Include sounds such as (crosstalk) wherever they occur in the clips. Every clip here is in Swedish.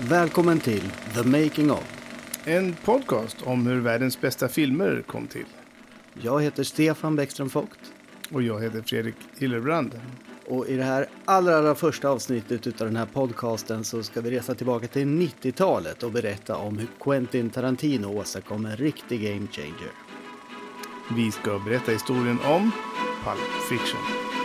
Välkommen till The Making of. En podcast om hur världens bästa filmer kom till. Jag heter Stefan Bäckström Vogt. Och jag heter Fredrik Hillerbrand. Och i det här allra, allra första avsnittet av den här podcasten så ska vi resa tillbaka till 90-talet och berätta om hur Quentin Tarantino åstadkom en riktig game changer. Vi ska berätta historien om Pulp Fiction.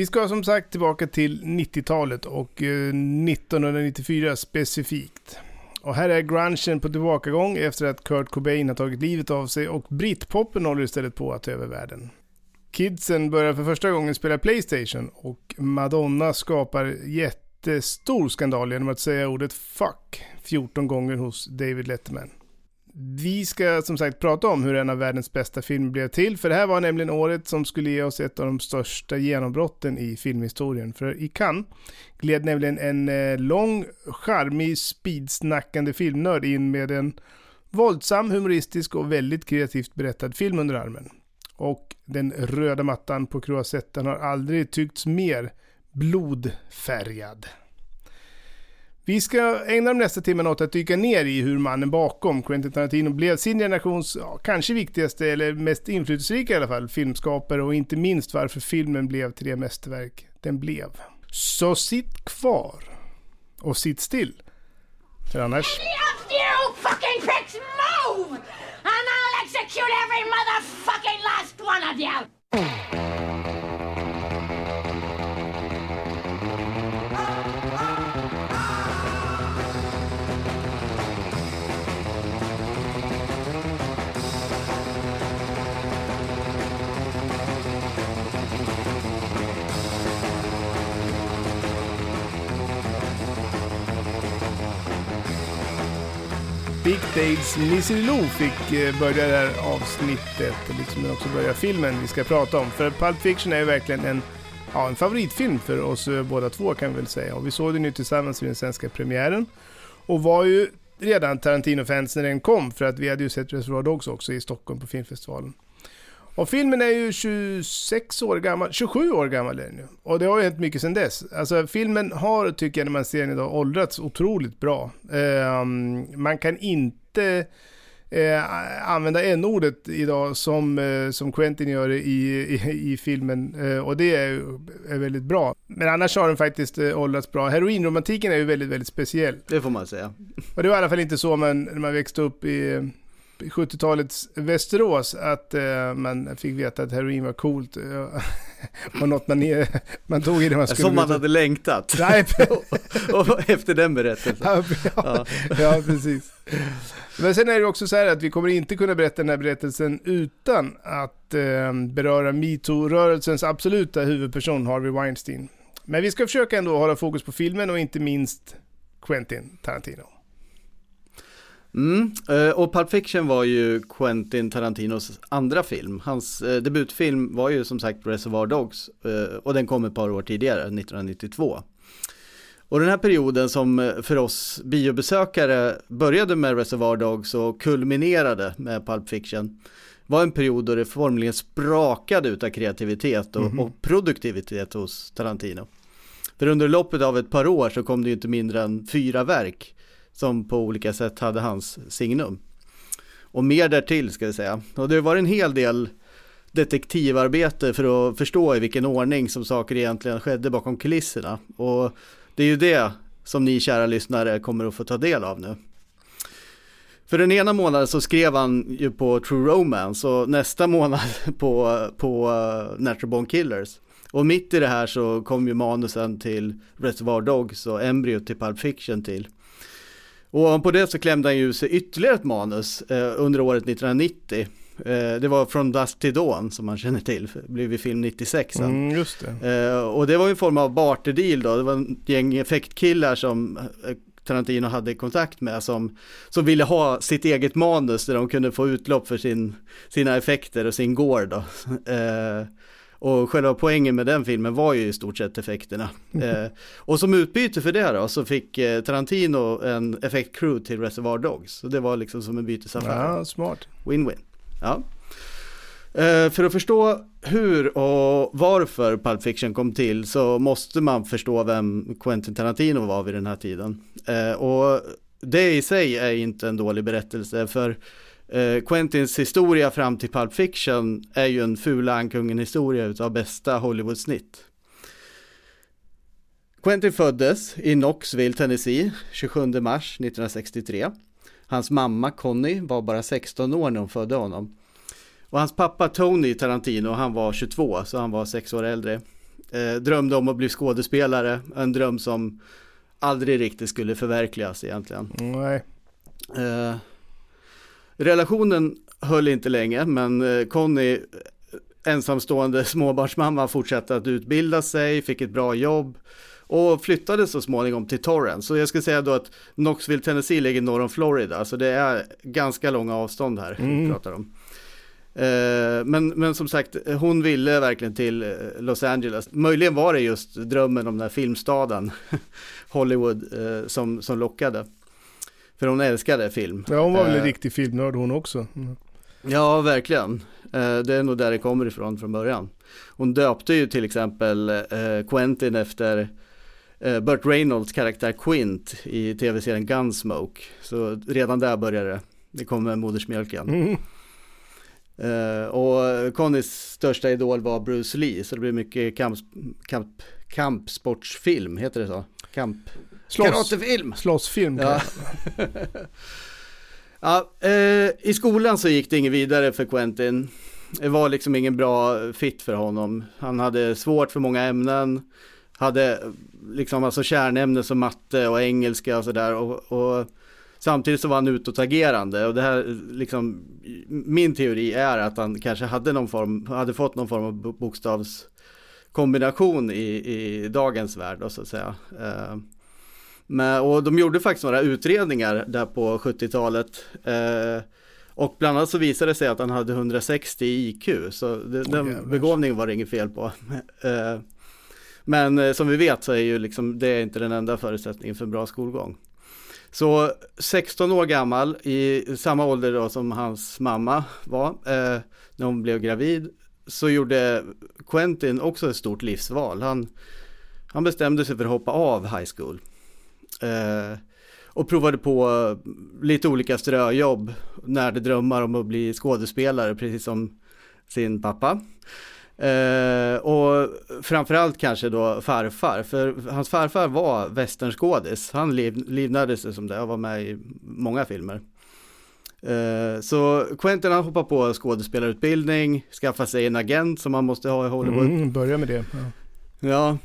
Vi ska som sagt tillbaka till 90-talet och eh, 1994 specifikt. Och här är grungen på tillbakagång efter att Kurt Cobain har tagit livet av sig och britpopen håller istället på att ta över världen. Kidsen börjar för första gången spela Playstation och Madonna skapar jättestor skandal genom att säga ordet 'fuck' 14 gånger hos David Letterman. Vi ska som sagt prata om hur en av världens bästa filmer blev till, för det här var nämligen året som skulle ge oss ett av de största genombrotten i filmhistorien. För i Cannes gled nämligen en eh, lång, charmig, speedsnackande filmnörd in med en våldsam, humoristisk och väldigt kreativt berättad film under armen. Och den röda mattan på Croisetten har aldrig tyckts mer blodfärgad. Vi ska ägna de nästa timmen åt att dyka ner i hur mannen bakom Quentin Tarantino blev sin generations ja, kanske viktigaste eller mest inflytelserika i alla fall filmskapare och inte minst varför filmen blev till det mästerverk den blev. Så sitt kvar och sitt still. För annars... You fucking pricks move! And I'll execute every motherfucking last one of you! Big Dales Missy Lou fick eh, börja det här avsnittet, liksom också börja filmen vi ska prata om. För Pulp Fiction är ju verkligen en, ja, en favoritfilm för oss eh, båda två kan vi väl säga. Och vi såg den ju tillsammans vid den svenska premiären. Och var ju redan Tarantino-fans när den kom, för att vi hade ju sett Reservoir Dogs också i Stockholm på filmfestivalen. Och filmen är ju 26 år gammal, 27 år gammal är den nu. Och det har ju hänt mycket sedan dess. Alltså filmen har, tycker jag när man ser den idag, åldrats otroligt bra. Eh, man kan inte eh, använda n-ordet idag som, eh, som Quentin gör i, i, i filmen. Eh, och det är, är väldigt bra. Men annars har den faktiskt eh, åldrats bra. Heroinromantiken är ju väldigt, väldigt speciell. Det får man säga. Och det var i alla fall inte så man, när man växte upp i 70-talets Västerås att eh, man fick veta att heroin var coolt. (laughs) Och något man, man tog i det man skulle... Som man hade längtat. (laughs) Nej, (laughs) och efter den berättelsen. Ja, ja, ja, precis. Men sen är det också så här att vi kommer inte kunna berätta den här berättelsen utan att eh, beröra metoo-rörelsens absoluta huvudperson Harvey Weinstein. Men vi ska försöka ändå hålla fokus på filmen och inte minst Quentin Tarantino. Mm, och Pulp Fiction var ju Quentin Tarantinos andra film. Hans eh, debutfilm var ju som sagt Reservoir Dogs eh, och den kom ett par år tidigare, 1992. Och den här perioden som för oss biobesökare började med Reservoir Dogs och kulminerade med Pulp Fiction var en period då det formligen sprakade ut av kreativitet och, mm -hmm. och produktivitet hos Tarantino. För under loppet av ett par år så kom det ju inte mindre än fyra verk som på olika sätt hade hans signum. Och mer därtill ska jag säga. Och det var en hel del detektivarbete för att förstå i vilken ordning som saker egentligen skedde bakom kulisserna. Och det är ju det som ni kära lyssnare kommer att få ta del av nu. För den ena månaden så skrev han ju på True Romance och nästa månad (laughs) på, på eh, Natural Born Killers. Och mitt i det här så kom ju manusen till Reservoir Dogs och embryot till Pulp Fiction till. Och på det så klämde han ju sig ytterligare ett manus eh, under året 1990 Eh, det var Från Dusk till Dawn som man känner till, det blev ju film 96 sen. Mm, just det. Eh, och det var ju en form av barterdeal då, det var en gäng effektkillar som eh, Tarantino hade kontakt med som, som ville ha sitt eget manus där de kunde få utlopp för sin, sina effekter och sin gore då. Och själva poängen med den filmen var ju i stort sett effekterna. Eh, och som utbyte för det då så fick eh, Tarantino en effektcrew till Reservoir Dogs. Så det var liksom som en bytesaffär. Ja, smart. Win-win. Ja. Eh, för att förstå hur och varför Pulp Fiction kom till så måste man förstå vem Quentin Tarantino var vid den här tiden. Eh, och det i sig är inte en dålig berättelse för eh, Quentins historia fram till Pulp Fiction är ju en fula ankungen historia utav bästa Hollywood-snitt. Quentin föddes i Knoxville, Tennessee 27 mars 1963. Hans mamma Connie var bara 16 år när hon födde honom. Och hans pappa Tony Tarantino, han var 22, så han var sex år äldre. Eh, drömde om att bli skådespelare, en dröm som aldrig riktigt skulle förverkligas egentligen. Nej. Eh, relationen höll inte länge, men eh, Conny, ensamstående (laughs) småbarnsmamma, fortsatte att utbilda sig, fick ett bra jobb och flyttade så småningom till Torrance. Så jag skulle säga då att Knoxville, Tennessee ligger norr om Florida, så det är ganska långa avstånd här Mm. vi pratar om. Eh, Men, men som sagt, hon ville verkligen till eh, Los Angeles. Möjligen var det just drömmen om den här filmstaden, (laughs) Hollywood, eh, som, som lockade. För hon älskade film. Ja, hon var väl en Eh, riktig filmnörd hon också. Mm. Ja, verkligen. Eh, Det är nog där det kommer ifrån från början. Hon döpte ju till exempel eh, Quentin efter Burt Reynolds karaktär Quint i tv-serien Gunsmoke. Så redan där började det. Det kom med modersmjölken. Mm. Och Connys största idol var Bruce Lee, så det blev mycket kamp, kamp, kampsportsfilm, heter det så? Kamp... Slåss, Karatefilm! slåssfilm. Ja. (laughs) ja, eh, I skolan så gick det inget vidare för Quentin. Det var liksom ingen bra fit för honom. Han hade svårt för många ämnen. Hade liksom alltså kärnämnen som matte och engelska och sådär. Och, och samtidigt så var han utåtagerande. Och det här liksom, min teori är att han kanske hade någon form, hade fått någon form av bo- bokstavskombination i, i dagens värld då, så att säga. Eh, men, och de gjorde faktiskt några utredningar där på 70-talet. Eh, och bland annat så visade det sig att han hade 160 i IQ. Så det, den jävlar. begåvningen var det inget fel på. (laughs) eh, men eh, som vi vet så är ju liksom, det är inte den enda förutsättningen för en bra skolgång. Så 16 år gammal, i samma ålder då som hans mamma var, eh, när hon blev gravid, så gjorde Quentin också ett stort livsval. Han, han bestämde sig för att hoppa av high school. Eh, och provade på eh, lite olika ströjobb, närde drömmar om att bli skådespelare, precis som sin pappa. Eh, och framförallt kanske då farfar, för hans farfar var västernskådis. Han liv, livnärde sig som det och var med i många filmer. Eh, så Quentin han hoppar på skådespelarutbildning, skaffar sig en agent som man måste ha i Hollywood. Mm, börja med det. Ja. Ja,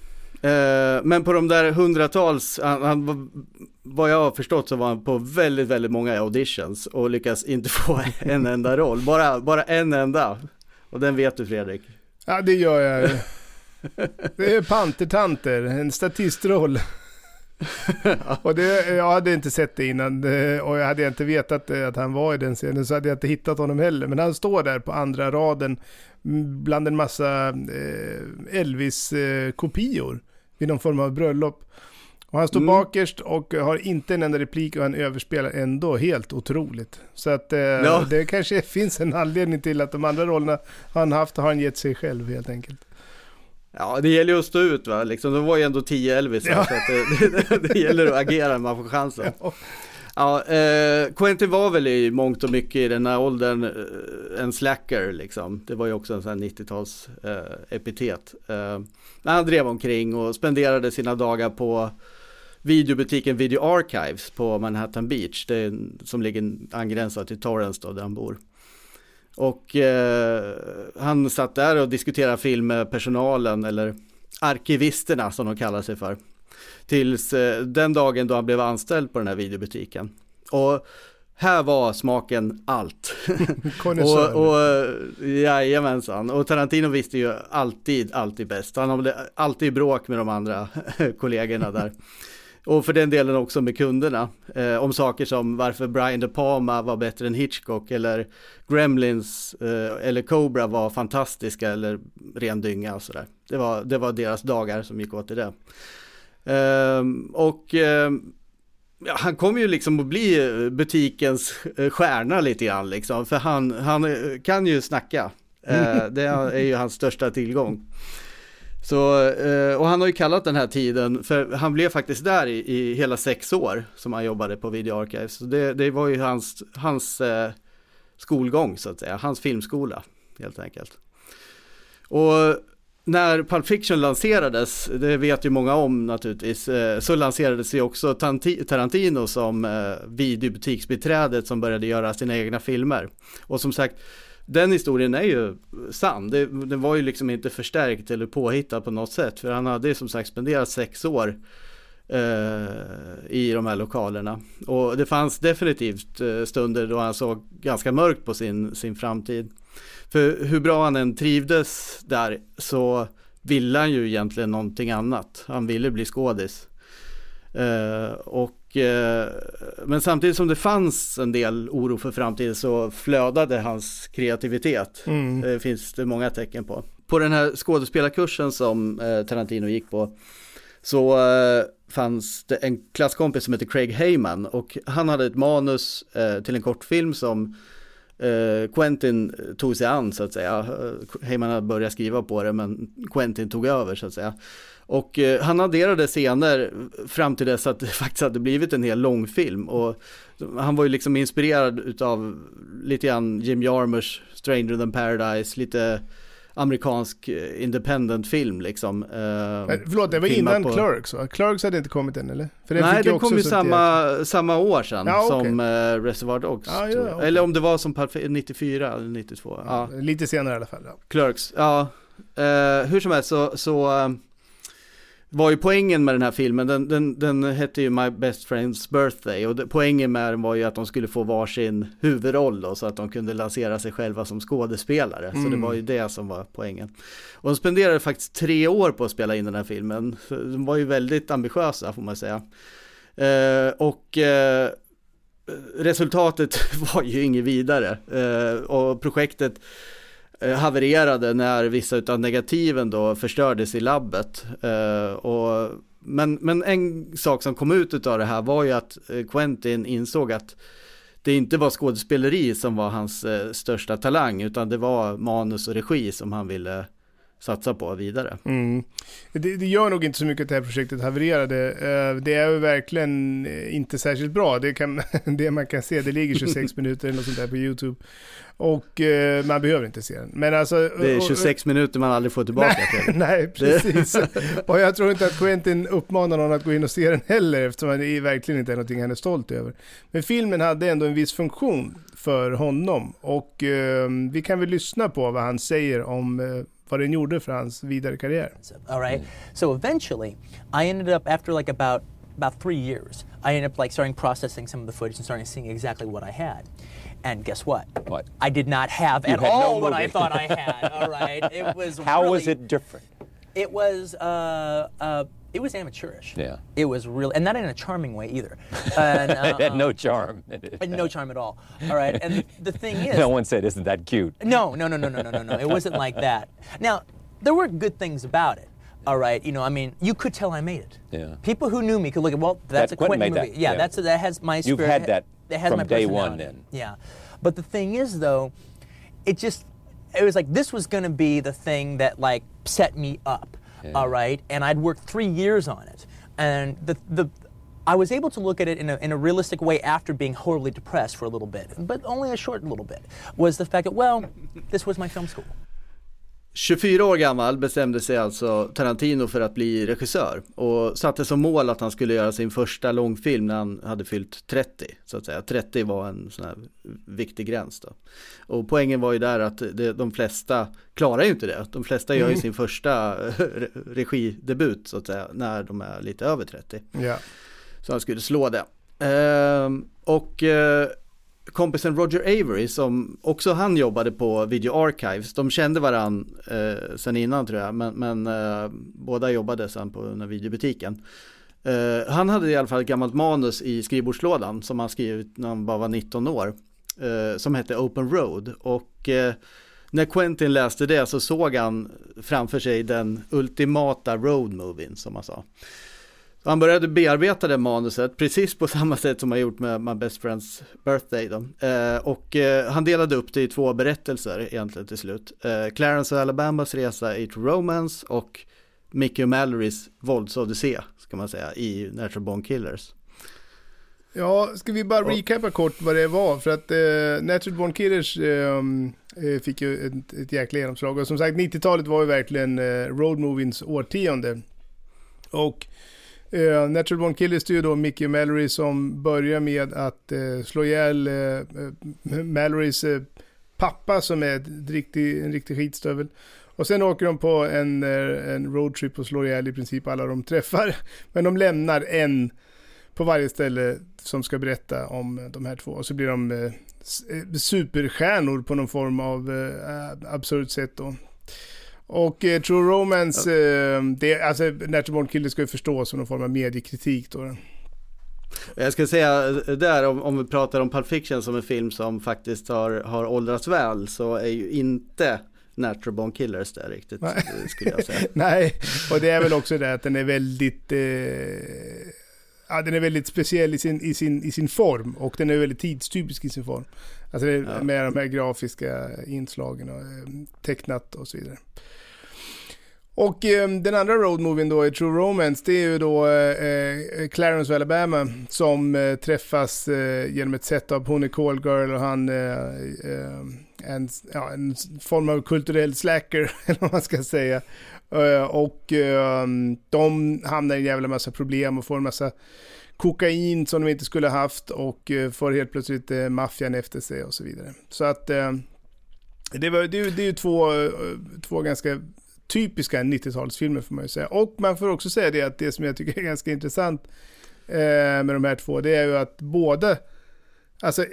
Eh, men på de där hundratals, han, han, vad jag har förstått så var han på väldigt, väldigt många auditions och lyckas inte (laughs) få en enda roll, bara, bara en enda. Och den vet du Fredrik. ja, det gör jag. Det är pantertanter, en statistroll. Och det, jag hade inte sett det innan och jag hade inte vetat att han var i den scenen så hade jag inte hittat honom heller. Men han står där på andra raden bland en massa eh, Elvis-kopior eh, vid någon form av bröllop. Och han står Mm. bakerst och har inte en enda replik och han överspelar ändå helt otroligt. Så att eh, Ja. det kanske (laughs) finns en anledning till att de andra rollerna han haft har han gett sig själv helt enkelt. Ja, det gäller ju att stå ut va, liksom, det var ju ändå tio Elvis, Ja. så det, (laughs) det, det gäller att agera när man får chansen. Ja, eh, Quentin var väl i mångt och mycket i den här åldern eh, en slacker liksom. Det var ju också en sån här 90-tals eh, epitet. Eh, när han drev omkring och spenderade sina dagar på videobutiken Video Archives på Manhattan Beach, det är, som ligger angränsat till Torrance då, där han bor. Och eh, han satt där och diskuterade film med personalen eller arkivisterna som de kallar sig för. Tills eh, den dagen då han blev anställd på den här videobutiken. Och här var smaken allt. (laughs) Och, och jajamensan, och Tarantino visste ju alltid, alltid bäst. Han hade alltid bråk med de andra (laughs) kollegorna där. Och för den delen också med kunderna. Eh, om saker som varför Brian De Palma var bättre än Hitchcock eller Gremlins eh, eller Cobra var fantastiska eller ren dynga och sådär. Det var, det var deras dagar som gick åt till det. Ehm, och ehm, ja, han kommer ju liksom att bli eh, butikens eh, stjärna lite grann liksom. För han, han eh, kan ju snacka. Det är ju hans största tillgång. Så, och han har ju kallat den här tiden, för han blev faktiskt där i, i hela sex år som han jobbade på Video Archives. Så det, det var ju hans, hans skolgång så att säga, hans filmskola helt enkelt. Och när Pulp Fiction lanserades, det vet ju många om naturligtvis, eh, så lanserades ju också Tarantino som eh, videobutiksbiträdet som började göra sina egna filmer. Och som sagt, den historien är ju sann. Det, det, var ju liksom inte förstärkt eller påhittad på något sätt. För han hade ju som sagt spenderat sex år eh, i de här lokalerna. Och det fanns definitivt eh, stunder då han såg ganska mörkt på sin, sin framtid. För hur bra han än trivdes där så ville han ju egentligen någonting annat. Han ville bli skådis. Eh, och Eh, men samtidigt som det fanns en del oro för framtiden så flödade hans kreativitet. Mm. Det finns det många tecken på. På den här skådespelarkursen som eh, Tarantino gick på så eh, fanns det en klasskompis som heter Craig Heyman och han hade ett manus till en kortfilm som Eh, Quentin tog sig an så att säga. Eh, Heyman hade börjat skriva på det men Quentin tog över så att säga. Och eh, han adderade scener fram till dess att det (laughs) faktiskt hade blivit en hel långfilm. Och han var ju liksom inspirerad utav lite grann Jim Jarmers Stranger than Paradise, lite amerikansk eh, independent film liksom. Eh, förlåt, det var innan på... Clerks va? Clerks hade inte kommit än eller? För Nej, den kom ju samma, samma år sedan ja, okay. som eh, Reservoir Dogs. Ah, ja, okay. Eller om det var som 94 eller 92. Ja, lite senare i alla fall. Clerks, ja. Eh, hur som helst så, så eh, var ju poängen med den här filmen, den, den, den hette ju My Best Friend's Birthday och det, poängen med den var ju att de skulle få varsin huvudroll då, så att de kunde lansera sig själva som skådespelare. Mm. Så det mm. var ju det som var poängen. Och de spenderade faktiskt tre år på att spela in den här filmen. De var ju väldigt ambitiösa får man säga. Eh, och eh, resultatet (laughs) var ju inget vidare. Eh, och projektet Eh, havererade när vissa av negativen då förstördes i labbet. Eh, och, men, men en sak som kom ut av det här var ju att eh, Quentin insåg att det inte var skådespeleri som var hans eh, största talang utan det var manus och regi som han ville satsa på vidare. Mm. Det, det, gör nog inte så mycket att det här projektet havererade. Det är ju verkligen inte särskilt bra. Det, kan, (laughs) det man kan se, det ligger 26 (laughs) minuter eller något sånt där på YouTube. Och eh, man behöver inte se den. Men alltså, det är 26 och, minuter man aldrig får tillbaka nej, till. Nej, (laughs) precis. och jag tror inte att Quentin uppmanar någon att gå in och se den heller, eftersom det verkligen inte är någonting han är stolt över. Men filmen hade ändå en viss funktion för honom. Och eh, vi kan väl lyssna på vad han säger om eh, vad den gjorde för hans vidare karriär. All right. So eventually I ended up after like about about three years, I ended up like starting processing some of the footage and starting seeing exactly what I had. And guess what? What? I did not have you at all no what I thought I had. (laughs) all right, it was. How really, was it different? It was. Uh, uh, it was amateurish. Yeah. It was really, and not in a charming way either. (laughs) And, uh, it had no charm. (laughs) no charm at all. All right, and the thing (laughs) is, no one said, "Isn't that cute?" No, no, no, no, no, no, no, no. It wasn't like that. Now, there were good things about it. All right, you know, I mean, you could tell I made it. Yeah. People who knew me could look at, well, that's that a Quentin movie. That. Yeah, yeah, that's a, that has my. You've had that it has from my day one, then. Yeah, but the thing is, though, it just it was like this was going to be the thing that like set me up. Yeah. All right, and I'd worked three years on it, and the the I was able to look at it in a, in a realistic way after being horribly depressed for a little bit, but only a short little bit, was the fact that, well, this was my film school. 24 år gammal bestämde sig alltså Tarantino för att bli regissör och satte som mål att han skulle göra sin första långfilm när han hade fyllt 30 så att säga. 30 var en sån här viktig gräns då. Och poängen var ju där att det, de flesta klarar ju inte det. De flesta gör ju mm. sin första regidebut så att säga när de är lite över 30. Ja. Så han skulle slå det. Ehm, och eh, kompisen Roger Avery som också han jobbade på Video Archives. De kände varann eh, sen innan tror jag, men, men eh, båda jobbade sen på den här videobutiken. Eh, han hade i alla fall ett gammalt manus i skrivbordslådan som han skrivit när han bara var 19 år. Eh, som hette Open Road och eh, när Quentin läste det så såg han framför sig den ultimata road movien som han sa. Han började bearbeta det manuset precis på (laughs) samma sätt som han gjort med My Best Friends Birthday. Då. Eh, och eh, han delade upp det i två berättelser egentligen till slut. Eh, Clarence och Alabamas resa i True Romance och Mickey och Mallorys våldsodyssé ska man säga i Natural Born Killers. Ja, ska vi bara recapa kort vad det var? För att eh, Natural Born Killers ehm, eh, fick ju ett, ett jäkla genomslag. Och som sagt, 90-talet var ju verkligen eh, road movies årtionde. Och eh, Natural Born Killers det är ju då Mickey och Mallory som börjar med att eh, slå ihjäl eh, eh Mallorys eh, pappa som är ett riktig, en riktig skitstövel. Och sen åker de på en, eh, en roadtrip och slår ihjäl i princip alla de träffar. (laughs) Men de lämnar en på varje ställe som ska berätta om eh, de här två. Och så blir de eh superstjärnor på någon form av eh, absurt sätt då. Och eh, True Romance, eh, det, alltså Natural Born Killer ska ju förstås som någon form av mediekritik då. Jag ska säga eh, där, om, om vi pratar om Pulp Fiction som en film som faktiskt har, har åldrats väl, så är ju inte Natural Born Killers där riktigt, Nej. skulle jag säga. (laughs) Nej, och det är väl också det att den är väldigt eh, ja, den är väldigt speciell i sin, i, sin, i sin form och den är väldigt tidstypisk i sin form. Alltså ja. med de här grafiska inslagen och eh, tecknat och så vidare. Och eh, den andra roadmovien då i True Romance, det är ju då eh, eh Clarence och Alabama som eh, träffas eh, genom ett av hon är call girl och han en, ja, en form av kulturell slacker, (laughs) eller vad man ska säga. Och de hamnar i en jävla massa problem och får en massa kokain som de inte skulle haft och uh, får helt plötsligt uh, maffian efter sig och så vidare. Så att det, var, det, det är ju två, två ganska typiska 90-talsfilmer får man ju säga. Och man får också säga det att det som jag tycker är (laughs) ganska intressant med de här två, det är ju att båda, alltså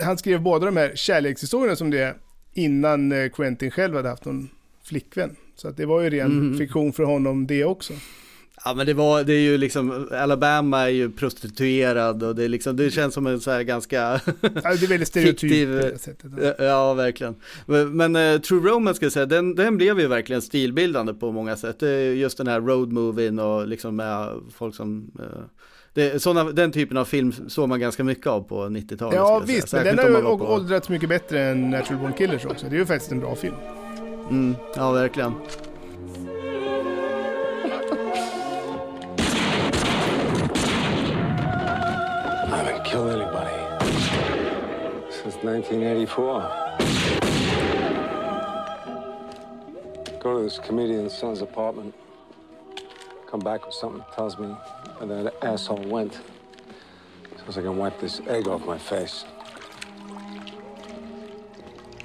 han skrev båda de här kärlekshistorierna som det är innan Quentin själv hade haft någon flickvän. Så att det var ju ren mm. fiktion för honom det också. Ja men det var, det är ju liksom, Alabama är ju prostituerad och det är liksom, det känns som en så här ganska ja, Det är väldigt (laughs) stereotypt sättet. Ja. verkligen. Men, men uh, True Romance ska jag säga, den, den blev ju verkligen stilbildande på många sätt. Just den här road movien och liksom med folk som uh, det, såna, den typen av film såg man ganska mycket av på 90-talet. Ja visst, men den har ju åldrats mycket bättre än Natural Born Killers också. Det är ju faktiskt en bra film. Mm, ja, verkligen. Killed anybody since 1984. Go to this comedian's son's apartment. Come back with something that tells me where that asshole went. So I can wipe this egg off my face.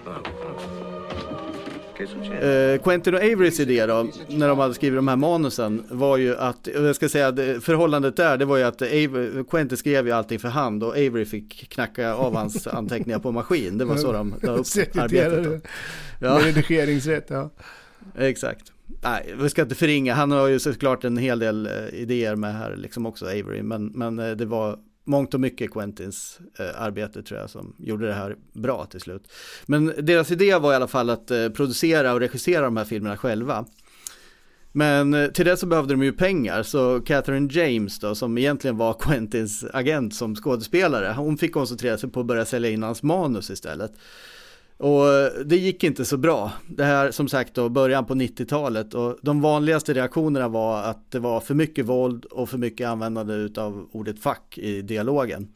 Oh, oh. Uh, Quentin och Averys idé då, när de hade skrivit de här manusen, var ju att, jag ska säga förhållandet där, det var ju att Avery, Quentin skrev ju allting för hand och Avery fick knacka av hans (laughs) anteckningar på maskin. Det var så de la upp arbetet. Ja. Redigeringsrätt, ja. Exakt. Nej, vi ska inte förringa, han har ju såklart en hel del eh, idéer med här liksom också Avery, men, men eh, det var mångt och mycket Quentins eh, arbete tror jag som gjorde det här bra till slut. Men deras idé var i alla fall att eh, producera och regissera de här filmerna själva. Men eh, till det så behövde de ju pengar, så Catherine James då, som egentligen var Quentins agent som skådespelare, hon fick koncentrera sig på att börja sälja in hans manus istället. Och eh, det gick inte så bra. Det här som sagt då början på 90-talet och de vanligaste reaktionerna var att det var för mycket våld och för mycket användande av ordet fuck i dialogen.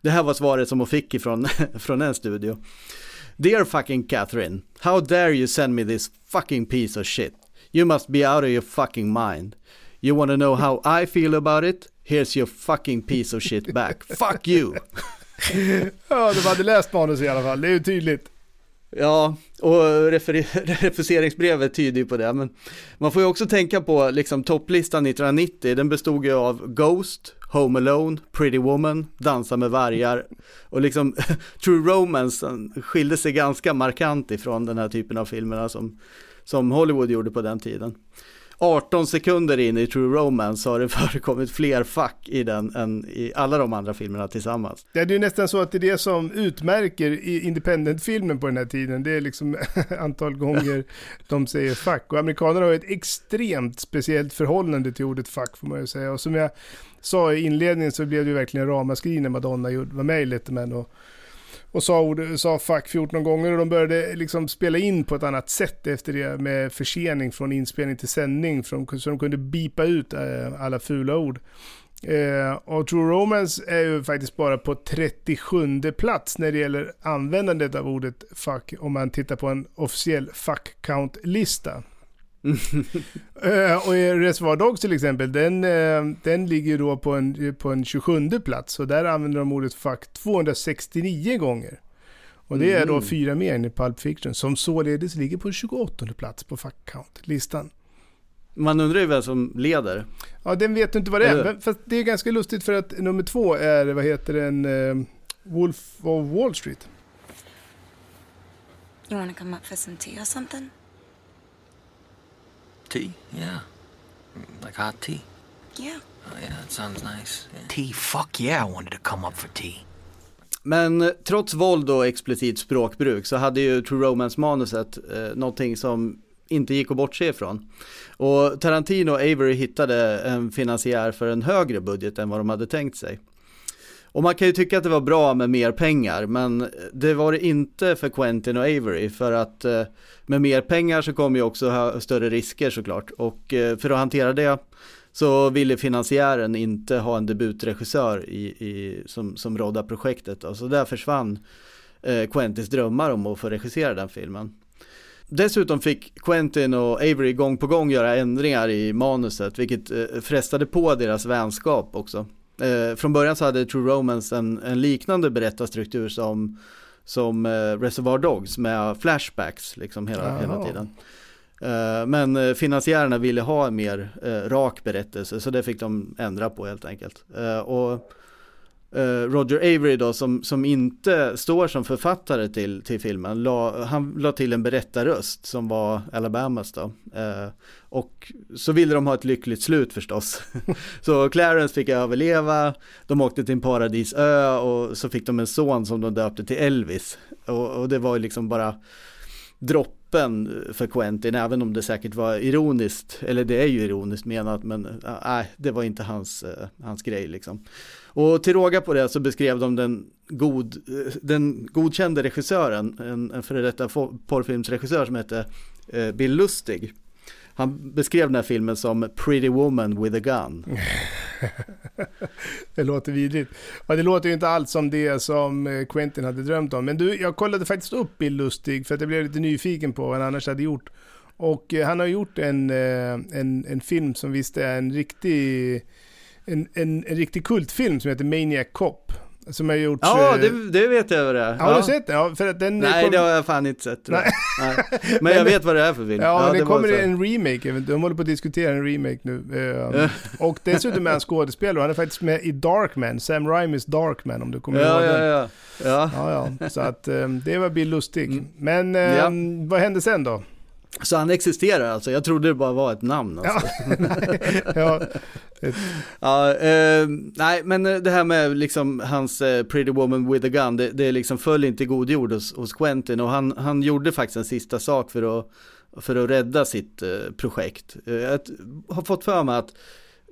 Det här var svaret som hon fick ifrån (laughs) från en studio. Dear fucking Catherine, how dare you send me this fucking piece of shit? You must be out of your fucking mind. You wanna know how I feel about it? Here's your fucking piece of shit back. Fuck you! (laughs) ja, de hade läst manus i alla fall, det är ju tydligt. Ja, och (laughs) refuseringsbrevet tyder ju på det, men man får ju också tänka på liksom topplistan 1990, den bestod ju av Ghost, Home Alone, Pretty Woman, Dansa med vargar och liksom (laughs) True Romance skilde sig ganska markant ifrån den här typen av filmerna som, som Hollywood gjorde på den tiden. 18 sekunder in i True Romance har det (laughs) förekommit fler fack i den än i alla de andra filmerna tillsammans. Det är ju nästan så att det är det som utmärker independent-filmen på den här tiden. Det är liksom (laughs) antal gånger (laughs) de säger fuck. Och amerikanerna har ett extremt speciellt förhållande till ordet fuck får man ju säga. Och som jag sa i inledningen så blev det ju verkligen ramaskri när Madonna var med i Letterman. Och och sa, ord, sa fuck 14 gånger och de började liksom spela in på ett annat sätt efter det med försening från inspelning till sändning från, så de kunde bipa ut eh, alla fula ord. Eh, och True Romance är ju faktiskt bara på 37 plats när det gäller användandet av ordet fuck om man tittar på en officiell fuck count-lista uh, (laughs) och Reservoir Dogs till exempel, den, uh, den ligger då på en, på en 27 plats. Och där använder de ordet fuck 269 gånger. Och det är då mm. fyra mer än i Pulp Fiction, som således ligger på 28 plats på fuck count-listan. Man undrar ju vem som leder. Ja, den vet du inte vad det är. Fast det är ganska lustigt för att nummer två är, vad heter den, uh, Wolf of Wall Street. You wanna come up for some tea or something? Tea? Yeah. Like hot tea? Yeah. Oh yeah, that sounds nice. Yeah. Tea? Fuck yeah I wanted to come up for tea. Men eh, trots våld och explicit språkbruk så hade ju True Romance-manuset eh, någonting som inte gick att bortse ifrån. Och Tarantino och Avery hittade en finansiär för en högre budget än vad de hade tänkt sig. Och man kan ju tycka att det var bra med mer pengar, men det var det inte för Quentin och Avery, för att eh, med mer pengar så kommer ju också ha större risker såklart. Och eh, för att hantera det så ville finansiären inte ha en debutregissör i, i, som, som rådda projektet. Då. Så där försvann eh, Quentins drömmar om att få regissera den filmen. Dessutom fick Quentin och Avery gång på gång göra ändringar i manuset, vilket eh, frestade på deras vänskap också. Eh, från början så hade True Romance en, en liknande berättarstruktur som, som eh, Reservoir Dogs med flashbacks liksom hela, hela tiden. Eh, men eh, finansiärerna ville ha en mer eh, rak berättelse så det fick de ändra på helt enkelt. Eh, och Eh, Roger Avery då som, som inte står som författare till, till filmen, la, han la till en berättarröst som var Alabamas då. Eh, och så ville de ha ett lyckligt slut förstås. (laughs) så Clarence fick överleva, de åkte till en paradisö och så fick de en son som de döpte till Elvis. Och, och det var ju liksom bara droppen för Quentin, även om det säkert var ironiskt, eller det är ju ironiskt menat, men eh, nej, äh, det var inte hans, eh, hans grej liksom. Och till råga på det så beskrev de den, god, eh, den godkände regissören, en, en före detta porrfilmsregissör som hette eh, Bill Lustig. Han beskrev den här filmen som Pretty Woman with a Gun. (laughs) det låter vidrigt. Ja, det låter ju inte alls som det som eh, Quentin hade drömt om. Men du, jag kollade faktiskt upp Bill Lustig för att jag blev lite nyfiken på vad han annars hade gjort. Och eh, han har gjort en, en, en film som visst är en riktig en, en, en riktig kultfilm som heter Maniac Cop. Som har gjort... Ja, det, det vet jag vad det är. Ja, har du sett den? Ja, för att den Nej, kom... det har jag fan inte sett. Nej. Nej. (laughs) Men jag vet vad det är för film. Ja, ja det, det kommer en remake. De håller på att diskutera en remake nu. Um, och dessutom är han skådespelare. Han är faktiskt med i Darkman. Sam Raimis Darkman om du kommer ja, ihåg ja, den. Ja, ja. ja, ja. Så att um, det var Bill Lustig. Mm. Men um, vad hände sen då? Så han existerar alltså, jag trodde det bara var ett namn alltså. ja, (laughs) ja, eh, nej men det här med liksom hans eh, Pretty Woman with a Gun, det, det liksom föll inte god jord hos, hos Quentin och han, han gjorde faktiskt en sista sak för att, för att rädda sitt eh, projekt. Eh, jag har fått för mig att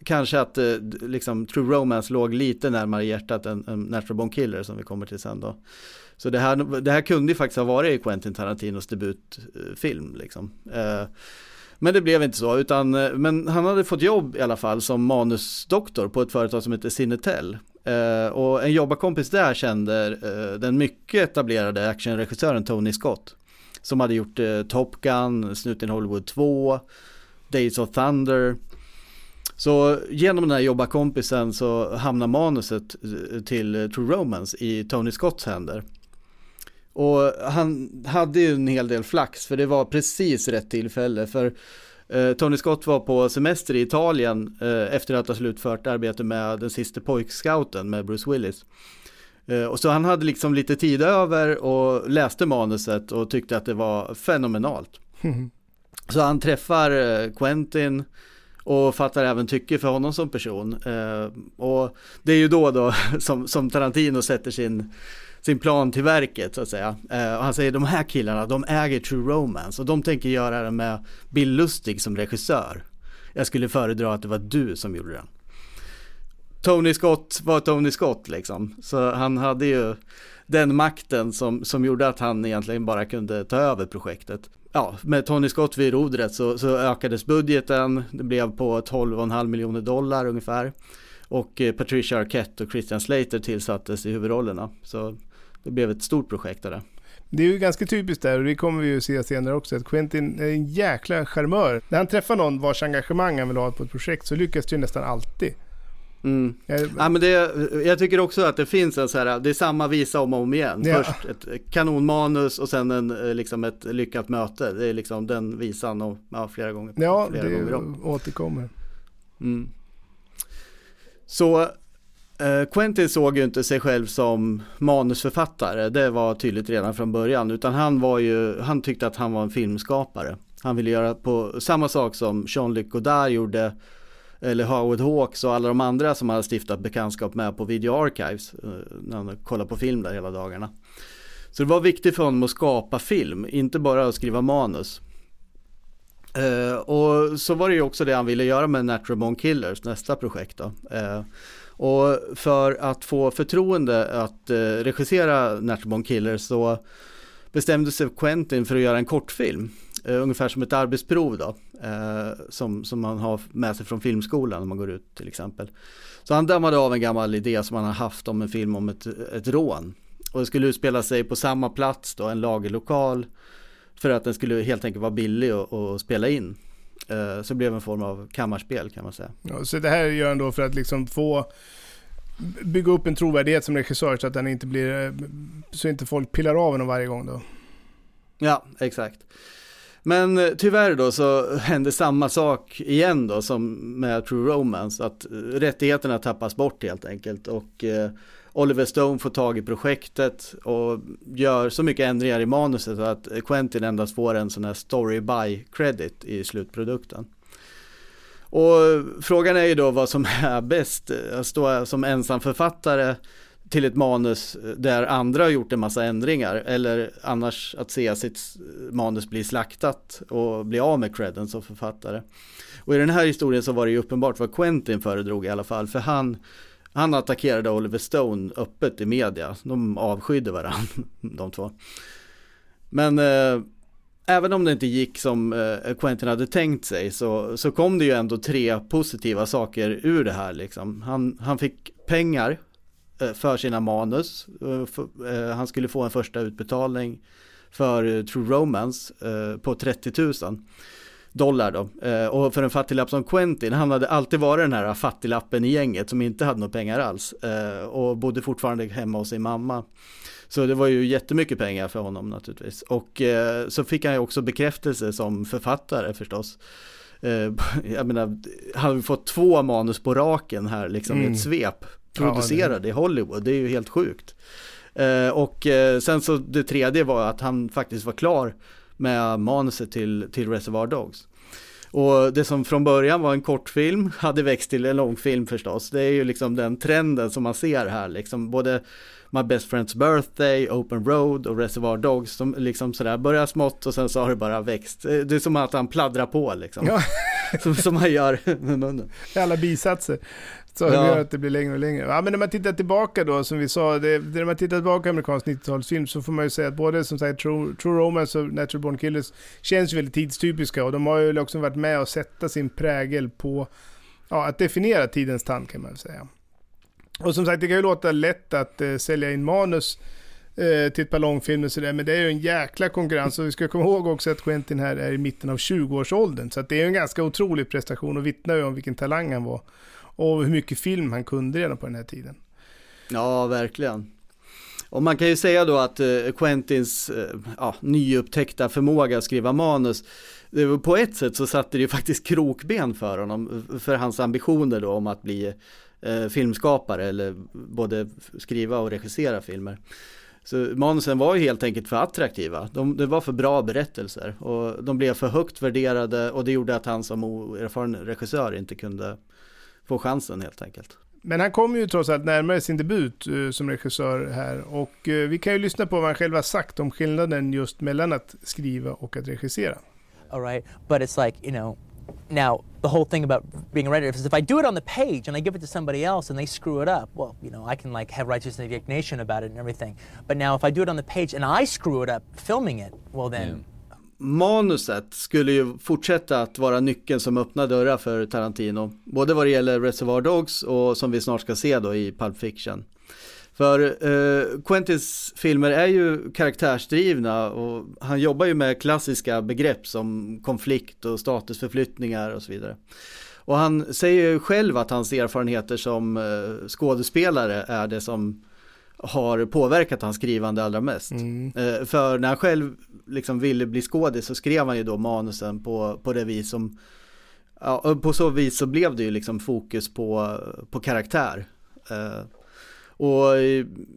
kanske att eh, liksom True Romance låg lite närmare hjärtat än, än Natural Born Killer som vi kommer till sen då. Så det här, det här kunde ju faktiskt ha varit Quentin Tarantinos debutfilm liksom. Eh, men det blev inte så, utan, eh, men han hade fått jobb i alla fall som manusdoktor på ett företag som heter Cinetel. Eh, och en jobbarkompis där kände den mycket etablerade actionregissören Tony Scott. Som hade gjort Top Gun, Snuten Hollywood 2, Days of Thunder. Så genom den här jobbarkompisen så hamnar manuset till True Romance i Tony Scotts händer. Och han hade ju en hel del flax för det var precis rätt tillfälle för Eh, Tony Scott var på semester i Italien eh, efter att ha slutfört arbete med den sista pojkscouten med Bruce Willis. Eh, och så han hade liksom lite tid över och läste manuset och tyckte att det var fenomenalt. Så han träffar Quentin och fattar även tycke för honom som person. Och det är ju då då (laughs) som, som Tarantino sätter sin, sin plan till verket så att säga. Eh, och han säger de här killarna, de äger True Romance och de tänker göra det med Bill Lustig som regissör. Jag skulle föredra att det var du som gjorde den. Tony Scott var Tony Scott liksom. Så han hade ju den makten som, som gjorde att han egentligen bara kunde ta över projektet. Ja, med Tony Scott vid rodret så, så ökades budgeten. Det blev på 12,5 miljoner dollar ungefär. Och eh, Patricia Arquette och Christian Slater tillsattes i huvudrollerna. Så det blev ett stort projekt av det. Det är ju ganska typiskt där och det kommer vi ju se senare också att Quentin är en jäkla charmör. När han träffar någon vars engagemang han vill ha på ett projekt så lyckas det ju nästan alltid. Mm. Ja, men det, jag tycker också att det finns en så här, det är samma visa om och om igen. Ja. Först ett kanonmanus och sen en, eh, liksom ett lyckat möte. Det är liksom den visan och, ja, flera gånger. Ja, flera det gånger återkommer. Mm. Så Eh, Quentin såg ju inte sig själv som manusförfattare. Det var tydligt redan från början. Utan han var ju, han tyckte att han var en filmskapare. Han ville göra på samma sak som Jean-Luc Godard gjorde eller Howard Hawks och alla de andra som har stiftat bekantskap med på Video Archives eh, när han kollade på film där hela dagarna. Så det var viktigt för honom att skapa film, inte bara att skriva manus. Eh, och så var det ju också det han ville göra med Natural Born Killers, nästa projekt då. Och för att få förtroende att eh, regissera Natural Born Killers så bestämde sig Quentin för att göra en kortfilm. Eh, ungefär som ett arbetsprov då. eh, som, som man har med sig från filmskolan när man går ut till exempel. Så han dammade av en gammal idé som han har haft om en film om ett, ett rån. Och det skulle utspela sig på samma plats då, en lagerlokal. För att den skulle helt enkelt vara billig att spela in. Uh, så det blev en form av kammarspel kan man säga. Ja, så det här gör han då för att liksom få bygga upp en trovärdighet som regissör så att den inte blir, så inte folk pillar av honom varje gång då. Ja, exakt. Men eh, tyvärr då så (laughs) hände samma sak igen då som med True Romance, att rättigheterna tappas bort helt enkelt och eh, Oliver Stone får tag i projektet och gör så mycket ändringar i manuset att Quentin endast får en sån här story by credit i slutprodukten. Och frågan är ju då vad som är bäst, att stå som ensam författare till ett manus där andra har gjort en massa ändringar eller annars att se sitt manus bli slaktat och bli av med credden som författare. Och i den här historien så var det ju uppenbart vad Quentin föredrog i alla fall för han han attackerade Oliver Stone öppet i media. De avskydde varandra, (laughs) de två. Men eh, även om det inte gick som eh, Quentin hade tänkt sig så, så kom det ju ändå tre positiva saker ur det här liksom. Han, han fick pengar eh, för sina manus. Eh, för, eh, han skulle få en första utbetalning för eh, True Romance eh, på 30 000 dollar då. Eh, och för en fattiglapp som Quentin, han hade alltid varit den här fattiglappen i gänget som inte hade några pengar alls. Eh, och bodde fortfarande hemma hos sin mamma. Så det var ju jättemycket pengar för honom naturligtvis. Och eh, så fick han ju också bekräftelse som författare förstås. (laughs) jag menar, han har fått två manus på raken här liksom mm. i ett svep. Producerade ja, det... i Hollywood, det är ju helt sjukt. och sen så det tredje var att han faktiskt var klar med manuset till, till Reservoir Dogs. Och det som från början var en kortfilm (laughs) hade växt till en långfilm förstås. Det är ju liksom den trenden som man ser här liksom. Både My Best Friend's Birthday, Open Road och Reservoir Dogs som liksom sådär börjar smått och sen så har det bara växt. Det är som att han pladdrar på liksom. Ja. (laughs) som, som han gör med munnen. Alla bisatser. (laughs) Så ja. gör att det blir längre och längre. Ja, men när man tittar tillbaka då, som vi sa, det, när man tittar tillbaka på amerikansk 90-talsfilm så får man ju säga att både som sagt True, True Romance och Natural Born Killers känns ju väldigt tidstypiska och de har ju också varit med och sätta sin prägel på, ja, att definiera tidens tand kan man väl säga. Och som sagt, det kan ju låta lätt att eh, sälja in manus eh, till ett par långfilmer och sådär, men det är ju en jäkla konkurrens. Och vi ska komma ihåg också att Quentin här är i mitten av 20-årsåldern, så det är en ganska otrolig prestation och vittnar ju om vilken talang han var och hur mycket film han kunde redan på den här tiden. Ja, verkligen. Och man kan ju säga då att eh, Quentins eh, ja, nyupptäckta förmåga att skriva manus, på ett sätt så satte det ju faktiskt krokben för honom, för hans ambitioner då om att bli eh, filmskapare eller både skriva och regissera filmer. Så manusen var ju helt enkelt för attraktiva. De, det var för bra berättelser och de blev för högt värderade och det gjorde att han som oerfaren regissör inte kunde få chansen helt enkelt. Men han kom ju trots allt närmare sin debut uh, som regissör här och uh, vi kan ju lyssna på vad han själv har sagt om skillnaden just mellan att skriva och att regissera. All right, but it's like, you know, now the whole thing about being a writer is if I do it on the page and I give it to somebody else and they screw it up, well, you know, I can like have righteous indignation about it and everything. But now if I do it on the page and I screw it up filming it, well then yeah manuset skulle ju fortsätta att vara nyckeln som öppnar dörrar för Tarantino. Både vad det gäller Reservoir Dogs och som vi snart ska se då i Pulp Fiction. För eh, Quentins filmer är ju karaktärsdrivna och han jobbar ju med klassiska begrepp som konflikt och statusförflyttningar och så vidare. Och han säger ju själv att hans erfarenheter som eh, skådespelare är det som har påverkat hans skrivande allra mest. Mm. Eh, för när han själv liksom ville bli skådis så skrev han ju då manusen på, på det vis som, ja, på så vis så blev det ju liksom fokus på, på karaktär. Eh, och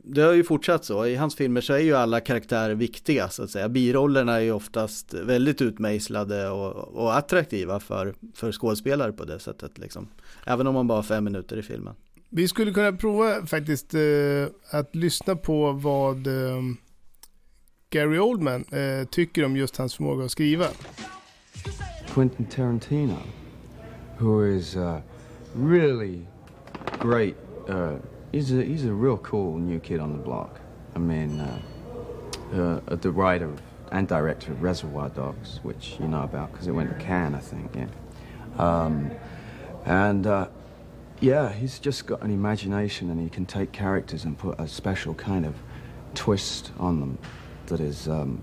det har ju fortsatt så, i hans filmer så är ju alla karaktärer viktiga så att säga. Birollerna är ju oftast väldigt utmejslade och, och attraktiva för, för skådespelare på det sättet liksom. Även om man bara har fem minuter i filmen. Vi skulle kunna prova faktiskt eh, att lyssna på vad eh, Gary Oldman eh, tycker om just hans förmåga att skriva. Quentin Tarantino, who is uh, really great. Uh, he's a he's a real cool new kid on the block. I mean, uh, uh, the writer and director of Reservoir Dogs, which you know about because it went to Cannes, I think. Yeah, um, and uh, yeah, he's just got an imagination and he can take characters and put a special kind of twist on them that is um,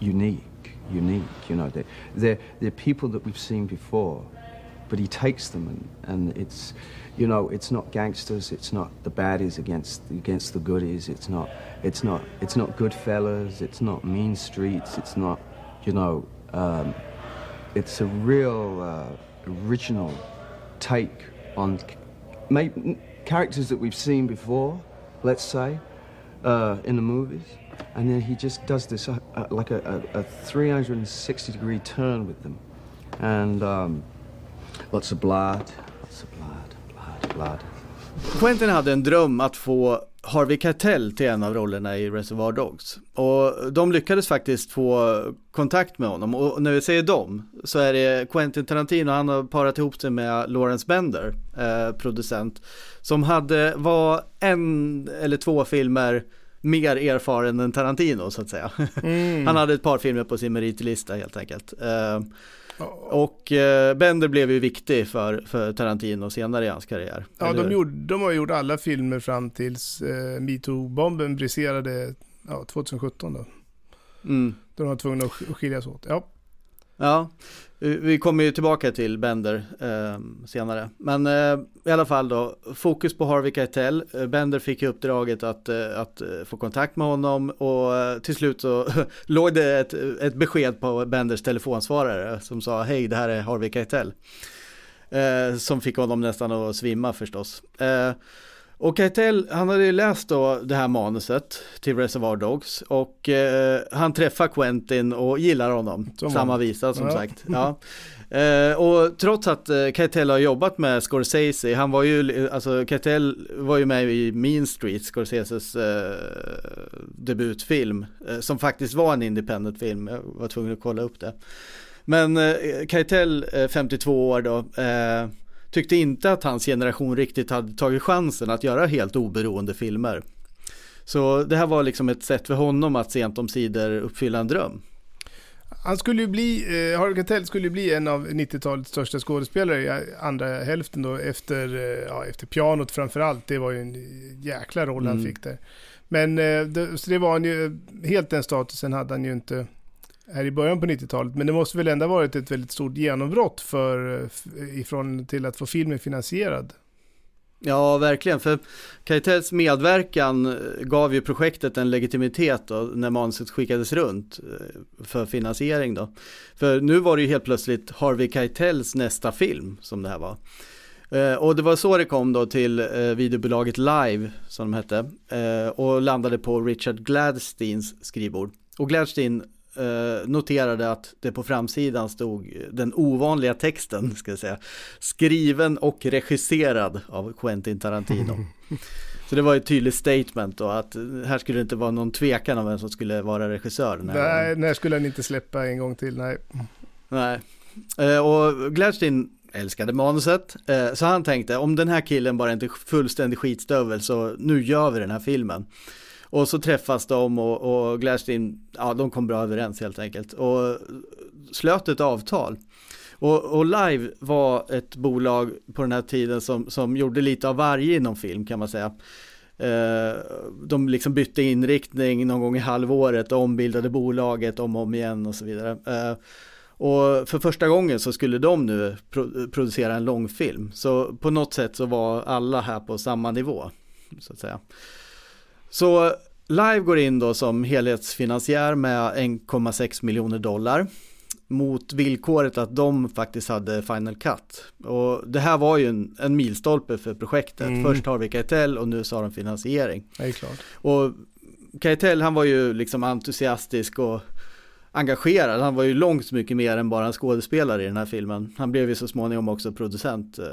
unique, unique. You know, they're, they're, they're people that we've seen before, but he takes them and, and it's, you know, it's not gangsters, it's not the baddies against against the goodies, it's not, it's not, it's not good fellas, it's not mean streets, it's not, you know, um, it's a real uh, original take on maybe characters that we've seen before, let's say, uh, in the movies, and then he just does this uh, uh, like a, a, a, 360 degree turn with them, and um, lots of blood, lots of blood, blood, blood. Quentin hade en dröm att få Harvey Keitel till en av rollerna i Reservoir Dogs. Och de lyckades faktiskt få kontakt med honom. Och när vi säger dem så är det Quentin Tarantino, han har parat ihop sig med Lawrence Bender, eh, producent, som hade, var en eller två filmer mer erfaren än Tarantino så att säga. (laughs) Mm. Han hade ett par filmer på sin meritlista helt enkelt. Eh, och eh, Bender blev ju viktig för, för Tarantino senare i hans karriär. Ja, de, gjorde, de har gjort alla filmer fram tills eh, metoo-bomben briserade ja, 2017 då. Mm. Då de var tvungna att skiljas åt. Ja. Ja, vi kommer ju tillbaka till Bender eh, senare. Men eh, i alla fall då, fokus på Harvey Keitel. Eh, Bender fick ju uppdraget att, eh, att eh, få kontakt med honom och eh, till slut så (laughs) låg det ett, ett besked på Benders telefonsvarare som sa hej det här är Harvey Keitel. Eh, som fick honom nästan att svimma förstås. Och Keitel, han hade ju läst då det här manuset till Reservoir Dogs och eh, han träffar Quentin och gillar honom. Som Samma visa som ja. sagt. Ja. Eh, och trots att eh, Keitel har jobbat med Scorsese, han var ju, alltså Keitel var ju med i Mean Street, Scorseses eh, debutfilm, eh, som faktiskt var en independent film, jag var tvungen att kolla upp det. Men eh, Keitel, 52 eh, år då, eh, tyckte inte att hans generation riktigt hade tagit chansen att göra helt oberoende filmer. Så det här var liksom ett sätt för honom att sent om sidor uppfylla en dröm. Han skulle ju bli, eh, Harry Keitel skulle ju bli en av 90-talets största skådespelare i andra hälften då efter, eh, ja, efter pianot framförallt. Det var ju en jäkla roll mm. han fick där. Men eh, det, så det var han ju, helt den statusen hade han ju inte här i början på 90-talet. Men det måste väl ändå varit ett väldigt stort genombrott för, ifrån till att få filmen finansierad. Ja, verkligen. För Keitels medverkan eh, gav ju projektet en legitimitet då, när manuset skickades runt eh, för finansiering då. För nu var det ju helt plötsligt Harvey Keitels nästa film som det här var. Eh, och det var så det kom då till videobolaget Live, som de hette, och landade på Richard Gladsteins skrivbord. Och Gladstein eh, noterade att det på framsidan stod den ovanliga texten, ska jag säga, skriven och regisserad av Quentin Tarantino. (laughs) Så det var ett tydligt statement då att här skulle det inte vara någon tvekan om vem som skulle vara regissör. Nej, när skulle han inte släppa en gång till, nej. Nej, eh, och Gladstein älskade manuset, eh, så han tänkte om den här killen bara inte fullständig skitstövel så nu gör vi den här filmen. Och så träffas de och, och Glastin, ja de kom bra överens helt enkelt och slöt ett avtal. Och, och, Live var ett bolag på den här tiden som, som gjorde lite av varje inom film kan man säga. Eh, de liksom bytte inriktning någon gång i halvåret och ombildade bolaget om och om igen och så vidare. Eh, och för första gången så skulle de nu pro producera en långfilm. Så på något sätt så var alla här på samma nivå. Så att säga. Så Live går in då som helhetsfinansiär med 1,6 miljoner dollar mot villkoret att de faktiskt hade Final Cut. Och det här var ju en, en milstolpe för projektet. Mm. Först har vi Keitel och nu så har de finansiering. Det är klart. Och Keitel han var ju liksom entusiastisk och engagerad. Han var ju långt mycket mer än bara en skådespelare i den här filmen. Han blev ju så småningom också producent, eh,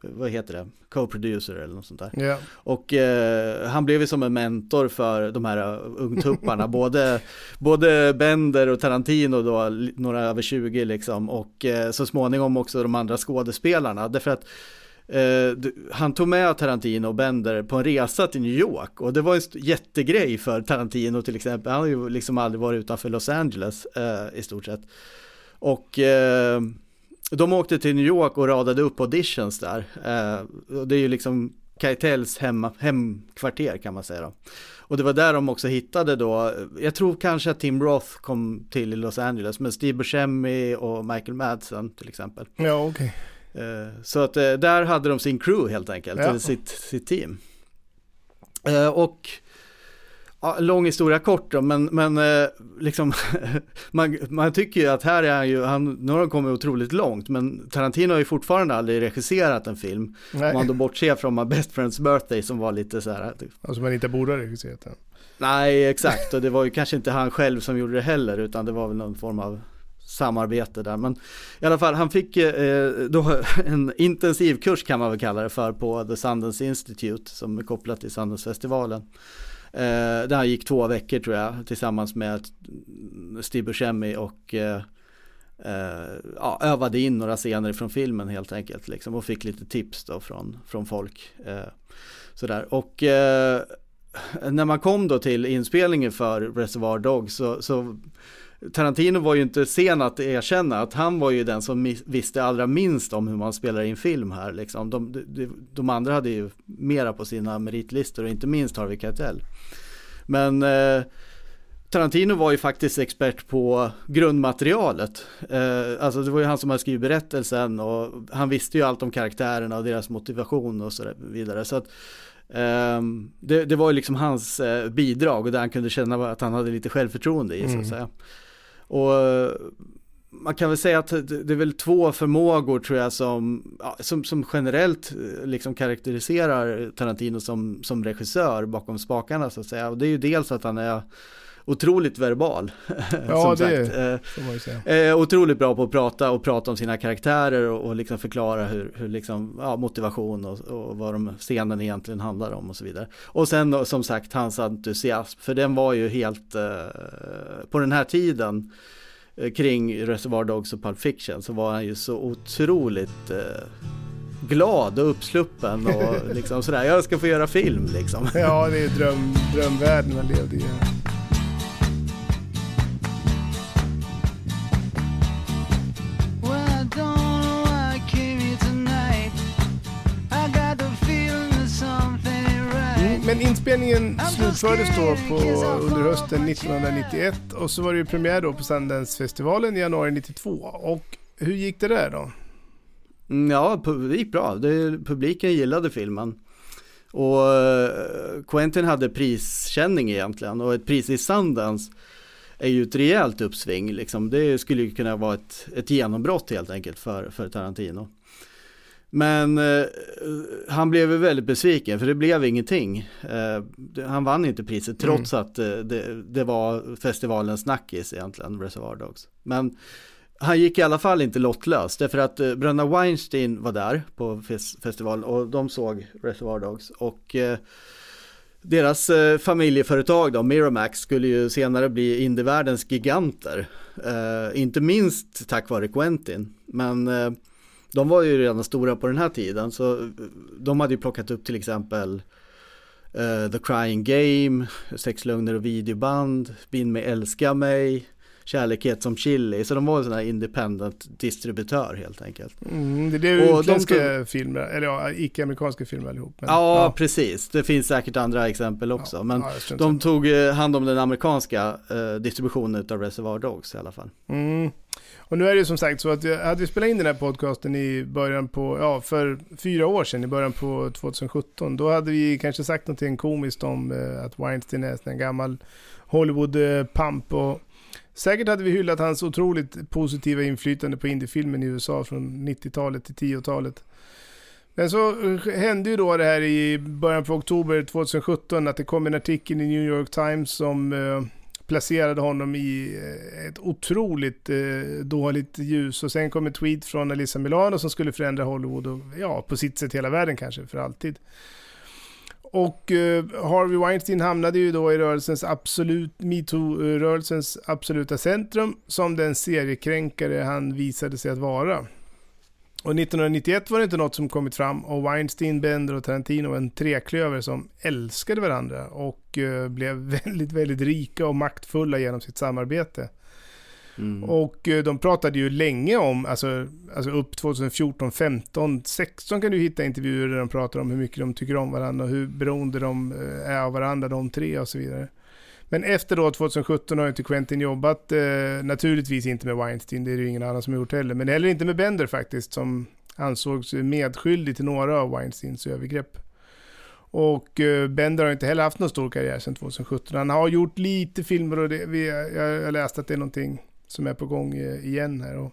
vad heter det, co-producer eller något sånt där. Yeah. Och eh, han blev ju som en mentor för de här uh, ungtupparna, (laughs) både, både Bender och Tarantino då, några över 20 liksom, och eh, så småningom också de andra skådespelarna. Därför att Eh, Eh, han tog med Tarantino och Bender på en resa till New York och det var en jättegrej för Tarantino till exempel. Han har ju liksom aldrig varit utanför Los Angeles eh, i stort sett. Och eh, de åkte till New York och radade upp auditions där. Eh, och det är ju liksom Keitels hem, hemkvarter kan man säga då. Och det var där de också hittade då, jag tror kanske att Tim Roth kom till i Los Angeles, men Steve Buscemi och Michael Madsen till exempel. Ja, okej. Okay. Eh, så att eh, där hade de sin crew helt enkelt, ja. sitt, sitt team. Eh, och ja, lång historia kort då, men, men liksom (laughs) man, man tycker ju att här är han ju, han, nu har de kommit otroligt långt, men Tarantino har ju fortfarande aldrig regisserat en film. Nej. Om man då bortser från My Best Friend's Birthday som var lite så här. Alltså man inte borde ha regisserat den. Nej, exakt, och det var ju kanske inte han själv som gjorde det heller, utan det var väl någon form av samarbete där. Men i alla fall, han fick eh, då (laughs) en intensivkurs kan man väl kalla det för på The Sundance Institute som är kopplat till Sundance-festivalen. Eh, där han gick två veckor tror jag tillsammans med Steve Buscemi och eh, eh, ja, övade in några scener från filmen helt enkelt liksom, och fick lite tips då från, från folk. Eh, sådär. Och eh, när man kom då till inspelningen för Reservoir Dogs så, så Tarantino var ju inte sen att erkänna att han var ju den som visste allra minst om hur man spelar in film här. Liksom. De, de, de andra hade ju mera på sina meritlistor och inte minst Harvey Keitel. Men eh, Tarantino var ju faktiskt expert på grundmaterialet. Eh, alltså det var ju han som hade skrivit berättelsen och han visste ju allt om karaktärerna och deras motivation och så vidare. Så att, eh, det, det, var ju liksom hans eh, bidrag och där han kunde känna att han hade lite självförtroende i mm. så att mm. säga. Och man kan väl säga att det är väl två förmågor tror jag som, som, som generellt eh, liksom karaktäriserar Tarantino som, som regissör bakom spakarna så att säga. Och det är ju dels att han är otroligt verbal. (laughs) Ja, det får man ju säga. Eh, otroligt bra på att prata och prata om sina karaktärer och, och liksom förklara hur, hur liksom, ja, motivation och, och vad de scenen egentligen handlar om och så vidare. Och sen som sagt hans entusiasm, för den var ju helt eh, på den här tiden eh, kring Reservoir Dogs och Pulp Fiction så var han ju så otroligt eh, glad och uppsluppen och (laughs) liksom sådär, jag ska få göra film liksom. Ja, det är dröm, drömvärlden man levde i. inspelningen slutfördes då på, under hösten 1991 och så var det ju premiär då på Sundance-festivalen i januari 92. Och hur gick det där då? Ja, det gick bra. Det, publiken gillade filmen. Och eh, Quentin hade priskänning egentligen och ett pris i Sundance är ju ett rejält uppsving liksom. Det skulle ju kunna vara ett, ett genombrott helt enkelt för, för Tarantino. Men eh, han blev väldigt besviken för det blev ingenting. Eh, han vann inte priset mm. trots mm. att eh, det, det, var festivalens snackis egentligen, Reservoir Dogs. Men han gick i alla fall inte lottlös därför att eh, Bröderna Weinstein var där på fes festival och de såg Reservoir Dogs och eh, deras eh, familjeföretag då, Miramax, skulle ju senare bli indievärldens giganter. Eh, inte minst tack vare Quentin, men eh, de var ju redan stora på den här tiden så eh, de hade ju plockat upp till exempel uh, The Crying Game, Sex lögner och videoband, Bind mig älska mig, Kärlekhet som chili, så de var en sån här independent distributör helt enkelt. Mm, det är ju utländska tog... filmer, eller ja, icke-amerikanska filmer allihop. Men, ja, ja, precis. Det finns säkert andra exempel också. Ja, men ja, de tog eh, hand om den amerikanska eh, distributionen av Reservoir Dogs i alla fall. Mm. Och nu är det ju som sagt så att jag hade spelat in den här podcasten i början på, ja för fyra år sedan, i början på 2017. Då hade vi kanske sagt någonting komiskt om eh, att Weinstein är en gammal Hollywood-pamp och Säkert hade vi hyllat hans otroligt positiva inflytande på indiefilmen i USA från 90-talet till 10-talet. Men så eh, hände ju då det här i början på oktober 2017 att det kom en artikel i New York Times som eh, placerade honom i eh, ett otroligt eh, dåligt ljus. Och sen kom ett tweet från Alissa Milano som skulle förändra Hollywood och ja, på sitt sätt hela världen kanske för alltid. Och eh, Harvey Weinstein hamnade ju då i rörelsens absolut, metoo-rörelsens absoluta centrum som den seriekränkare han visade sig att vara. Och 1991 var det inte något som kommit fram och Weinstein, Bender och Tarantino var en treklöver som älskade varandra och uh, blev (laughs) väldigt, väldigt rika och maktfulla genom sitt samarbete. Mm. Och eh, de pratade ju länge om, alltså, alltså upp 2014, 15, 16 kan du hitta intervjuer där de pratar om hur mycket de tycker om varandra och hur beroende de eh, är av varandra, de tre och så vidare. Men efter då 2017 har inte Quentin jobbat, eh, naturligtvis inte med Weinstein, det är det ju ingen annan som har gjort heller, men heller inte med Bender faktiskt, som ansågs medskyldig till några av Weinsteins övergrepp. Och eh, Bender har inte heller haft någon stor karriär sedan 2017. Han har gjort lite filmer och det, vi, jag, jag läste att det är någonting som är på gång eh, igen här. Och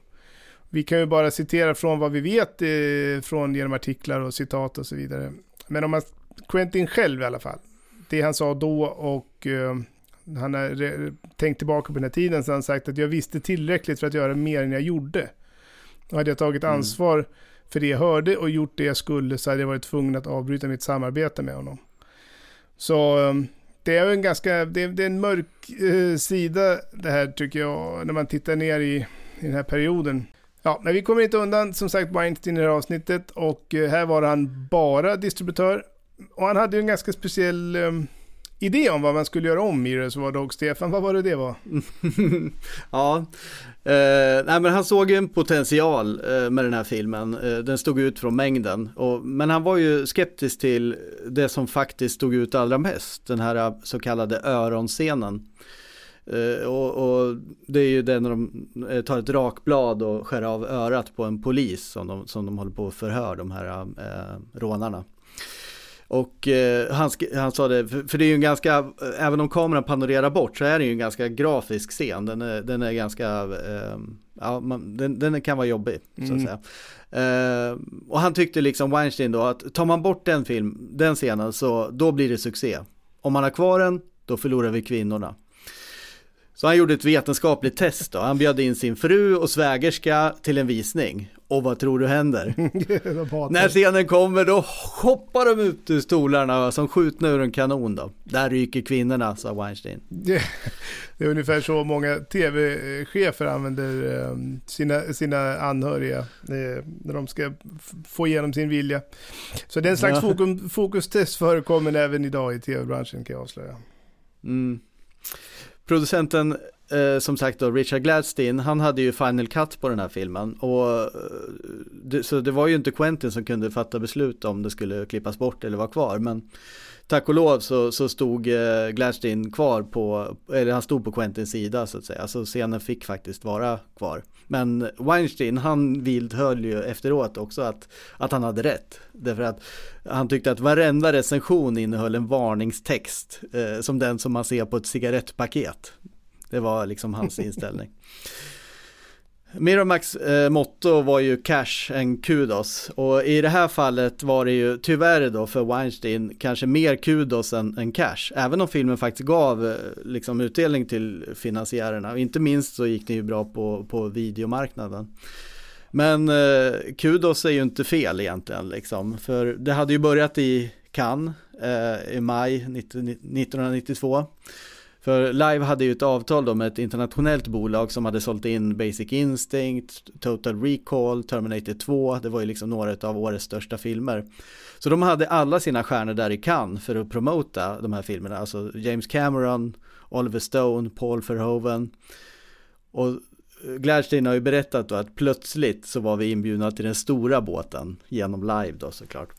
vi kan ju bara citera från vad vi vet eh, från genom artiklar och citat och så vidare. Men om man, Quentin själv i alla fall, det han sa då och eh, han har tänkt tillbaka på den här tiden så har han sagt att jag visste tillräckligt för att göra mer än jag gjorde. Och hade jag tagit mm. ansvar mm. för det jag hörde och gjort det jag skulle så hade jag varit tvungen att avbryta mitt samarbete med honom. Så um, det är en ganska, det är, det är en mörk eh, sida det här tycker jag, när man tittar ner i, i den här perioden. Ja, men vi kommer inte undan som sagt Weinstein i det här avsnittet och eh, här var han bara distributör. Och han hade ju en ganska speciell eh, idé om vad man skulle göra om i det så var Dog Stefan, vad var det det var? (laughs) ja, eh, nej men han såg en potential eh, med den här filmen, eh, den stod ut från mängden. Och, men han var ju skeptisk till det som faktiskt stod ut allra mest, den här eh, så kallade öronscenen. Eh, och, och, det är ju det när de eh, tar ett rakblad och skär av örat på en polis som de, som de håller på att förhör, de här rånarna. Och eh, han, han sa det, för, för, det är ju en ganska, även om kameran panorerar bort så är det ju en ganska grafisk scen. Den är, den är ganska, eh, ja, man, den, den, kan vara jobbig så att mm. säga. Eh, och han tyckte liksom Weinstein då att tar man bort den film, den scenen så då blir det succé. Om man har kvar den, då förlorar vi kvinnorna. Så han gjorde ett vetenskapligt test då. Han bjöd in sin fru och svägerska till en visning. Och vad tror du händer? (laughs) När scenen kommer då hoppar de ut ur stolarna som skjutna ur en kanon då. Där ryker kvinnorna, sa Weinstein. Det, det är ungefär så många tv-chefer använder ehm, sina, sina anhöriga eh, när de ska få igenom sin vilja. Så den slags fokus, fokustest förekommer även idag i tv-branschen kan jag avslöja. Mm. Producenten eh, som sagt då, Richard Gladstein, han hade ju final cut på den här filmen. Och, eh, det, så det var ju inte Quentin som kunde fatta beslut om det skulle klippas bort eller vara kvar. Men tack och lov så, så stod eh, Gladstein kvar på, eller han stod på Quentins sida så att säga. Så scenen fick faktiskt vara kvar. Men Weinstein han vidhöll ju efteråt också att, att han hade rätt. Därför att han tyckte att varenda recension innehöll en varningstext. Eh, som den som man ser på ett cigarettpaket. Det var liksom hans (laughs) inställning. Miramax eh, motto var ju cash and kudos och i det här fallet var det ju tyvärr då för Weinstein kanske mer kudos än, än cash. Även om filmen faktiskt gav eh, liksom utdelning till finansiärerna och inte minst så gick det ju bra på, på videomarknaden. Men eh, kudos är ju inte fel egentligen liksom för det hade ju börjat i Cannes eh, i maj 1992 för Live hade ju ett avtal då med ett internationellt bolag som hade sålt in Basic Instinct, Total Recall, Terminator 2, det var ju liksom några av årets största filmer. Så de hade alla sina stjärnor där i Cannes för att promota de här filmerna, alltså James Cameron, Oliver Stone, Paul Verhoeven. Och Gladstein har ju berättat då att plötsligt så var vi inbjudna till den stora båten genom Live då såklart.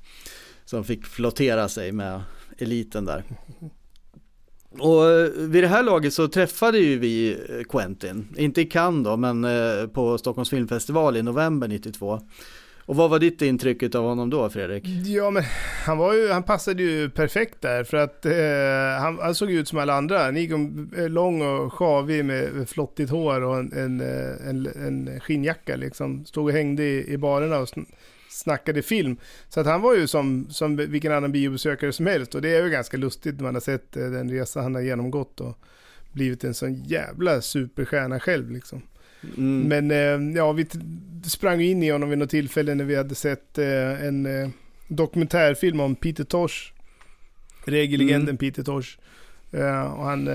Som fick flottera sig med eliten där. Och eh, vid det här laget så träffade ju vi eh, Quentin, inte i Cannes då, men eh, på Stockholms filmfestival i november 92. Och vad var ditt intryck av honom då Fredrik? Ja men han, var ju, han passade ju perfekt där för att eh, han, han, såg ut som alla andra. Han gick om, lång och sjavig med flottigt hår och en, en, en, en skinnjacka liksom. Stod och hängde i, i barerna och snackade film. Så att han var ju som, som vilken annan biobesökare som helst och det är ju ganska lustigt när man har sett eh, den resa han har genomgått och blivit en sån jävla superstjärna själv liksom. Mm. Men eh, ja, vi sprang in i honom vid något tillfälle när vi hade sett eh, en dokumentärfilm om Peter Tosh. Regellegenden mm. Peter Tosh. och han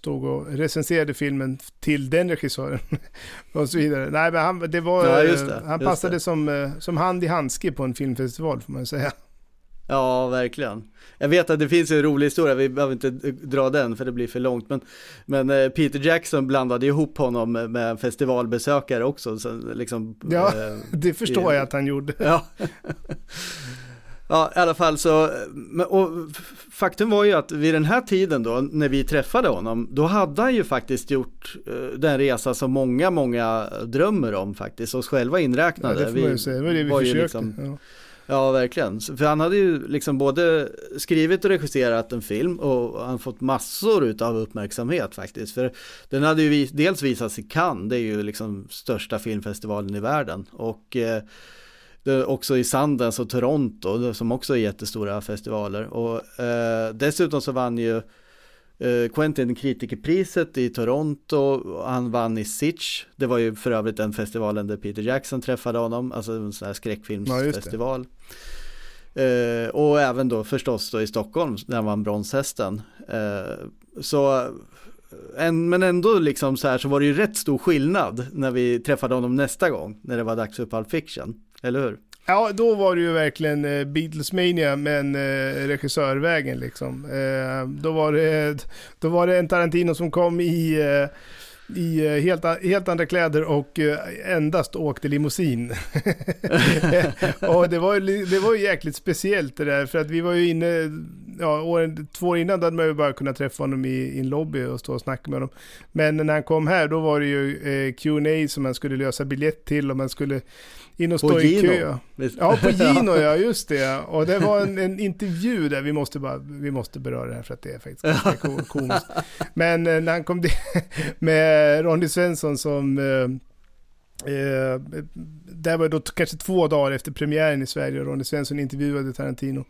stod och recenserade filmen till den regissören. (laughs) och så vidare. Nej, men han, det var, ja, det, han passade det. Som, eh, som hand i handske på en filmfestival får man säga. Ja, verkligen. Jag vet att det finns en rolig historia, vi behöver inte dra den för det blir för långt. Men, men eh, Peter Jackson blandade ihop honom med en festivalbesökare också. Så liksom, ja, eh, (laughs) det förstår i, jag att han gjorde. Ja. (laughs) Ja, i alla fall så, och faktum var ju att vid den här tiden då, när vi träffade honom, då hade han ju faktiskt gjort uh, den resa som många, många drömmer om faktiskt, oss själva inräknade. Ja, det får man ju säga, det var det vi var försökte. Liksom, ja. ja. verkligen. För han hade ju liksom både skrivit och regisserat en film och han fått massor av uppmärksamhet faktiskt. För den hade ju dels visats i Cannes, det är ju liksom största filmfestivalen i världen. Och eh, också i Sundance och Toronto som också är jättestora festivaler. Och eh, dessutom så vann ju eh, Quentin kritikerpriset i Toronto, han vann i Sitch, det var ju för övrigt den festivalen där Peter Jackson träffade honom, alltså en sån här skräckfilmsfestival. Ja, eh, och även då förstås då i Stockholm där han vann Bronshästen. Eh, så en, men ändå liksom så här så var det ju rätt stor skillnad när vi träffade honom nästa gång, när det var dags för Pulp Fiction. Eller hur? Ja, då var det ju verkligen eh, Beatlesmania men eh, regissörvägen liksom. Eh, då, var det, då var det en Tarantino som kom i eh, i eh, helt, helt andra kläder och eh, endast åkte limousin. (laughs) och det var, det var ju jäkligt speciellt det där, för att vi var ju inne, ja, åren, två år innan då hade man ju bara kunnat träffa honom i, i en lobby och stå och snacka med honom. Men när han kom här, då var det ju eh, Q&A som man skulle lösa biljett till och man skulle in och stå på i kö. Ja, på (laughs) Gino ja, just det. Och det var en, en, intervju där, vi måste, bara, vi måste beröra det här för att det är faktiskt ganska (laughs) komiskt. Men eh, när han kom dit (laughs) med Ronny Svensson som Eh, eh det var då kanske två dagar efter premiären i Sverige och Ronny Svensson intervjuade Tarantino.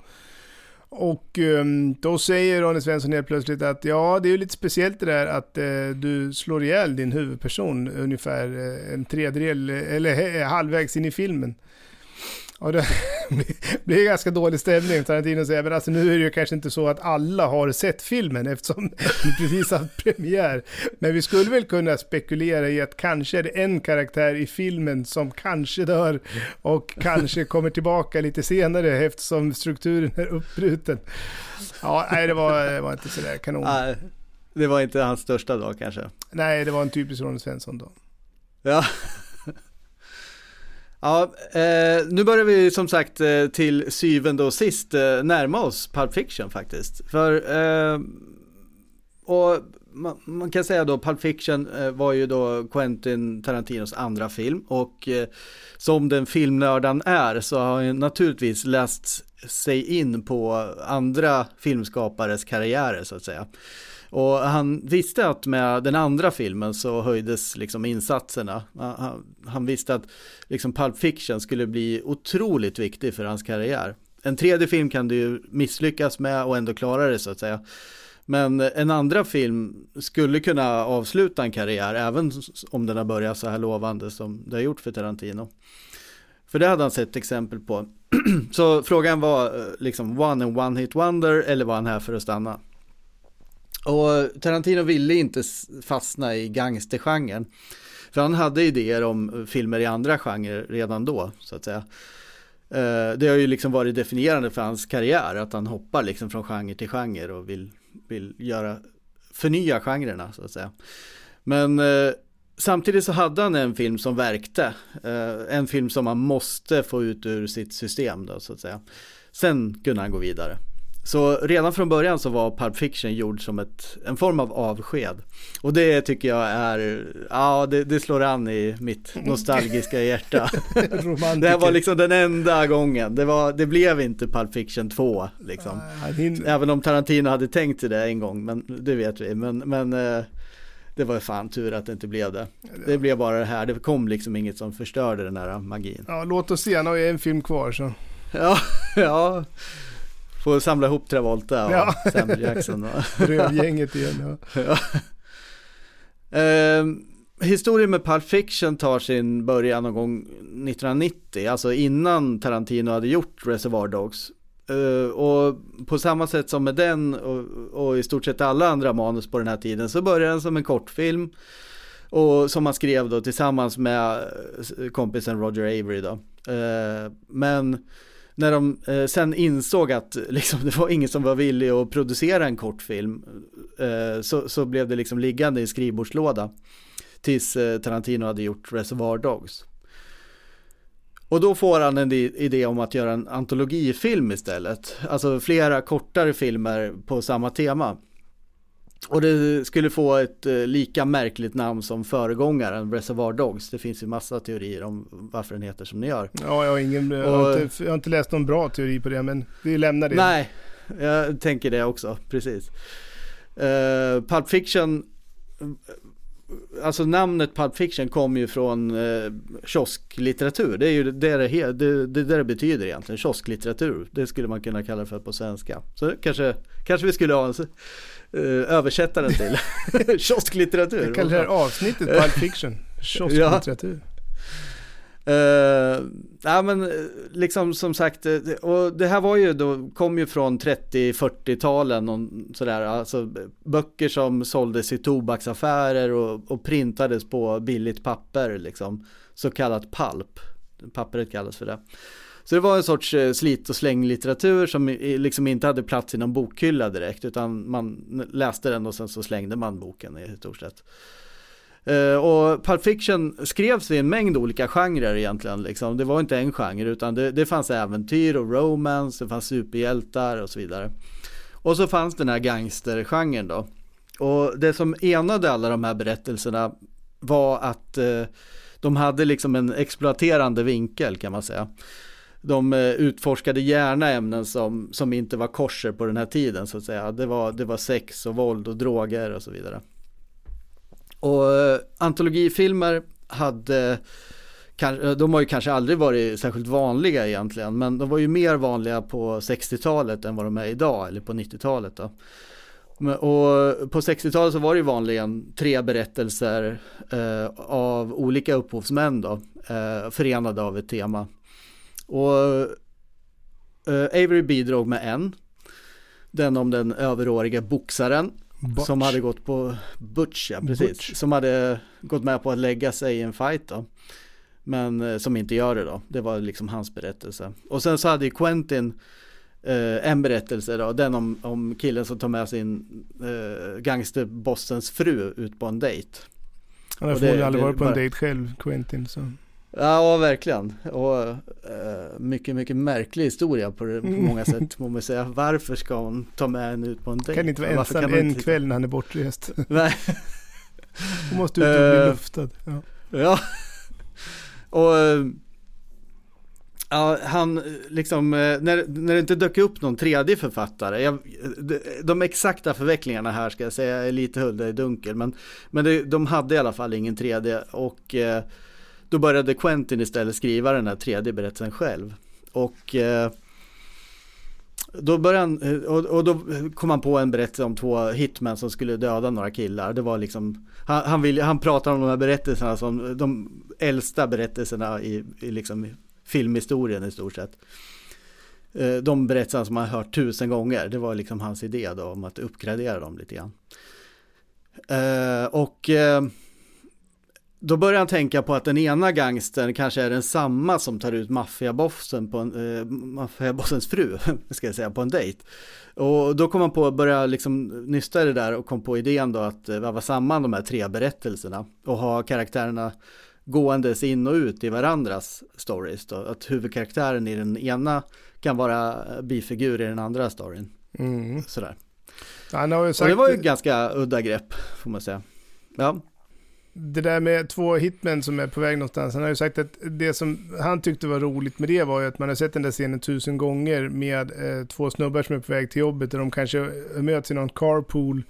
Och ehm, då säger Ronny Svensson helt plötsligt att ja, det är ju lite speciellt det där att eh, du slår ihjäl din huvudperson ungefär eh, en tredjedel eller halvvägs in i filmen. Och det (laughs) blir ganska dålig stämning. Tarantino säger, men alltså nu är det ju kanske inte så att alla har sett filmen eftersom (laughs) den precis haft premiär. Men vi skulle väl kunna spekulera i att kanske är det en karaktär i filmen som kanske dör och kanske (laughs) kommer tillbaka lite senare eftersom strukturen är uppbruten. Ja, nej det var, det var inte sådär kanon. Det var inte hans största dag kanske. Nej, det var en typisk Ronny Svensson då. Ja. Ja, eh, nu börjar vi som sagt eh, till syvende och sist eh, närma oss Pulp Fiction faktiskt. För, eh, och man, man, kan säga då Pulp Fiction eh, var ju då Quentin Tarantinos andra film och eh, som den filmnördan är så har han naturligtvis läst sig in på andra filmskapares karriärer så att säga. Och han visste att med den andra filmen så höjdes liksom insatserna. Han, han visste att liksom Pulp Fiction skulle bli otroligt viktig för hans karriär. En tredje film kan du ju misslyckas med och ändå klara det så att säga. Men en andra film skulle kunna avsluta en karriär även om den har börjat så här lovande som det har gjort för Tarantino. För det hade han sett exempel på. (clears throat) så frågan var eh, liksom one and one hit wonder eller var han här för att stanna? Och Tarantino ville inte fastna i gangstergenren. För han hade idéer om filmer i andra genrer redan då, så att säga. Eh, det har ju liksom varit definierande för hans karriär, att han hoppar liksom från genre till genre och vill, vill göra, förnya genrerna, så att säga. Men eh, samtidigt så hade han en film som verkte, eh, en film som han måste få ut ur sitt system då, så att säga. Sen kunde han gå vidare. Så redan från början så var Pulp Fiction gjord som ett, en form av avsked. Och det tycker jag är, ja det, det slår an i mitt nostalgiska hjärta. (laughs) det här var liksom den enda gången, det, var, det blev inte Pulp Fiction 2 liksom. Även om Tarantino hade tänkt till det en gång, men det vet vi. Men, men eh, det var fan tur att det inte blev det. Det blev bara det här, det kom liksom inget som förstörde den här magin. Ja, låt oss se, han har ju en film kvar så. Ja, (laughs) ja. Får samla ihop Travolta och ja. Samuel Jackson. (laughs) Rövgänget igen. Ja. ja. Eh, historien med Pulp Fiction tar sin början någon gång 1990, alltså innan Tarantino hade gjort Reservoir Dogs. Uh, och på samma sätt som med den och, och, i stort sett alla andra manus på den här tiden så började den som en kortfilm. Och som man skrev då tillsammans med kompisen Roger Avery då. Uh, men när de eh, sen insåg att eh, liksom, (laughs) det var ingen som var villig att producera en kortfilm eh, så, så blev det liksom liggande i skrivbordslåda tills eh, Tarantino hade gjort Reservoir Dogs. Och då får han en idé om att göra en antologifilm istället, alltså flera kortare filmer på samma tema. Och det skulle få ett eh, lika märkligt namn som föregångaren Reservoir Dogs. Det finns ju massa teorier om varför den heter som den gör. Ja, jag har, ingen, jag har, inte, jag har inte läst någon bra teori på det, men vi lämnar det. Nej, jag tänker det också, precis. Uh, Pulp Fiction, alltså namnet Pulp Fiction kommer ju från uh, kiosklitteratur. Det är ju det det, det, det, det betyder egentligen, kiosklitteratur. Det skulle man kunna kalla det för på svenska. Så kanske, kanske vi skulle ha en översätta den till. (laughs) Kiosklitteratur. Jag kallar det här avsnittet Pulp Fiction. Kiosklitteratur. Uh, ja men liksom som sagt, eh, och det här var ju då, kom ju från 30-40-talen och sådär, alltså böcker som såldes i tobaksaffärer och, och printades på billigt papper liksom, så kallat pulp, pappret kallas för det. Så det var en sorts eh, slit och släng-litteratur som liksom inte hade plats i någon bokhylla direkt utan man läste den och sen så slängde man boken i stort sett. Eh, och Pulp Fiction skrevs i en mängd olika genrer egentligen. Liksom. Det var inte en genre utan det, det fanns äventyr och romance, det fanns superhjältar och så vidare. Och så fanns den här gangstergenren då. Och det som enade alla de här berättelserna var att eh, de hade liksom en exploaterande vinkel kan man säga de eh, utforskade gärna ämnen som, som inte var korser på den här tiden så att säga. Det var, det var sex och våld och droger och så vidare. Och eh, antologifilmer hade de har ju kanske aldrig varit särskilt vanliga egentligen, men de var ju mer vanliga på 60-talet än vad de är idag, eller på 90-talet då. Och på 60-talet så var det ju vanligen tre berättelser eh, av olika upphovsmän då, eh, förenade av ett tema. Och uh, Avery bidrog med en. Den om den överåriga boxaren. Butch. Som hade gått på Butch, ja precis. Butch. Som hade gått med på att lägga sig i en fight då. Men uh, som inte gör det då. Det var liksom hans berättelse. Och sen så hade ju Quentin eh, en berättelse då, den om, om killen som tar med sin gangsterbossens fru ut på en dejt. Han har förmodligen aldrig varit på en dejt själv, Quentin. Så. Ja, verkligen. Och uh, mycket, mycket märklig historia på, det, på mm. många sätt, (laughs) må man säga. Varför ska hon ta med henne ut på en dejt? Kan inte vara ensam en inte... kväll när han är bortrest. (laughs) Nej. (laughs) hon måste ut och bli uh, luftad. Ja. ja. och uh, Ja, han liksom, när, när det inte dök upp någon tredje författare, jag, de, de, exakta förvecklingarna här ska jag säga är lite hullda i dunkel, men, men det, de hade i alla fall ingen tredje och eh, då började Quentin istället skriva den här tredje berättelsen själv. Och eh, då började han, eh, och, och, då kom han på en berättelse om två hitmen som skulle döda några killar. Det var liksom, han, han, vill, han pratar om de här berättelserna som de äldsta berättelserna i, i liksom filmhistorien i stort sett. Eh, de berättelserna som man har hört tusen gånger, det var liksom hans idé då om att uppgradera dem lite grann. Eh, och då börjar han tänka på att den ena gangstern kanske är den samma som tar ut maffiabossen på en, eh, maffiabossens fru, (laughs) ska jag säga, på en dejt. Och då kom han på att börja liksom nysta i det där och kom på idén då att eh, väva samman de här tre berättelserna och ha karaktärerna gåendes in och ut i varandras stories då. Att huvudkaraktären i den ena kan vara bifigur i den andra storyn. Mm. Sådär. Han har ju sagt... Och det var ju ganska udda grepp, får man säga. Ja det där med två hitmen som är på väg någonstans. Han har ju sagt att det som han tyckte var roligt med det var ju att man har sett den där scenen tusen gånger med eh, två snubbar som är på väg till jobbet och de kanske möts i någon carpool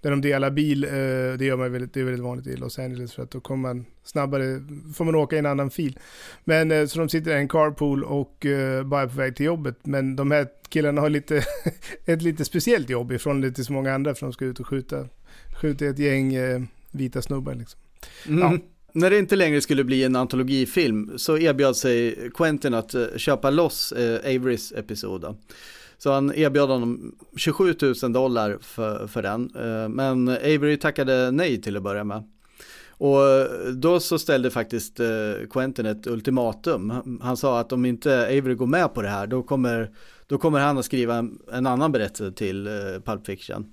där de delar bil. Eh, det gör man väldigt, det är väldigt vanligt i Los Angeles för att då kommer man snabbare, får man åka i en annan fil. Men eh, så de sitter i en carpool och eh, bara är på väg till jobbet. Men de här killarna har lite, (laughs) ett lite speciellt jobb ifrån lite så många andra för de ska ut och skjuta, skjuta ett gäng eh, vita snubbar liksom. Mm. Ja. När det inte längre skulle bli en antologifilm så erbjöd sig Quentin att eh, köpa loss eh, Averys episod. Så han erbjöd honom 27 000 dollar för, för den. Eh, men Avery tackade nej till att börja med. Och eh, då så ställde faktiskt eh, Quentin ett ultimatum. Han sa att om inte Avery går med på det här då kommer, då kommer han att skriva en, en annan berättelse till Pulp Fiction.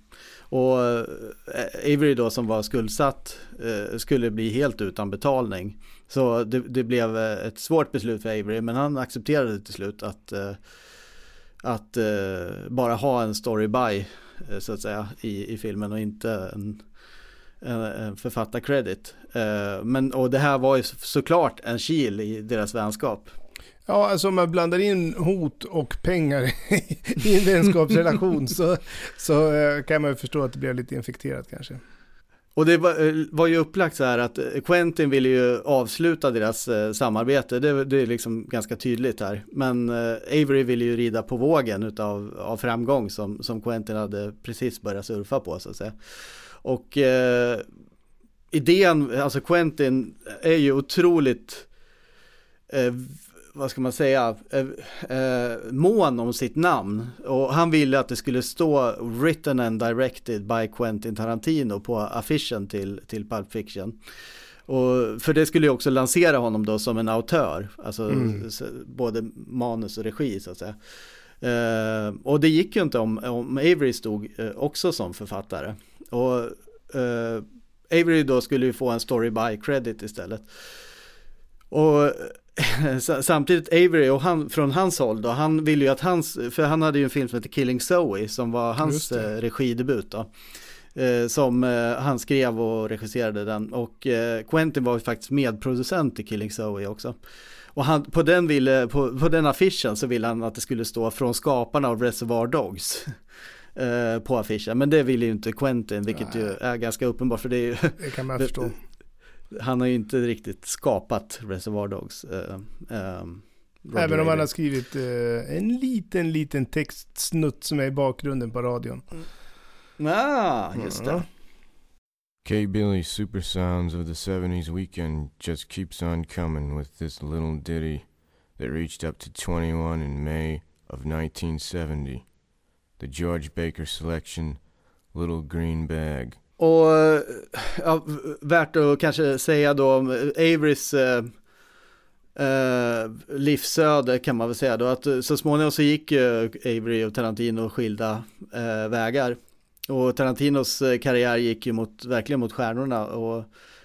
Och eh, Avery då som var skuldsatt eh, skulle bli helt utan betalning. Så det, det, blev eh, ett svårt beslut för Avery men han accepterade till slut att, att bara ha en story by så att säga i, i filmen och inte en, en författarkredit. Men och det här var ju såklart en kil i deras vänskap. Ja, alltså om man blandar in hot och pengar (laughs) i en vänskapsrelation så, så eh, kan man ju förstå att det blev lite infekterat kanske. Och det var, eh, var ju upplagt så här att eh, Quentin ville ju avsluta deras eh, samarbete, det, det, är liksom ganska tydligt här. Men eh, Avery ville ju rida på vågen utav, av framgång som, som Quentin hade precis börjat surfa på så att säga. Och eh, idén, alltså Quentin är ju otroligt eh, vad ska man säga, eh, eh, mån om sitt namn. Och han ville att det skulle stå written and directed by Quentin Tarantino på affischen till, till Pulp Fiction. Och för det skulle ju också lansera honom då som en autör, alltså mm. både manus och regi så att säga. Eh, och det gick ju inte om, om Avery stod eh, också som författare. Och Avery då skulle ju få en story by credit istället. Och (laughs) samtidigt Avery och han, från hans håll då, han ville ju att hans, för han hade ju en film som heter Killing Zoe som var hans eh, regidebut då. Eh, som eh, han skrev och regisserade den och eh, Quentin var ju faktiskt medproducent i Killing Zoe också. Och han, på, den ville, på, på den affischen så ville han att det skulle stå från skaparna av Reservoir Dogs. (laughs) På affischen, men det ville ju inte Quentin, vilket Nej. ju är ganska uppenbart för det är ju Det kan man förstå (laughs) han har ju inte riktigt skapat Reservoir Dogs. Uh, um, Även om han har skrivit uh, en liten, liten textsnutt som är i bakgrunden på radion. Mm. Ah, just det. K-Billy's super sounds of the 70s weekend just keeps on coming with this little ditty that reached up to 21 in May of 1970. The George Baker selection, Little Green Bag. Och ja, värt att kanske säga då om Averys eh, eh, livsöde kan man väl säga då. Att så småningom så gick ju Avery och Tarantino skilda eh, vägar. Och Tarantinos eh, karriär gick ju mot, verkligen mot stjärnorna och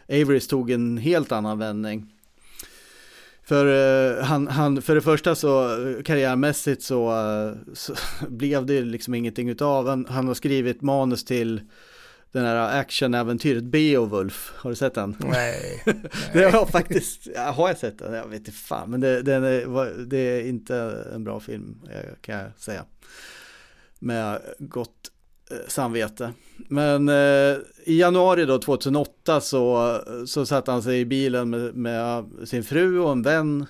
Averys tog en helt annan vändning. För, eh, han, han, för det första så eh, karriärmässigt så, så (laughs) blev det liksom ingenting utav. Han, han har skrivit manus till den här actionäventyret Beowulf, har du sett den? Nej. (laughs) det har jag faktiskt, ja, har jag sett den? Jag vet inte fan, men det, den är, det är inte en bra film kan jag säga. Med gott eh, samvete. Men eh, i januari då 2008 så, så satte han sig i bilen med, med sin fru och en vän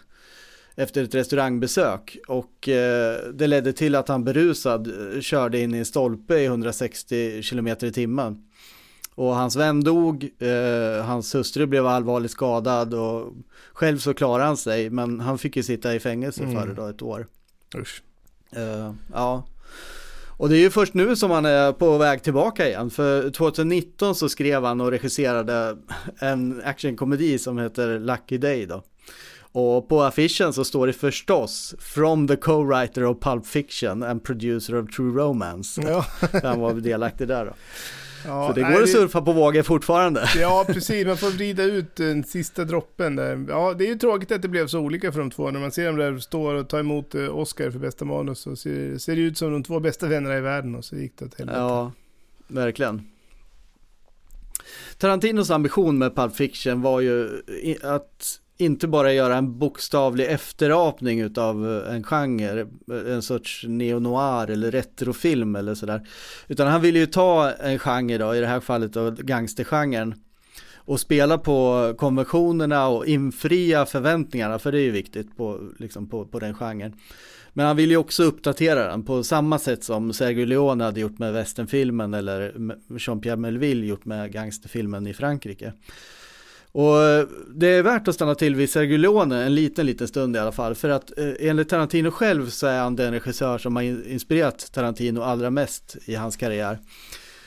efter ett restaurangbesök och eh, det ledde till att han berusad körde in i en stolpe i 160 km i timmen. Och hans vän dog, eh, hans hustru blev allvarligt skadad och själv så klarade han sig men han fick ju sitta i fängelse mm. för det då ett år. Usch. Eh, ja. Och det är ju först nu som han är på väg tillbaka igen. För 2019 så skrev han och regisserade en actionkomedi som heter Lucky Day då. Och på affischen så står det förstås From the co-writer of Pulp Fiction and producer of True Romance. Ja. (laughs) han var delaktig där då. Ja, så det nej, går att surfa på vågor fortfarande. (laughs) Ja, precis. Man får vrida ut den sista droppen där. Ja, det är ju tråkigt att det blev så olika för de två. När man ser dem där stå och ta emot eh, Oscar för bästa manus så ser, ser det ut som de två bästa vännerna i världen och så gick det åt helvete. Ja, verkligen. Tarantinos ambition med Pulp Fiction var ju att inte bara göra en bokstavlig efterapning utav en genre, en sorts neo-noir eller retrofilm eller sådär. Utan han ville ju ta en genre då, i det här fallet då gangstergenren och spela på konventionerna och infria förväntningarna, för det är ju viktigt på, liksom på, på den genren. Men han vill ju också uppdatera den på samma sätt som Sergio Leone hade gjort med västernfilmen eller Jean-Pierre Melville gjort med gangsterfilmen i Frankrike. Och eh, det är värt att stanna till vid Sergio Leone en liten, liten stund i alla fall. För att eh, enligt Tarantino själv så är han den regissör som har inspirerat Tarantino allra mest i hans karriär.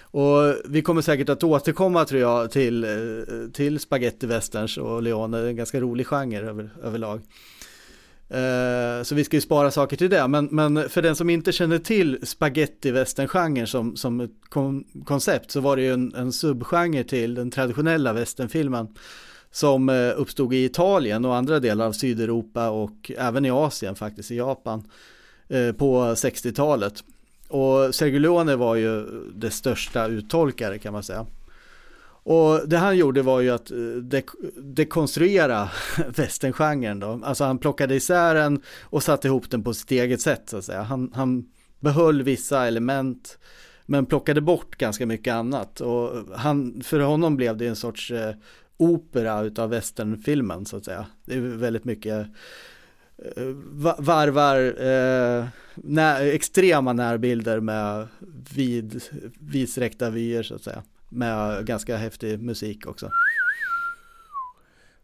Och vi kommer säkert att återkomma tror jag till, eh, till spaghetti westerns och Leone, en ganska rolig genre över, överlag. Eh, så vi ska ju spara saker till det, men, men för den som inte känner till spaghetti western som, som ett kon koncept så var det ju en, en subgenre till den traditionella västernfilmen som eh, uppstod i Italien och andra delar av Sydeuropa och även i Asien faktiskt, i Japan eh, på 60-talet. Och Sergio Leone var ju det största uttolkare kan man säga. Och det han gjorde var ju att eh, dekonstruera (laughs) västerngenren då. Alltså han plockade isär den och satte ihop den på sitt eget sätt så att säga. Han, han behöll vissa element men plockade bort ganska mycket annat. Och han, för honom blev det en sorts eh, opera utav västernfilmen så att säga. Det är väldigt mycket eh, varvar eh, när, extrema närbilder med vid, vidsträckta vyer så att säga med ganska häftig musik också.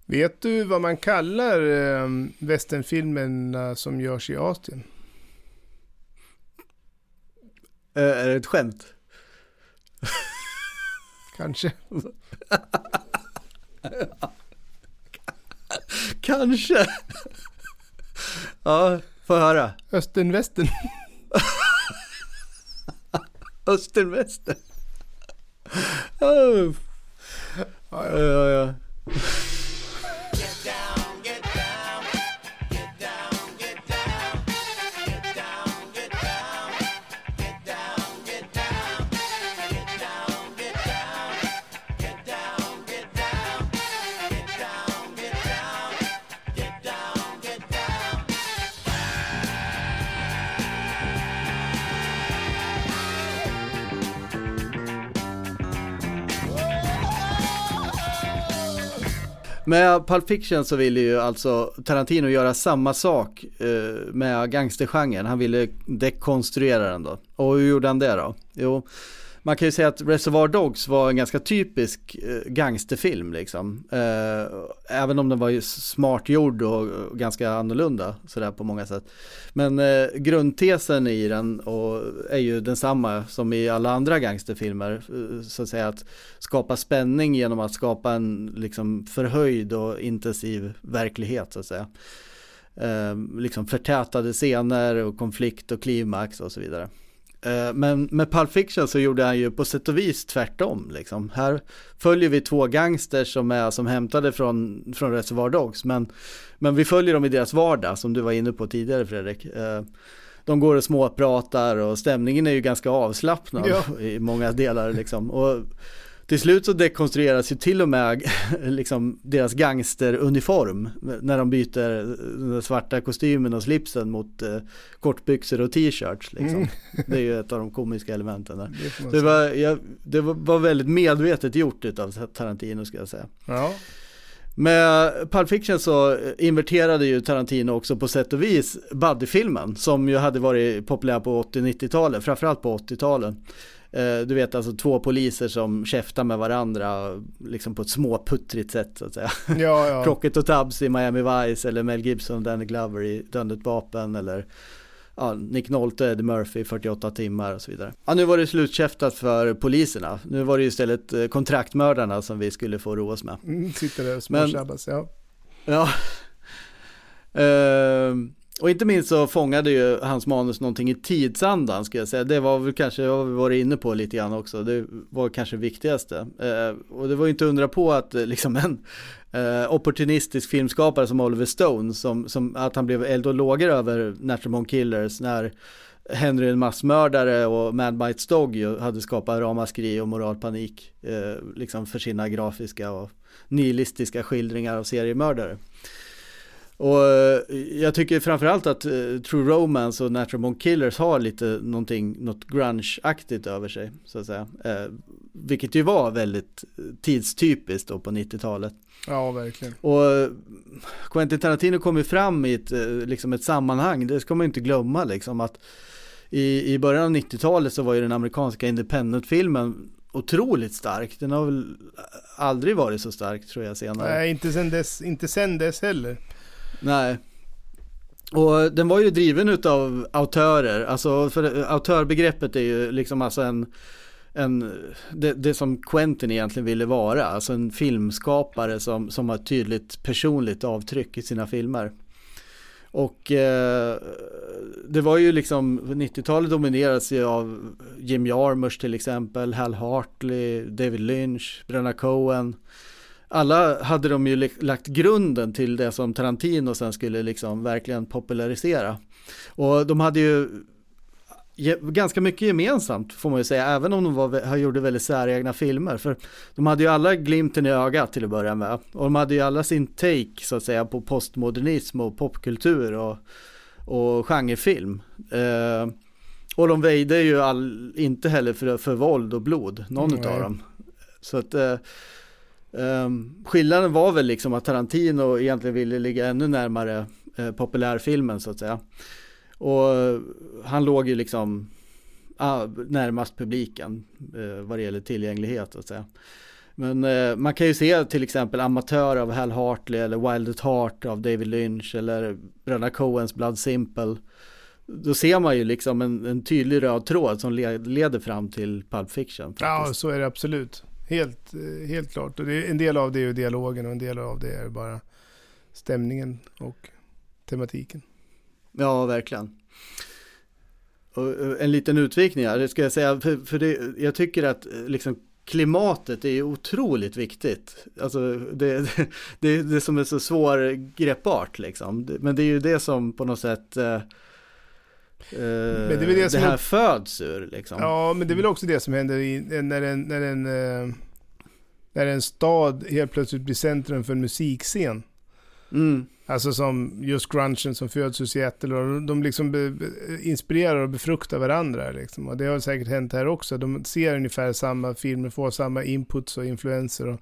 Vet du vad man kallar eh, westernfilmerna som görs i Asien? Äh, är det ett skämt? Kanske. (laughs) Kanske. ja, få höra. Östern, västern. (laughs) Västern ja, ja. Med Pulp Fiction så ville ju alltså Tarantino göra samma sak eh, med gangstergenren. Han ville dekonstruera den då. Och hur gjorde han det då? Jo, man kan ju säga att Reservoir Dogs var en ganska typisk eh, gangsterfilm liksom. Eh, även om den var ju smart gjord och, ganska annorlunda sådär på många sätt. Men eh, grundtesen i den och är ju densamma som i alla andra gangsterfilmer. Så att säga att skapa spänning genom att skapa en liksom förhöjd och intensiv verklighet så att säga. Liksom förtätade scener och konflikt och klimax och så vidare. Eh, men med Pulp Fiction så gjorde han ju på sätt och vis tvärtom. Liksom. Här följer vi två gangsters som är som hämtade från, från Reservoir Dogs. Men, men vi följer dem i deras vardag som du var inne på tidigare Fredrik. Eh, de går och småpratar och stämningen är ju ganska avslappnad ja. i många delar. Liksom. Och till slut så dekonstrueras ju till och med (laughs) liksom deras gangsteruniform när de byter den svarta kostymen och slipsen mot eh, kortbyxor och t-shirts. Liksom. Mm. (laughs) Det är ju ett av de komiska elementen där. Det, det, var, jag, det var väldigt medvetet gjort av Tarantino ska jag säga. Ja. Med Pulp Fiction så inverterade ju Tarantino också på sätt och vis Buddy-filmen som ju hade varit populär på 80-90-talet, framförallt på 80-talet. Eh, du vet alltså två poliser som käftar med varandra liksom på ett småputtrigt sätt så att säga. Ja, ja. (laughs) Crockett och Tubbs i Miami Vice eller Mel Gibson och Danny Glover i Dödligt vapen eller ja, Nick Nolte, Eddie Murphy 48 timmar och så vidare. Ja, nu var det slutkäftat för poliserna. Nu var det istället eh, kontraktmördarna som vi skulle få roa oss med. Mm, sitter där och småtjabbas, ja. Ja. Uh, och inte minst så fångade ju hans manus någonting i tidsandan ska jag säga. Det var väl kanske, vad vi varit inne på lite grann också, det var kanske det viktigaste. Eh, och det var ju inte undra på att eh, liksom en eh, opportunistisk filmskapare som Oliver Stone, som, som att han blev eld och lågor över Natural Born Killers när Henry en massmördare och Mad Bites Dog ju hade skapat ramaskri och moralpanik eh, liksom för sina grafiska och nihilistiska skildringar av seriemördare. Och eh, jag tycker framförallt att uh, True Romance och Natural Born Killers har lite någonting, något grunge-aktigt över sig. Så att säga. Uh, vilket ju var väldigt tidstypiskt då på 90-talet. Ja, verkligen. Och Quentin Tarantino kom ju fram i ett, liksom ett sammanhang, det ska man inte glömma liksom att i, i början av 90-talet så var ju den amerikanska independent-filmen otroligt stark. Den har väl aldrig varit så stark tror jag senare. Nej, inte sen dess, inte sen dess heller. Nej. Och den var ju driven utav autörer, alltså för autörbegreppet är ju liksom alltså en, en det, det, som Quentin egentligen ville vara, alltså en filmskapare som, som har ett tydligt personligt avtryck i sina filmer. Och eh, det var ju liksom, 90-talet dominerades ju av Jim Jarmusch till exempel, Hal Hartley, David Lynch, Brenna Cohen alla hade de ju lagt grunden till det som Tarantino sen skulle liksom verkligen popularisera. Och de hade ju ganska mycket gemensamt får man ju säga, även om de var, gjorde väldigt säregna filmer. För de hade ju alla glimten i ögat till att börja med. Och de hade ju alla sin take så att säga på postmodernism och popkultur och, och genrefilm. Eh, och de väjde ju all, inte heller för, för våld och blod, någon mm, av dem. Så att eh, Um, skillnaden var väl liksom att Tarantino egentligen ville ligga ännu närmare uh, populärfilmen så att säga. Och uh, han låg ju liksom uh, närmast publiken uh, vad det gäller tillgänglighet så att säga. Men man kan ju se till exempel Amatör av Hal Hartley eller Wild at Heart av David Lynch eller Bröderna Coens Blood Simple. Då ser man ju liksom en, en tydlig röd tråd som leder fram till Pulp Fiction. Faktiskt. Ja, så är det absolut. Helt, eh, helt klart. Och det, en del av det är dialogen och en del av det är bara stämningen och tematiken. Ja, verkligen. Och eh, en liten utvikning här, det ska jag säga, för, för det, jag tycker att eh, liksom klimatet är otroligt viktigt. Alltså det, (laughs) det, det är det som är så svårgreppbart liksom. Men det är ju det som på något sätt det, är det, det här är... föds ur liksom. Ja, men det är väl också det som händer i, när, en, när, en, eh, när en stad helt plötsligt blir centrum för en musikscen. Mm. Alltså som just grungen som föds ur Seattle. Och de liksom be, inspirerar och befruktar varandra. Liksom. Och det har säkert hänt här också. De ser ungefär samma filmer, får samma inputs och influenser. Och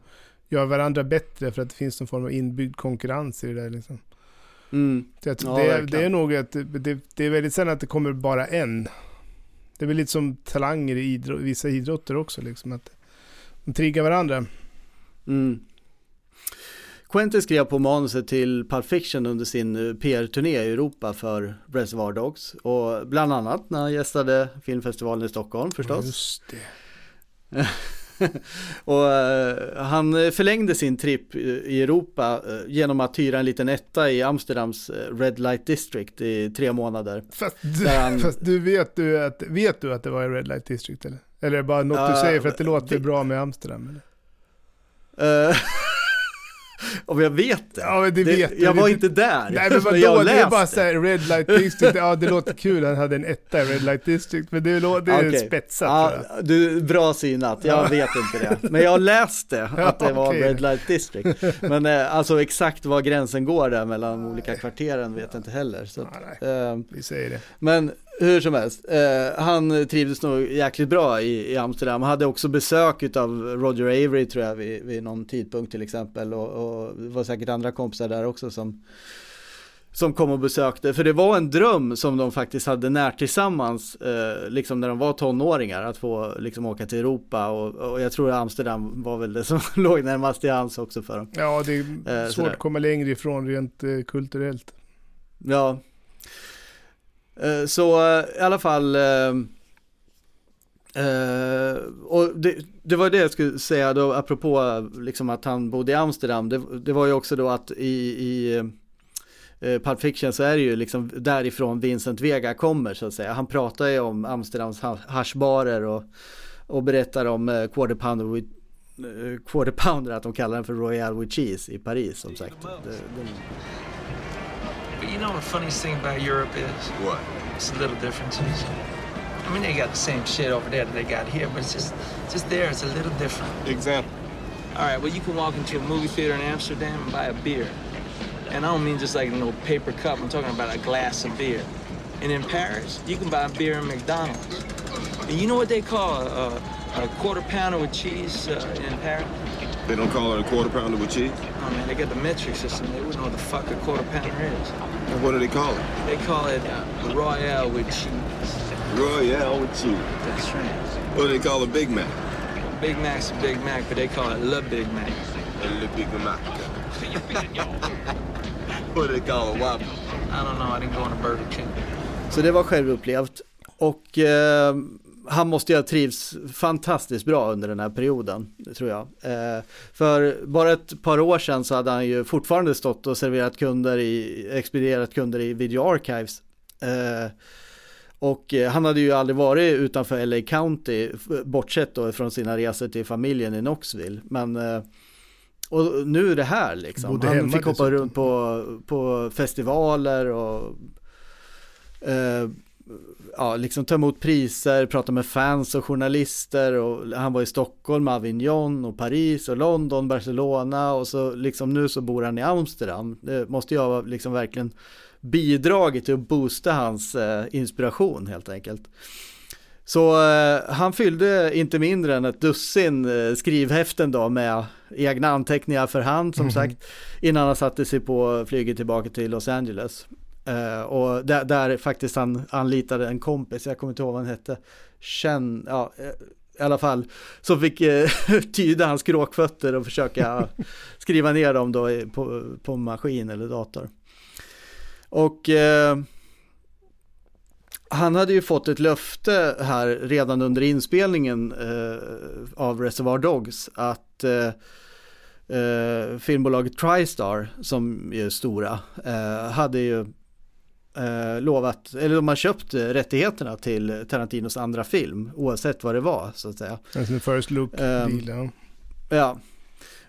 gör varandra bättre för att det finns någon form av inbyggd konkurrens i det där. Liksom. Mm. Så ja, det, det, är nog att det, det, är väldigt sällan att det kommer bara en. Det är väl lite som talanger i idrott, vissa idrotter också liksom. Att de triggar varandra. Mm. Quentin skrev på manuset till Pulp Fiction under sin eh, PR-turné i Europa för Reservoir Dogs och bland annat när han gästade filmfestivalen i Stockholm förstås. Just det. (laughs) (laughs) och uh, han förlängde sin tripp i Europa genom att hyra en liten etta i Amsterdams Red Light District i tre månader. Fast du, han... fast du, vet, du att, vet du att det var i Red Light District eller? Eller är det bara något uh, du säger för att det låter vi... bra med Amsterdam? Eller? (laughs) (laughs) Om jag vet det? Ja, men det, det vet Jag var inte där. Nej men (laughs) vadå, jag det är bara såhär Red Light District, ja det låter kul, han hade en etta i Red Light District, men det, det är okay. spetsat ja. Du, bra synat, jag ja. vet inte det. Men jag läste (laughs) att det var okay. Red Light District. Men eh, alltså exakt var gränsen går där mellan olika kvarteren vet jag inte heller. Så att, eh, Vi säger det. Men hur som helst, eh, han trivdes nog jäkligt bra i, i Amsterdam. Han hade också besök av Roger Avery tror jag vid, vid någon tidpunkt till exempel. Och, och det var säkert andra kompisar där också som, som kom och besökte. För det var en dröm som de faktiskt hade närt tillsammans, eh, liksom när de var tonåringar, att få liksom åka till Europa. Och, och jag tror att Amsterdam var väl det som (laughs) låg närmast i hans också för dem. Ja, det är eh, svårt sådär. att komma längre ifrån rent eh, kulturellt. Ja, Eh, så eh, i alla fall Uh, och det, det, var det jag skulle säga då apropå liksom att han bodde i Amsterdam. Det, det var ju också då att i, i Pulp Fiction så är det ju liksom därifrån Vincent Vega kommer så att säga. Han pratar ju om Amsterdams haschbarer och, och berättar om Quarter Pounder with, Quarter Pounder, att de kallar den för Royal with Cheese i Paris som sagt. Det, det, But you know what the funniest thing about Europe is? What? It's the little differences. I mean, they got the same shit over there that they got here, but it's just, just there. It's a little different. Example. All right. Well, you can walk into a movie theater in Amsterdam and buy a beer, and I don't mean just like a no paper cup. I'm talking about a glass of beer. And in Paris, you can buy a beer in McDonald's. And you know what they call a, a quarter pounder with cheese uh, in Paris? They don't call it a quarter pounder with cheese? Oh man, they got the metric system. They wouldn't know what the fuck a quarter pounder is. And what do they call it? They call it uh, Royale with cheese. Royale with cheese. That's right. What do they call a Big Mac? Big Mac's a Big Mac, but they call it Le Big Mac. Le Big Mac. (laughs) what do they call a Whopper? I don't know, I didn't go on a Burger King. Så det var självupplevt. Och eh, han måste ju ha trivs fantastiskt bra under den här perioden, tror jag. Eh, för bara ett par år sedan så hade han ju fortfarande stått och serverat kunder i, expedierat kunder i Video Archives. Eh, och eh, han hade ju aldrig varit utanför LA County, bortsett då från sina resor till familjen i Knoxville. Men eh, och nu är det här liksom. Han fick hoppa runt på, på festivaler och eh, ja, liksom ta emot priser, prata med fans och journalister och han var i Stockholm, Avignon och Paris och London, Barcelona och så liksom nu så bor han i Amsterdam. Det måste ju ha liksom verkligen bidragit till att boosta hans eh, inspiration helt enkelt. Så eh, han fyllde inte mindre än ett dussin eh, skrivhäften då med egna anteckningar för hand som mm. sagt innan han satte sig på flyget tillbaka till Los Angeles. Uh, och där, där, faktiskt han anlitade en kompis, jag kommer inte ihåg vad han hette, Chen, ja, eh, i alla fall, som fick uh, (laughs) tyda hans kråkfötter och försöka (laughs) skriva ner dem då på, på maskin eller dator. Och uh, han hade ju fått ett löfte här redan under inspelningen av Reservoir Dogs att filmbolaget Tristar, som är stora, hade ju eh, lovat, eller de har köpt rättigheterna till Tarantinos andra film, oavsett vad det var så att säga. Alltså first look deal, um, ja.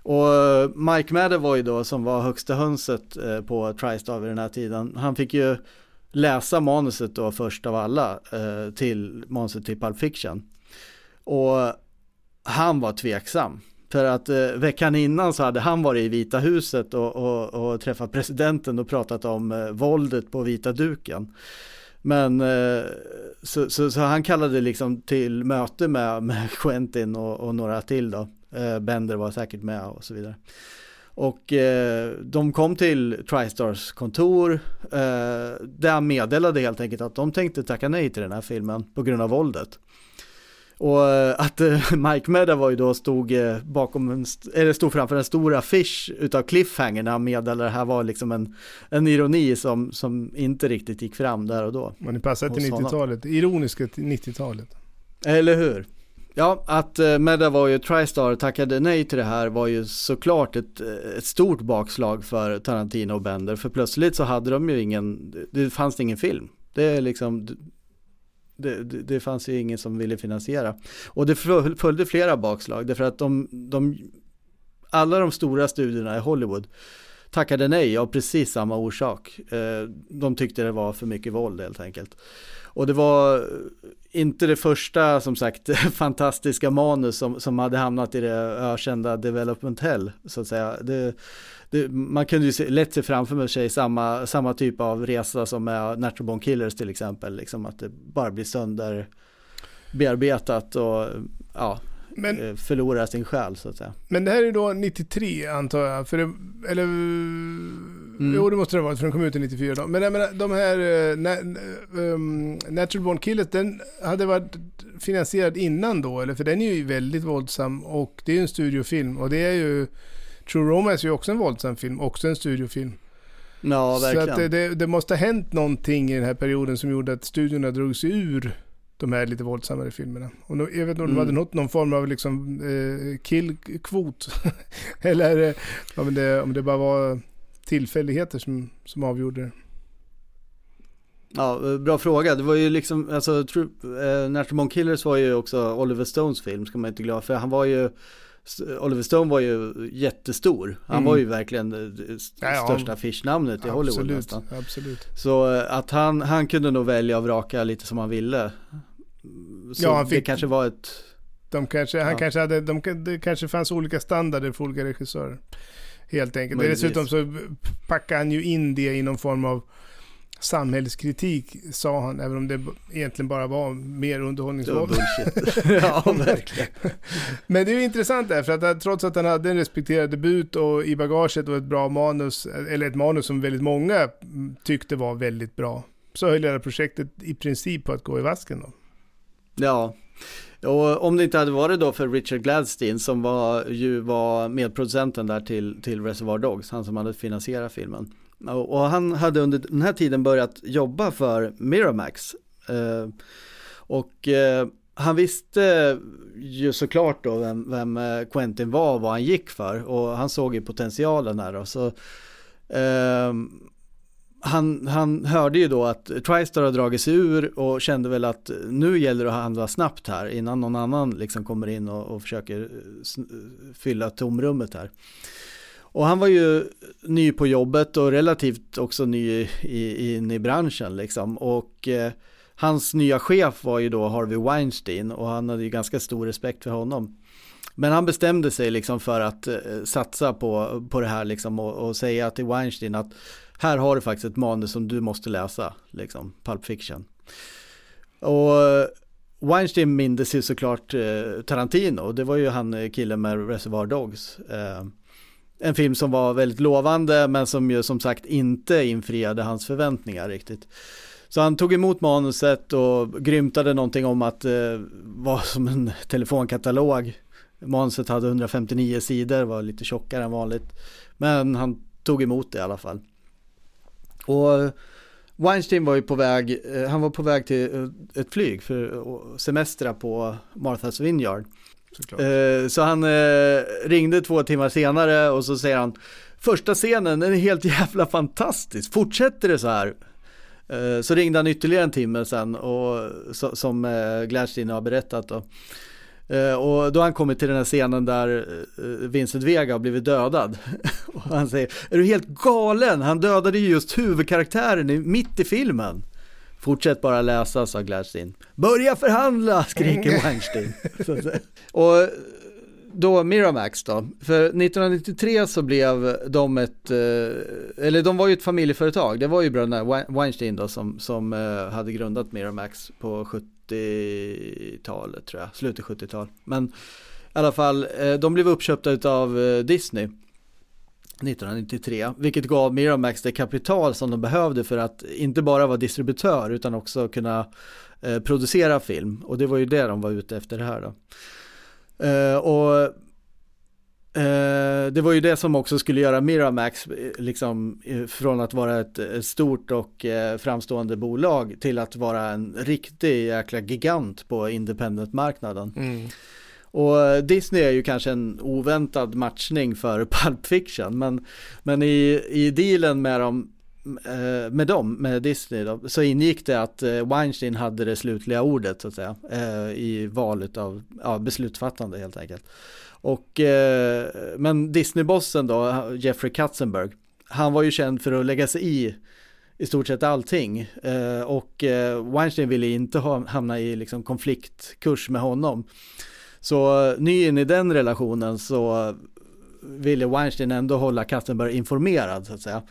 Och Mike Madden var ju då som var högsta hönset eh, på Tristar vid den här tiden. Han fick ju läsa manuset då först av alla eh, till manuset till Pulp Fiction. Och han var tveksam. För att eh, veckan innan så hade han varit i Vita huset och, och, och träffat presidenten och pratat om eh, våldet på vita duken. Men eh, så, så, så, han kallade liksom till möte med, med (laughs) Quentin och, och några till då. Eh, Bender var säkert med och så vidare. Och eh, de kom till Tristars kontor eh, där han meddelade helt enkelt att de tänkte tacka nej till den här filmen på grund av våldet. Och eh, att eh, (laughs) Mike Medawoy då stod eh, bakom en, eller stod framför en stor affisch utav Cliffhanger när han meddelade det här var liksom en, en ironi som, som inte riktigt gick fram där och då. Men det passar till 90-talet, ironiska till 90-talet. Eller hur? Ja, att Medawoy och Tristar tackade nej till det här var ju såklart ett, ett stort bakslag för Tarantino och Bender. För plötsligt så hade de ju ingen, det fanns ingen film. Det är liksom, det, det, det, fanns ju ingen som ville finansiera. Och det följde flera bakslag, därför att de, de, alla de stora studierna i Hollywood tackade nej av precis samma orsak. Eh, de tyckte det var för mycket våld helt enkelt. Och det var eh, inte det första, som sagt, (laughs) fantastiska manus som, som hade hamnat i det ökända Development Hell, så att säga. Det, det, man kunde ju se, lätt se framför sig samma, samma typ av resa som med Natural Born Killers till exempel, liksom att det bara blir sönder bearbetat och ja, men, eh, förlorar sin själ så att säga. Men det här är då 93 antar jag, för det, eller mm. jo det måste det ha varit för den kom ut i 94 då. Men jag menar, de här uh, na, um, Natural Born Killers, den hade varit finansierad innan då eller? För den är ju väldigt våldsam och det är ju en studiofilm och det är ju True Romance är ju också en våldsam film, också en studiofilm. Ja, verkligen. Så att det, det, måste ha hänt någonting i den här perioden som gjorde att studiorna drog sig ur de här lite våldsammare filmerna. Och jag vet inte om de hade mm. nått någon form av liksom eh, killkvot. (laughs) Eller eh, om, det, om det bara var tillfälligheter som, som avgjorde det. Ja, bra fråga. Det var ju liksom, alltså, True, eh, Natural Killers var ju också Oliver Stones film, ska man inte glömma. För han var ju Oliver Stone var ju jättestor. Han mm. var ju verkligen det största ja, affischnamnet i Hollywood absolut, nästan. Absolut. Så eh, att han, han kunde nog välja och vraka lite som han ville. Så ja, han fick, det kanske var ett... De kanske, han kanske hade, de, det kanske fanns olika standarder för olika regissörer. Helt enkelt. Dessutom så packade han ju in det i någon form av samhällskritik, sa han, även om det egentligen bara var mer underhållningsvåld. (laughs) ja, verkligen. Men det är ju intressant där, för att trots att han hade en respekterad debut och i bagaget och ett bra manus, eller ett manus som väldigt många tyckte var väldigt bra, så höll hela projektet i princip på att gå i vasken då. Ja, och om det inte hade varit då för Richard Gladstein som var, ju var medproducenten där till, till Reservoir Dogs, han som hade finansierat filmen. Och han hade under den här tiden börjat jobba för Miramax. Eh, och eh, han visste ju såklart då vem, vem eh, Quentin var och vad han gick för. Och han såg ju potentialen här då. Så, eh, han, han hörde ju då att Tristar har dragit sig ur och kände väl att nu gäller det att handla snabbt här innan någon annan liksom kommer in och, och försöker fylla tomrummet här. Och han var ju ny på jobbet och relativt också ny i, in i branschen liksom. Och eh, hans nya chef var ju då Harvey Weinstein och han hade ju ganska stor respekt för honom. Men han bestämde sig liksom för att eh, satsa på, på det här liksom och, och, säga till Weinstein att här har du faktiskt ett manus som du måste läsa, liksom, Pulp Fiction. Och eh, Weinstein mindes ju såklart eh, Tarantino, det var ju han eh, killen med Reservoir Dogs. Eh, en film som var väldigt lovande men som ju som sagt inte infriade hans förväntningar riktigt. Så han tog emot manuset och grymtade någonting om att det eh, var som en telefonkatalog. Manuset hade 159 sidor, var lite tjockare än vanligt. Men han tog emot det i alla fall. Och eh, Weinstein var ju på väg, eh, han var på väg till eh, ett flyg för att semestra på Martha's Vineyard. Eh, så han eh, ringde två timmar senare och så säger han Första scenen, den är helt jävla fantastisk, fortsätter det så här? Eh, så ringde han ytterligare en timme sen och så, som eh, Gladstein har berättat då. Uh, och då har han kommit till den här scenen där uh, Vincent Vega har blivit dödad. (laughs) och han säger, är du helt galen? Han dödade ju just huvudkaraktären mitt i filmen. Fortsätt bara läsa, sa Gladstein. Börja förhandla, skriker (laughs) Weinstein. och då Miramax då, för 1993 så blev de ett, eh, eller de var ju ett familjeföretag, det var ju bröderna Weinstein då som, som eh, hade grundat Miramax på 70-talet tror jag, slutet 70-tal. Men i alla fall, eh, de blev uppköpta av Disney. 1993, vilket gav Miramax det kapital som de behövde för att inte bara vara distributör utan också kunna eh, producera film. Och det var ju det de var ute efter det här då. Eh, och eh, det var ju det som också skulle göra Miramax eh, liksom, eh, från att vara ett, ett stort och eh, framstående bolag till att vara en riktig jäkla gigant på independent-marknaden. Mm. Och eh, Disney är ju kanske en oväntad matchning för (laughs) Pulp Fiction, men, men i, i dealen med dem, eh, med dem, med Disney då, så ingick det att eh, Weinstein hade det slutliga ordet så att säga i valet av ja, beslutsfattande helt enkelt. Och, men Disney-bossen då, Jeffrey Katzenberg, han var ju känd för att lägga sig i i stort sett allting och Weinstein ville inte hamna i liksom konfliktkurs med honom. Så eh, ny in i den relationen så ville Weinstein ändå hålla Katzenberg informerad så att säga.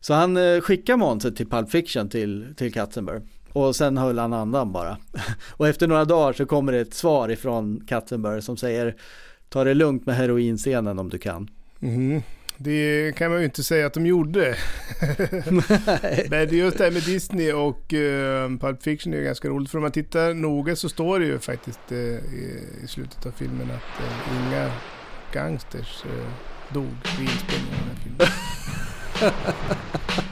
Så han eh, skickade manuset till Pulp Fiction till, till Katzenberg. Och sen höll han andan bara. (laughs) Och efter några dagar så kommer det ett svar ifrån Katzenberg som säger Ta det lugnt med heroinscenen om du kan. Mm. Det kan man ju inte säga att de gjorde. (laughs) Men det just det här med Disney och uh, Pulp Fiction är ganska roligt. För om man tittar noga så står det ju faktiskt uh, i, i, slutet av filmen att uh, inga gangsters uh, dog vid inspelningen av den här filmen. (laughs)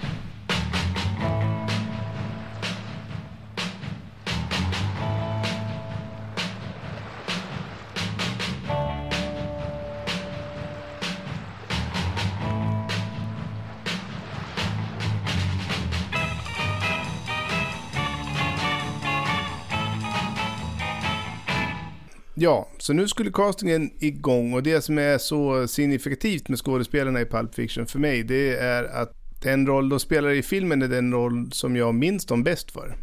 Ja, så nu skulle castingen igång och det som är så signifikativt med skådespelarna i Pulp Fiction för mig det är att den roll de spelar i filmen är den roll som jag minns dem bäst för.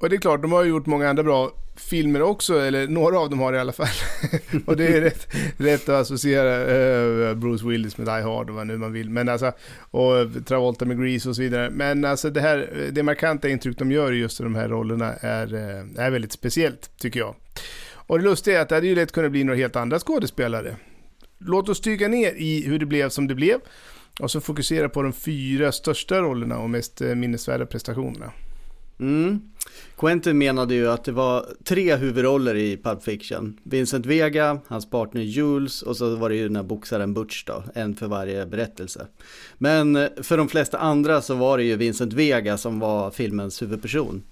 Och det är klart, de har gjort många andra bra filmer också, eller några av dem har det i alla fall. (laughs) och det är rätt, rätt att associera uh, Bruce Willis med Die Hard och vad nu man vill. Men alltså, och Travolta med Grease och så vidare. Men alltså det här, det markanta intryck de gör i just de här rollerna är, eh, är väldigt speciellt, tycker jag. Och det lustiga är att det hade ju lätt kunnat bli några helt andra skådespelare. Låt oss dyka ner i hur det blev som det blev och så fokusera på de fyra största rollerna och mest eh, minnesvärda prestationerna. Mm. Quentin menade ju att det var tre huvudroller i Pulp Fiction. Vincent Vega, hans partner Jules och så var det ju den här boxaren Butch då, en för varje berättelse. Men eh, för de flesta andra så var det ju Vincent Vega som var filmens huvudperson.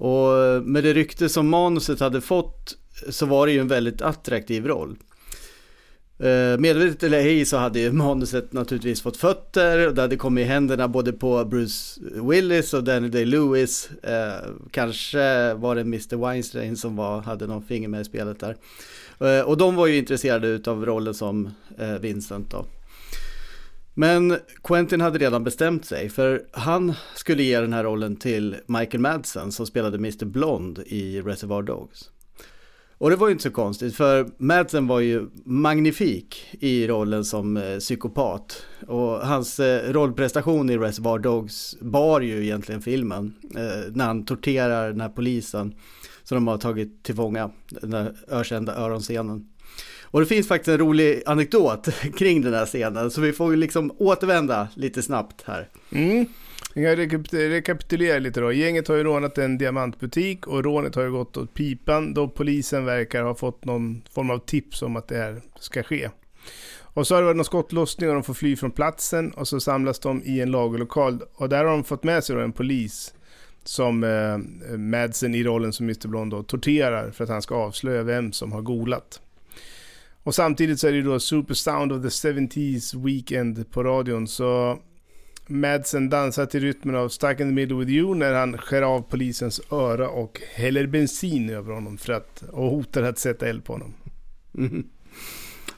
Och med det rykte som manuset hade fått så var det ju en väldigt attraktiv roll. Eh, medvetet eller ej så hade ju manuset naturligtvis fått fötter och det hade kommit i händerna både på Bruce Willis och Danny Day-Lewis. Eh, kanske var det Mr. Weinstein som var, hade någon finger med i spelet där. Eh, och de var ju intresserade av rollen som eh, Vincent då. Men Quentin hade redan bestämt sig för han skulle ge den här rollen till Michael Madsen som spelade Mr. Blond i Reservoir Dogs. Och det var ju inte så konstigt för Madsen var ju magnifik i rollen som eh, psykopat. Och hans eh, rollprestation i Reservoir Dogs bar ju egentligen filmen. Eh, när han torterar den här polisen som de har tagit till fånga. Den där ökända öronscenen. Och det finns faktiskt en rolig anekdot (laughs) kring den här scenen, så vi får liksom återvända lite snabbt här. Mm. Jag rekapitulerar lite då. Gänget har ju rånat en diamantbutik och rånet har ju gått åt pipan då polisen verkar ha fått någon form av tips om att det här ska ske. Och så har det varit någon skottlossning och de får fly från platsen och så samlas de i en lagerlokal och där har de fått med sig då en polis som eh, Madsen i rollen som Mr Blond då torterar för att han ska avslöja vem som har golat. Och samtidigt så är det ju då Super Sound of the 70s Weekend på radion. Så Madsen dansar till rytmen av Stuck in the middle with you när han skär av polisens öra och häller bensin över honom för att, och hotar att sätta eld på honom. Mm.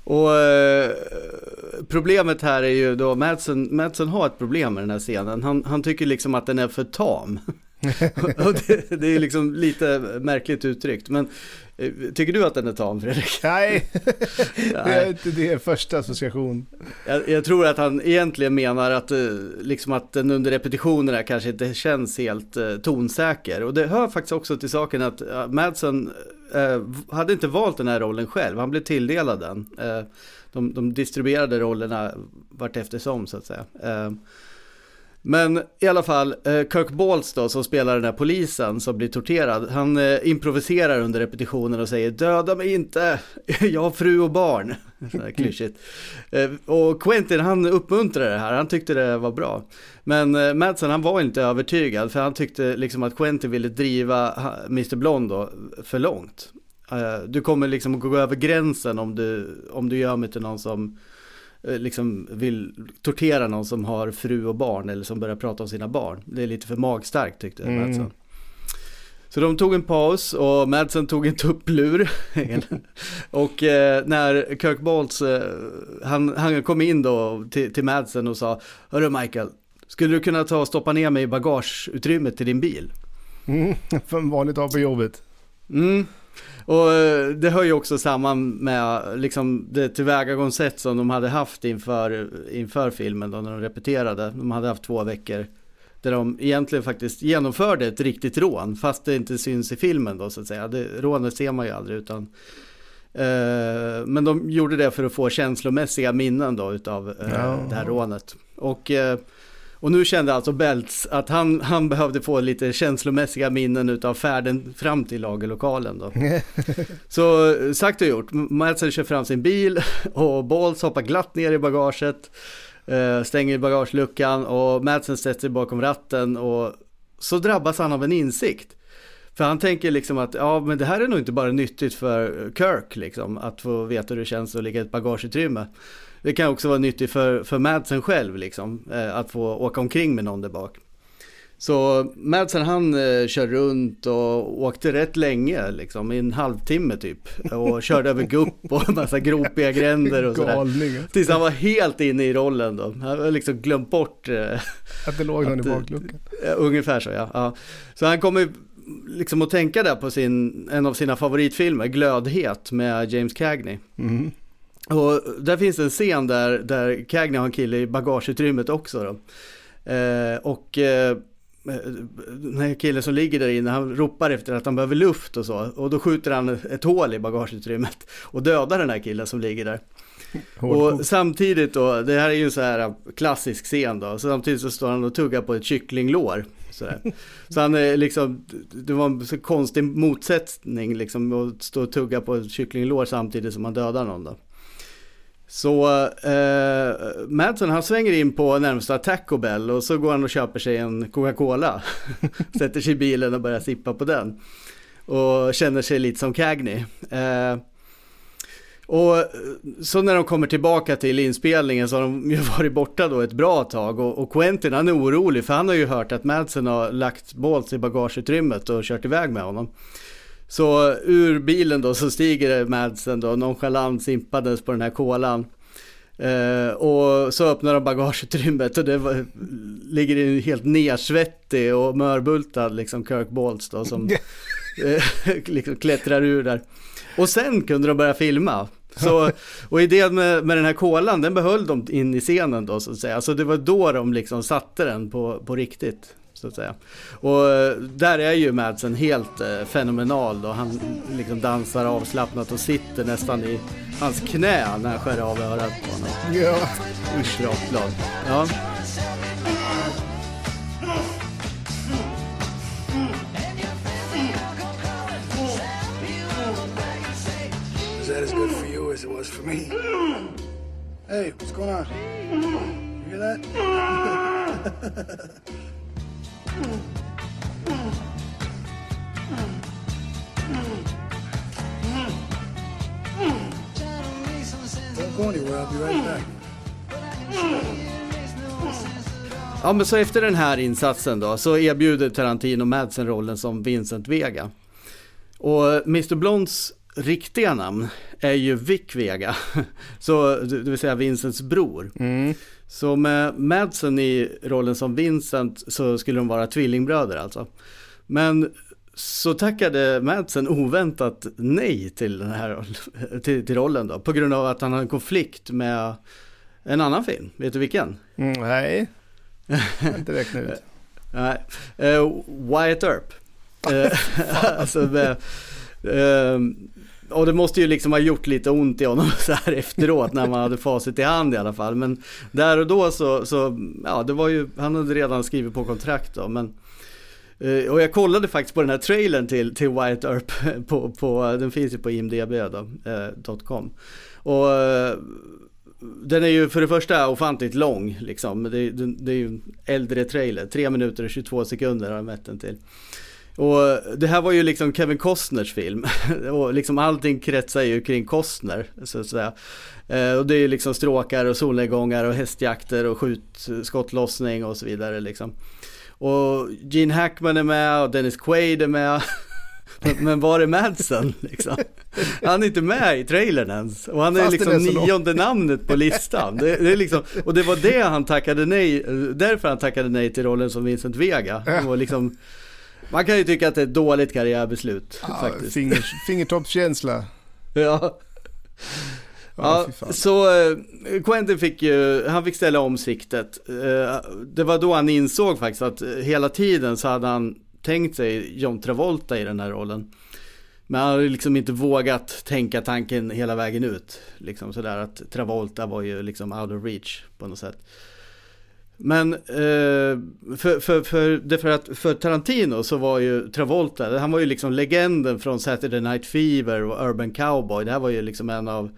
Och eh, problemet här är ju då Madsen, Madsen har ett problem med den här scenen. Han, han tycker liksom att den är för tam det, det, är liksom lite märkligt uttryckt. Men eh, tycker du att den är tam Fredrik? Nej, (laughs) det är inte det första association. Jag, jag, tror att han egentligen menar att, eh, liksom att den under repetitionerna kanske inte känns helt uh, tonsäker. Och det hör faktiskt också till saken att Madsen eh, hade inte valt den här rollen själv, han blev tilldelad den. Eh, de, de distribuerade rollerna vart eftersom så att säga. Men i alla fall, eh, Kirk Balls då som spelar den här polisen som blir torterad, han eh, improviserar under repetitionen och säger döda mig inte, (laughs) jag har fru och barn. (laughs) Sådär klyschigt. Eh, och Quentin han uppmuntrade det här, han tyckte det var bra. Men Madsen han var inte övertygad för han tyckte liksom att Quentin ville driva Mr Blond då för långt. Du kommer liksom gå över gränsen om du, om du gör mig till någon som liksom vill tortera någon som har fru och barn eller som börjar prata om sina barn. Det är lite för magstarkt tyckte mm. Madsen. Så de tog en paus och Madsen tog en tupplur. (laughs) och eh, när Kirk Bolts, eh, han, han kom in då till, till Madsen och sa Hörru Michael, skulle du kunna ta och stoppa ner mig i bagageutrymmet till din bil? Mm, (laughs) för en vanlig dag på jobbet. Mm, och eh, det hör ju också samman med liksom det tillvägagångssätt som de hade haft inför, inför filmen då när de repeterade. De hade haft två veckor där de egentligen faktiskt genomförde ett riktigt rån fast det inte syns i filmen då så att säga. Det, rånet ser man ju aldrig utan eh, men de gjorde det för att få känslomässiga minnen då utav eh, ja. det här rånet. Och eh, och nu kände alltså Belts att han, han behövde få lite känslomässiga minnen utav färden fram till lagerlokalen då. (laughs) så sagt och gjort, Madsen kör fram sin bil (laughs) och Balls hoppar glatt ner i bagaget, eh, stänger bagageluckan och Madsen sätter sig bakom ratten och så drabbas han av en insikt. För han tänker liksom att ja men det här är nog inte bara nyttigt för Kirk liksom att få veta hur det känns att ligga i ett bagageutrymme det kan också vara nyttigt för, för Madsen själv liksom, eh, att få åka omkring med någon där bak. Så Madsen han eh, kör runt och åkte rätt länge, liksom i en halvtimme typ. Och körde över gupp och massa gropiga gränder och sådär. Tills han var helt inne i rollen då. Han hade liksom glömt bort. Eh, att det låg någon i bakluckan. Eh, ungefär så ja. ja. Så han kommer liksom att tänka där på sin, en av sina favoritfilmer, Glödhet med James Cagney. Mm. Och där finns en scen där, där Cagney har en kille i bagageutrymmet också då. Eh, och eh, den här killen som ligger där inne, han ropar efter att han behöver luft och så. Och då skjuter han ett hål i bagageutrymmet och dödar den här killen som ligger där. Och samtidigt då, det här är ju en så här klassisk scen då, samtidigt så står han och tuggar på ett kycklinglår. Sådär. Så han är liksom, det var en så konstig motsättning liksom att stå och tugga på ett kycklinglår samtidigt som man dödar någon då. Så eh, Madsen han svänger in på närmsta Taco Bell och så går han och köper sig en Coca-Cola. (laughs) Sätter sig i bilen och börjar sippa på den. Och känner sig lite som Cagney. Eh, och så när de kommer tillbaka till inspelningen så har de ju (laughs) varit borta då ett bra tag och, och Quentin han är orolig för han har ju hört att Madsen har lagt Balls i bagageutrymmet och kört iväg med honom. Så ur bilen då så stiger Madsen då nonchalant simpades på den här kolan. Eh, och så öppnar de bagageutrymmet och det var, ligger en helt nersvettig och mörbultad liksom Kirk Balls då som (laughs) eh, liksom klättrar ur där. Och sen kunde de börja filma. Så, och idén med, med den här kolan, den behöll de in i scenen då så att säga. Så det var då de liksom satte den på, på riktigt så att säga. Och eh, där är ju Madsen helt eh, fenomenal då. Han liksom dansar avslappnat och sitter nästan i hans knä när han skär av örat på honom. Ja. Usch, rakblad. Ja. Is that as good for you as it was for me? Hey, what's going on? You hear that? (laughs) Ja men så efter den här insatsen då så erbjuder Tarantino Madsen rollen som Vincent Vega. Och Mr Blonds riktiga namn är ju Vic Vega. (laughs) Så det vill säga Vincents bror. Mm. Så med Madsen i rollen som Vincent så skulle de vara tvillingbröder alltså. Men så tackade Madsen oväntat nej till den här (laughs) till, till, rollen då. På grund av att han har en konflikt med en annan film. Vet du vilken? Mm, nej, inte räknat ut. (laughs) nej, uh, Wyatt Earp. uh, (laughs) alltså med, Ehm, och det måste ju liksom ha gjort lite ont i honom (laughs) så här efteråt när man hade facit i hand i alla fall. Men där och då så, så ja det var ju, han hade redan skrivit på kontrakt då. Men, eh, och jag kollade faktiskt på den här trailern till, till Wyatt Earp, (laughs) på, på, den finns ju på imdb.com. Eh, och eh, den är ju för det första ofantligt lång liksom. Det, det, det är ju en äldre trailer, 3 minuter och 22 sekunder har jag mätt den till. Och det här var ju liksom Kevin Costners film (laughs) och liksom allting kretsar ju kring Costner så att säga. Eh, och det är ju liksom stråkar och solnedgångar och hästjakter och skjut, skottlossning och så vidare liksom. Och Gene Hackman är med och Dennis Quaid är med. (laughs) Men var är Madsen liksom? Han är inte med i trailern ens. Och han är Fast liksom är nionde namnet på listan. Det, det är liksom, och det var det han tackade nej, därför han tackade nej till rollen som Vincent Vega. Var liksom, man kan ju tycka att det är ett dåligt karriärbeslut Ja, faktiskt. finger, (laughs) fingertoppskänsla. Ja. Ja, så eh, Quentin fick ju, han fick ställa om siktet. Eh, det var då han insåg faktiskt att eh, hela tiden så hade han tänkt sig John Travolta i den här rollen. Men han hade liksom inte vågat tänka tanken hela vägen ut. Liksom sådär att Travolta var ju liksom out of reach på något sätt. Men eh, för, för, för, det för, att, för Tarantino så var ju Travolta, han var ju liksom legenden från Saturday Night Fever och Urban Cowboy. Det här var ju liksom en av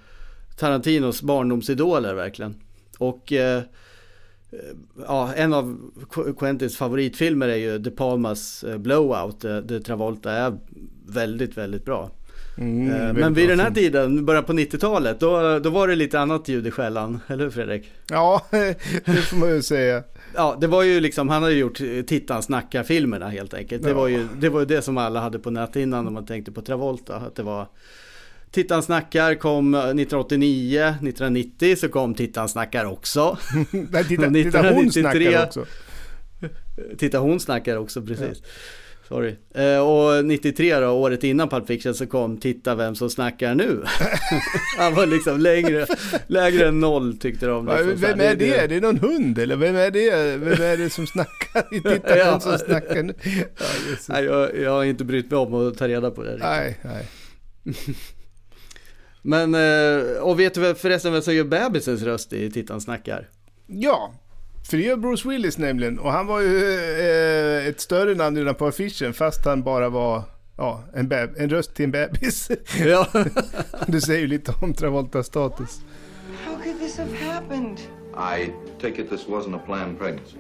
Tarantinos barndomsidoler verkligen. Och eh, eh ja, en av Quentins favoritfilmer är ju De Palmas eh, Blowout, eh, där Travolta är väldigt, väldigt bra. Mm, Eh, Men vid den här tiden, början på 90-talet, då, då var det lite annat ljud i skällan, eller hur Fredrik? Ja, (laughs) det får man ju säga. Ja, det var ju liksom, han hade gjort eh, Tittan snackar-filmerna helt enkelt. Det, Ja. var ju, det var ju det som alla hade på näthinnan när man tänkte på Travolta. Att det var Tittan snackar kom eh, 1989, 1990 så kom Tittan snackar också. (laughs) Nej, titta, titta hon 1993 snackar också. Titta hon snackar också, precis. Sorry. Eh, och 93 då, året innan Pulp Fiction så kom Titta vem som snackar nu. (laughs) Han var liksom längre, lägre än noll tyckte de. Liksom. Vem är det? Det är någon hund eller vem är det? Vem är det som snackar? (laughs) Titta Ja. vem som snackar nu. Ja. Nej, jag, jag har inte brytt mig om att ta reda på det. riktigt. Nej, nej. (laughs) Men, eh, och vet du förresten vem som gör bebisens röst i Tittan snackar? Ja, för det gör Bruce Willis nämligen. Och han var ju eh, ett större namn redan på affischen fast han bara var ja, en, beb- en röst till en bebis. (laughs) Ja. (laughs) det säger ju lite om Travoltas status. How could this have happened? I take it this wasn't a planned pregnancy.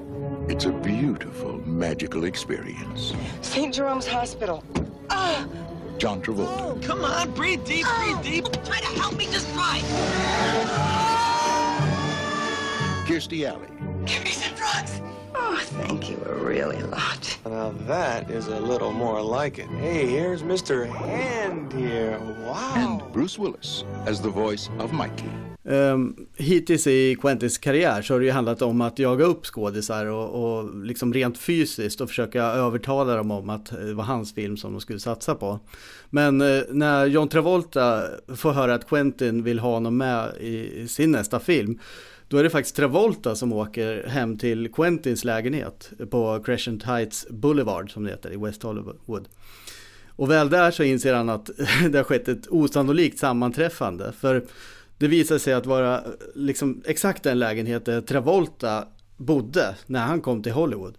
It's a beautiful, magical experience. St. Jerome's Hospital. Ah! John Travolta. Come on, breathe deep, breathe deep. Try to help me, just try. Kirstie Alley. Give me some drugs. Oh, thank you really a lot. Now that is a little more like it. Hey, here's Mr. Hand here. Wow. And Bruce Willis as the voice of Mikey. Um, hittills i Quentins karriär så har det ju handlat om att jaga upp skådisar och, och liksom rent fysiskt och försöka övertala dem om att det var hans film som de skulle satsa på. Men eh, när John Travolta får höra att Quentin vill ha honom med i, i sin nästa film då är det faktiskt Travolta som åker hem till Quentins lägenhet på Crescent Heights Boulevard som det heter i West Hollywood. Och väl där så inser han att (laughs) det har skett ett osannolikt sammanträffande. För det visar sig att vara liksom exakt den lägenhet där Travolta bodde när han kom till Hollywood.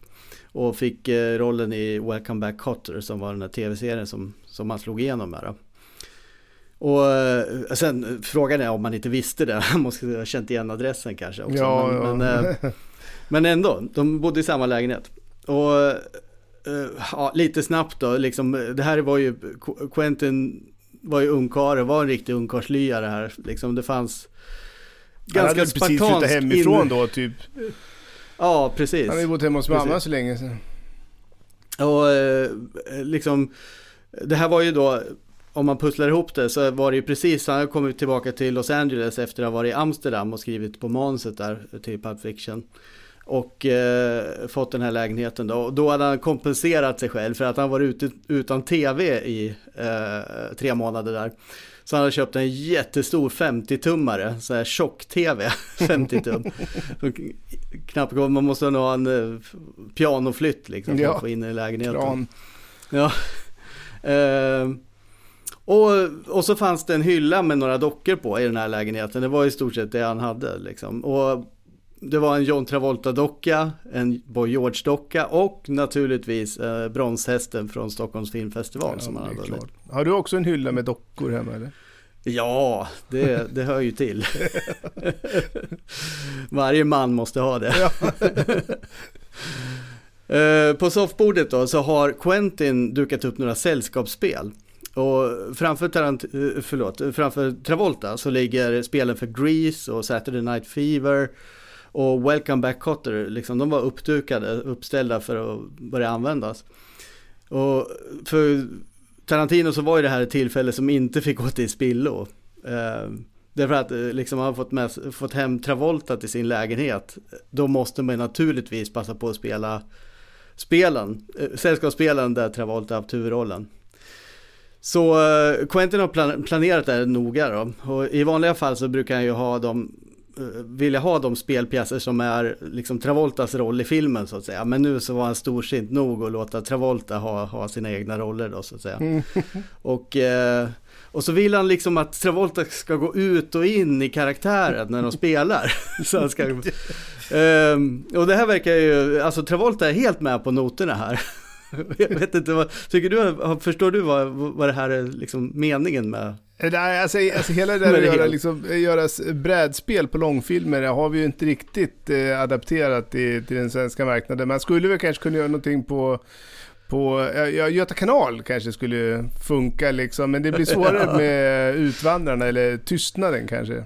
Och fick eh, rollen i Welcome Back Cotter som var den här tv-serien som, som han slog igenom med. Och eh, sen frågan är om man inte visste det, (laughs) han måste ha känt igen adressen kanske också. Ja, men, ja. Men, eh, (laughs) men ändå, de bodde i samma lägenhet. Och eh, ja, lite snabbt då, liksom, det här var ju, Qu- Quentin var ju ungkarl, var en riktig ungkarlslya här. Liksom, det fanns Han hade ganska väl precis flyttat spartanskt hemifrån in- då typ. Ja, precis. Han har ju bott hemma hos mamma så länge. Så. Och eh, liksom, det här var ju då, om man pusslar ihop det så var det ju precis, han hade kommit tillbaka till Los Angeles efter att ha varit i Amsterdam och skrivit på manuset där till Pulp Fiction. Och eh, fått den här lägenheten då. Och då hade han kompenserat sig själv för att han var ute utan tv i eh, tre månader där. Så han hade köpt en jättestor 50-tummare, så här tjock-tv, 50 (laughs) tum. Knappt går, man måste nog ha en eh, pianoflytt liksom för Ja, att få in i lägenheten. kran. Ja. (laughs) Ehm, Och, och så fanns det en hylla med några dockor på i den här lägenheten. Det var i stort sett det han hade liksom. Och det var en John Travolta-docka, en Boy George-docka och naturligtvis eh, bronshästen från Stockholms filmfestival Ja, som han hade klart. Har du också en hylla med dockor hemma eller? Ja, det, det hör ju till. (laughs) Varje man måste ha det. (laughs) Eh, På soffbordet då så har Quentin dukat upp några sällskapsspel. Och framför, Tarant eh, förlåt, framför Travolta så ligger spelen för Grease och Saturday Night Fever och Welcome Back Cotter. Liksom, de var uppdukade, uppställda för att börja användas. Och för Tarantino så var ju det här ett tillfälle som inte fick gå till spillo. Eh, därför att eh, liksom han har fått, med, fått hem Travolta till sin lägenhet. Då måste man naturligtvis passa på att spela spelen, eh, sällskapsspelen där Travolta haft huvudrollen. Så eh, Quentin har plan- planerat det här noga då. Och i vanliga fall så brukar han ju ha de, eh, vilja ha de spelpjäser som är liksom Travoltas roll i filmen så att säga. Men nu så var han storsint nog att låta Travolta ha, ha sina egna roller då så att säga. Mm. (laughs) Och, eh, och så vill han liksom att Travolta ska gå ut och in i karaktären när de spelar. (laughs) så han ska, (laughs) Ehm, och det här verkar ju, alltså Travolta är helt med på noterna här. (laughs) Jag vet inte, vad, tycker du, förstår du vad, vad det här är liksom meningen med? Eh, Nej, alltså, alltså hela det där att göra, liksom, göra s- brädspel på långfilmer har vi ju inte riktigt eh, adapterat till, till den svenska marknaden. Man skulle väl kanske kunna göra någonting på på, ja, Göta kanal kanske skulle funka liksom, men det blir svårare (laughs) med Utvandrarna eller Tystnaden kanske.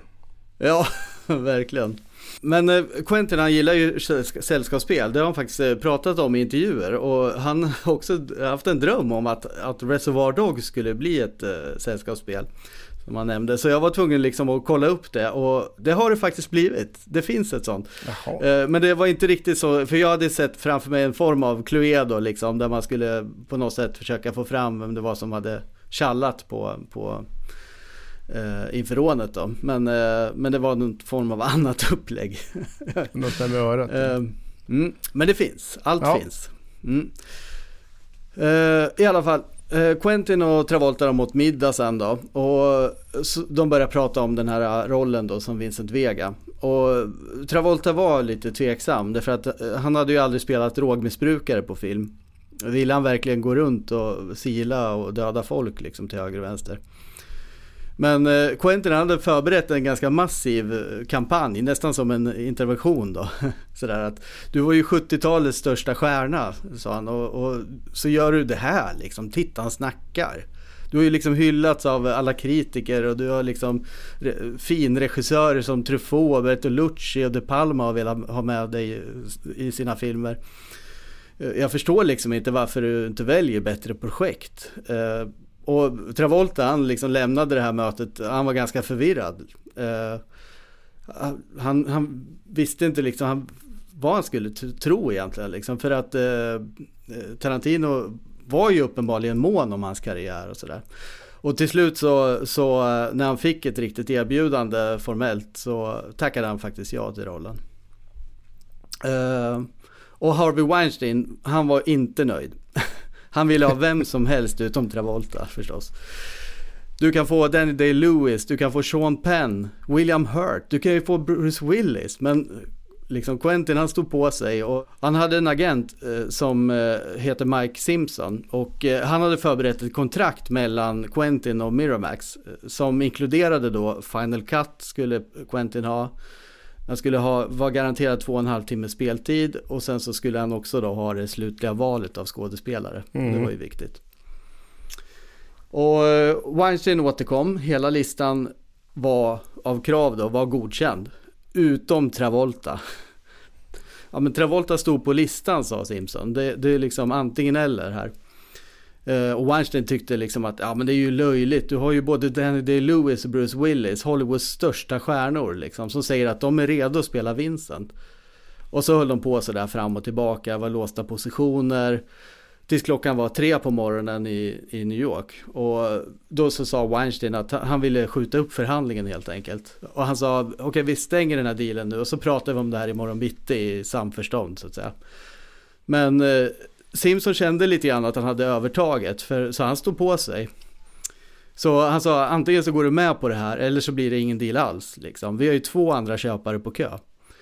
Ja, (laughs) verkligen. Men eh, Quentin han gillar ju sällsk- sällskapsspel, det har han faktiskt eh, pratat om i intervjuer och han har också haft en dröm om att, att Reservoir Dogs skulle bli ett eh, sällskapsspel. Som han nämnde, så jag var tvungen liksom att kolla upp det och det har det faktiskt blivit. Det finns ett sånt. Eh, Men det var inte riktigt så, för jag hade sett framför mig en form av Cluedo liksom, där man skulle på något sätt försöka få fram vem det var som hade tjallat på, på eh, inför rånet då. Men, eh, men det var någon form av (laughs) annat upplägg. Något med örat. Eh, mm, men det finns, allt Ja. finns. Mm. Eh, I alla fall, eh, Quentin och Travolta har åt middag sen då. Och de börjar prata om den här rollen då som Vincent Vega. Och Travolta var lite tveksam därför att eh, han hade ju aldrig spelat drogmissbrukare på film. Ville han verkligen gå runt och sila och döda folk liksom till höger och vänster. Men eh, Quentin hade förberett en ganska massiv eh, kampanj, nästan som en intervention då. (laughs) Sådär att du var ju 70-talets största stjärna, sa han, och, och så gör du det här liksom, titta han snackar. Du har ju liksom hyllats av alla kritiker och du har liksom re- finregissörer som Truffaut, Bertolucci och De Palma har velat ha med dig eh, i sina filmer. Eh, jag förstår liksom inte varför du inte väljer bättre projekt. Eh, och Travolta han liksom lämnade det här mötet, han var ganska förvirrad. Eh, han, han visste inte liksom han, vad han skulle tro egentligen liksom. För att eh, Tarantino var ju uppenbarligen mån om hans karriär och sådär. Och till slut så, så eh, när han fick ett riktigt erbjudande formellt så tackade han faktiskt ja till rollen. Eh, och Harvey Weinstein, han var inte nöjd. (laughs) Han ville ha vem som helst utom Travolta förstås. Du kan få Danny Day-Lewis, du kan få Sean Penn, William Hurt, du kan ju få Bruce Willis. Men liksom Quentin han stod på sig och han hade en agent eh, som eh, heter Mike Simpson. Och eh, han hade förberett ett kontrakt mellan Quentin och Miramax. Eh, som inkluderade då Final Cut skulle Quentin ha. Han skulle ha, vara garanterad två och en halv timme speltid och sen så skulle han också då ha det slutliga valet av skådespelare. Mm. Det var ju viktigt. Och eh, Weinstein återkom, hela listan var av krav då, var godkänd. Utom Travolta. (laughs) Ja men Travolta stod på listan sa Simpson. Det, det är liksom antingen eller här. Eh, och Weinstein tyckte liksom att ja men det är ju löjligt. Du har ju både Danny Day-Lewis och Bruce Willis, Hollywoods största stjärnor liksom, som säger att de är redo att spela Vincent. Och så höll de på sådär fram och tillbaka, var låsta positioner. Tills klockan var tre på morgonen i, i New York. Och då så sa Weinstein att han ville skjuta upp förhandlingen helt enkelt. Och han sa, okej okay, vi stänger den här dealen nu och så pratar vi om det här imorgon bitti i samförstånd så att säga. Men eh, Simpson kände lite grann att han hade övertaget, för, så han stod på sig. Så han sa antingen så går du med på det här eller så blir det ingen deal alls. Liksom. Vi har ju två andra köpare på kö.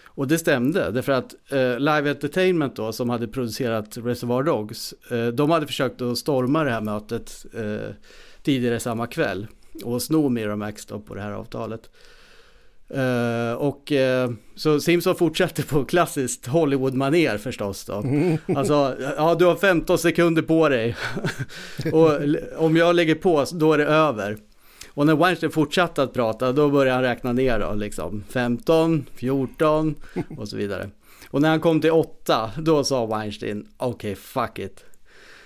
Och det stämde, därför att eh, Live Entertainment då, som hade producerat Reservoir Dogs, eh, de hade försökt att storma det här mötet eh, tidigare samma kväll och sno Miramax då på det här avtalet. Uh, och uh, så Simpson fortsätter på klassiskt Hollywood-manér förstås då. Alltså, ja du har 15 sekunder på dig. (laughs) och om jag lägger på då är det över. Och när Weinstein fortsatte att prata då började han räkna ner då liksom 15, 14 och så vidare. Och när han kom till 8 då sa Weinstein okej okay, fuck it.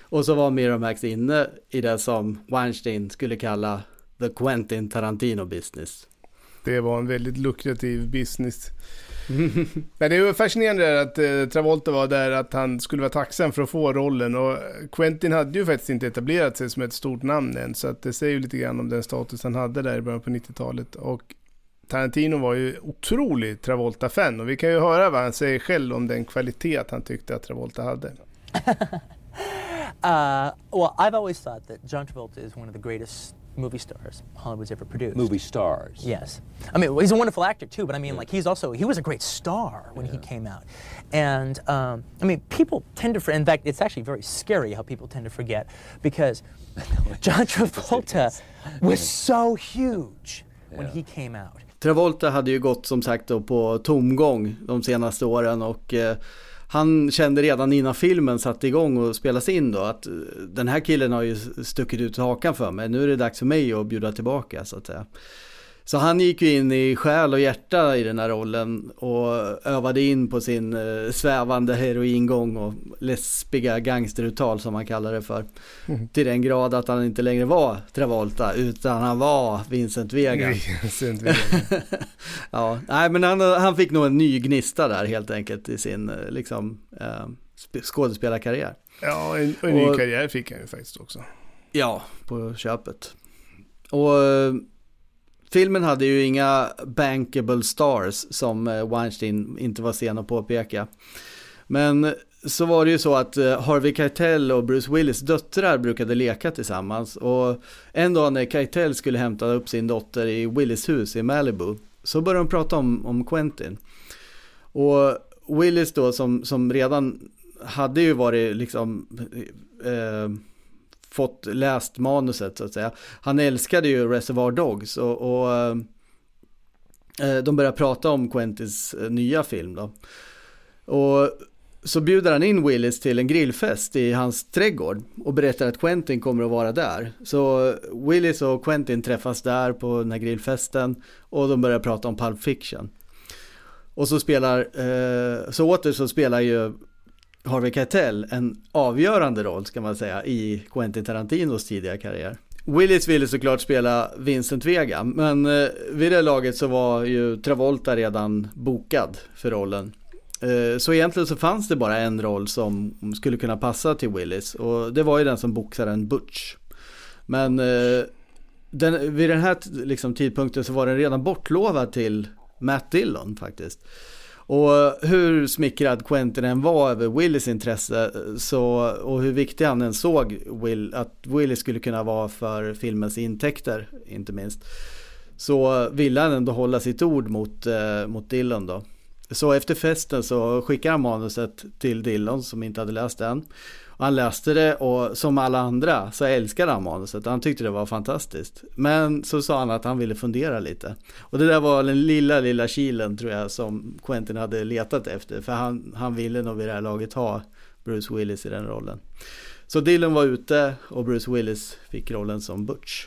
Och så var Miramax inne i det som Weinstein skulle kalla the Quentin Tarantino business. Det var en väldigt lukrativ business. (laughs) Men det är fascinerande att eh, Travolta var där, att han skulle vara tacksam för att få rollen. Och Quentin hade ju faktiskt inte etablerat sig som ett stort namn än, så att det säger ju lite grann om den status han hade där i början på 90-talet. Och Tarantino var ju otrolig Travolta-fan och vi kan ju höra vad han säger själv om den kvalitet han tyckte att Travolta hade. (laughs) uh, well, I've always thought that John Travolta is one of the greatest movie stars Hollywood's ever produced. Movie stars. Yes. I mean, he's a wonderful actor too, but I mean, like, he's also, he was a great star when yeah. he came out. And, um, I mean, people tend to, forget, in fact, it's actually very scary how people tend to forget because (laughs) John Travolta was so huge when he came out. Travolta hade ju gått som sagt då på tomgång de senaste åren och eh, han kände redan innan filmen satte igång och spelas in då att eh, den här killen har ju stuckit ut hakan för mig, nu är det dags för mig att bjuda tillbaka så att säga. Så han gick ju in i själ och hjärta i den här rollen och övade in på sin eh, svävande heroingång och läspiga gangsteruttal som han kallar det för. Mm. Till den grad att han inte längre var Travolta utan han var Vincent Vega. (laughs) Vincent Vega. (laughs) ja, nej men han, han fick nog en ny gnista där helt enkelt i sin eh, liksom, eh, skådespelarkarriär. Ja, en, en ny och, karriär fick han ju faktiskt också. Ja, på köpet. Och Filmen hade ju inga bankable stars som eh, Weinstein inte var sen att påpeka. Men så var det ju så att eh, Harvey Keitel och Bruce Willis döttrar brukade leka tillsammans och en dag när Keitel skulle hämta upp sin dotter i Willis hus i Malibu så började de prata om, om Quentin. Och Willis då som, som redan hade ju varit liksom eh, fått läst manuset så att säga. Han älskade ju Reservoir Dogs och, och eh, eh de började prata om Quentins eh, nya film då. Och så bjuder han in Willis till en grillfest i hans trädgård och berättar att Quentin kommer att vara där. Så Willis och Quentin träffas där på den här grillfesten och de börjar prata om Pulp Fiction. Och så spelar, eh, så åter så spelar ju Harvey Keitel en avgörande roll ska man säga i Quentin Tarantinos tidiga karriär. Willis ville såklart spela Vincent Vega, men eh, vid det laget så var ju Travolta redan bokad för rollen. Eh, så egentligen så fanns det bara en roll som skulle kunna passa till Willis och det var ju den som boxaren Butch. Men eh, den, vid den här liksom, tidpunkten så var den redan bortlovad till Matt Dillon faktiskt. Och hur smickrad Quentin än var över Willys intresse eh, så, och hur viktig han än såg Will, att Willy skulle kunna vara för filmens intäkter, inte minst, så ville han ändå hålla sitt ord mot, eh, mot Dillon då. Så efter festen så skickade han manuset till Dillon som inte hade läst och Han läste det och som alla andra så älskade han manuset. Han tyckte det var fantastiskt. Men så sa han att han ville fundera lite. Och det där var den lilla, lilla kilen tror jag som Quentin hade letat efter. För han, han ville nog vid det här laget ha Bruce Willis i den rollen. Så Dylan var ute och Bruce Willis fick rollen som Butch.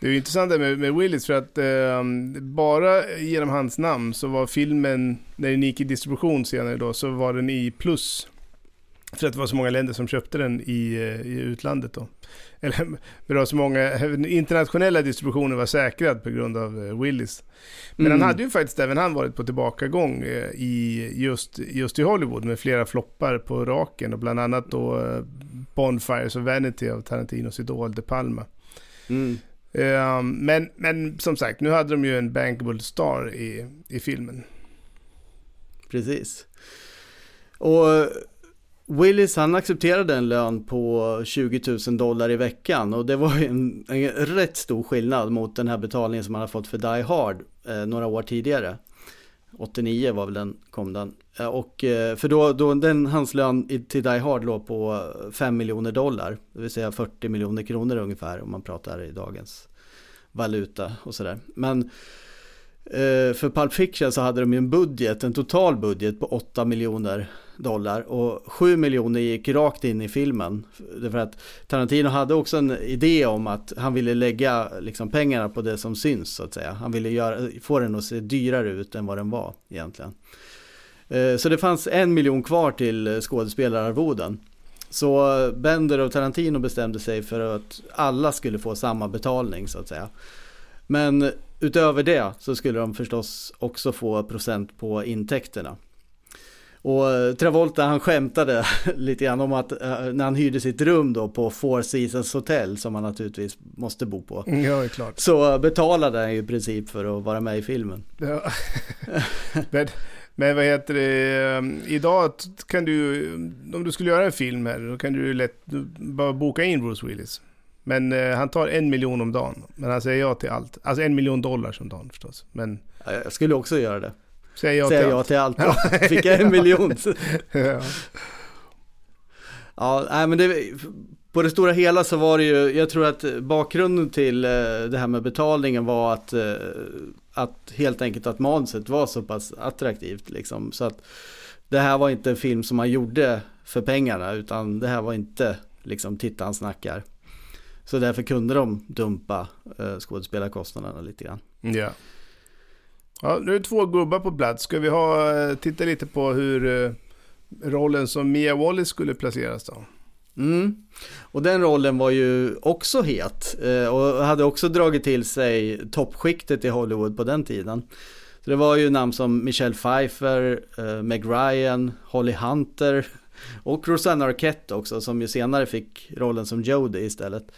Det är intressant med, med Willis för att eh, bara genom hans namn så var filmen, när den gick i distribution senare då, så var den i plus för att det var så många länder som köpte den i, eh, i utlandet då. Eller det var så många, internationella distributioner var säkrad på grund av eh, Willis. Men mm. han hade ju faktiskt även han varit på tillbakagång eh, i just, just i Hollywood med flera floppar på raken och bland annat då Bonfires of Vanity av Tarantinos idol De Palma. Mm. Men, men som sagt, nu hade de ju en bankable star i, i filmen. Precis. Och Willis han accepterade en lön på 20 000 dollar i veckan och det var ju en, en rätt stor skillnad mot den här betalningen som han har fått för Die Hard eh, några år tidigare. 89 var väl den, kom den. Eh, och eh, för då, då den, hans lön i- till Die Hard låg på 5 miljoner dollar, det vill säga 40 miljoner kronor ungefär om man pratar i dagens valuta och sådär. Men eh, för Pulp Fiction så hade de ju en budget, en total budget på 8 miljoner dollar och 7 miljoner gick rakt in i filmen. Därför att Tarantino hade också en idé om att han ville lägga liksom, pengarna på det som syns så att säga. Han ville göra, få den att se dyrare ut än vad den var egentligen. Eh, så det fanns en miljon kvar till skådespelararvoden. Så Bender och Tarantino bestämde sig för att alla skulle få samma betalning så att säga. Men utöver det så skulle de förstås också få procent på intäkterna. Och eh, Travolta han skämtade (laughs) lite grann om att eh, när han hyrde sitt rum då på Four Seasons Hotel som han naturligtvis måste bo på. Ja, det är klart. Så betalade han ju i princip för att vara med i filmen. Ja. (laughs) men, men vad heter det, um, idag kan du, om du skulle göra en film här, då kan du lätt bara boka in Bruce Willis. Men eh, han tar en miljon om dagen, men han säger ja till allt. Alltså en miljon dollar om dagen förstås. Men Ja, Jag skulle också göra det. Säger ja Säga till ja allt. till allt. då. (laughs) Fick jag en miljon. (laughs) ja. Ja, nej men det, på det stora hela så var det ju, jag tror att bakgrunden till eh, det här med betalningen var att, eh, att helt enkelt att manuset var så pass attraktivt liksom. Så att det här var inte en film som man gjorde för pengarna utan det här var inte liksom titta han snackar. Så därför kunde de dumpa eh, skådespelarkostnaderna lite grann. Ja. Ja, nu är det två gubbar på plats. Ska vi ha, eh, titta lite på hur eh, rollen som Mia Wallace skulle placeras då? Mm. Och den rollen var ju också het eh, och hade också dragit till sig toppskiktet i Hollywood på den tiden. Så det var ju namn som Michelle Pfeiffer, Meg Ryan, Holly Hunter och Rosanna Arquette också som ju senare fick rollen som Jodie istället.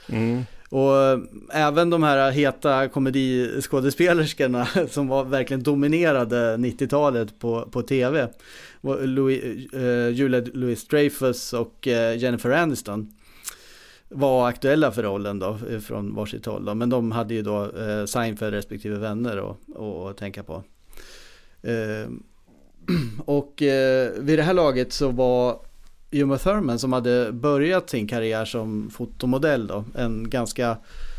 Och eh, även de här heta komediskådespelerskorna (laughs) som var verkligen dominerade 90-talet på, på tv. Louis, eh, Julia Louis-Dreyfus och eh, Jennifer Aniston var aktuella för rollen då eh, från varsitt håll då. Men de hade ju då eh, Seinfeld respektive vänner och, och, tänka på. Eh, (clears throat) och eh, vid det här laget så var Uma Thurman som hade börjat sin karriär som fotomodell då, en ganska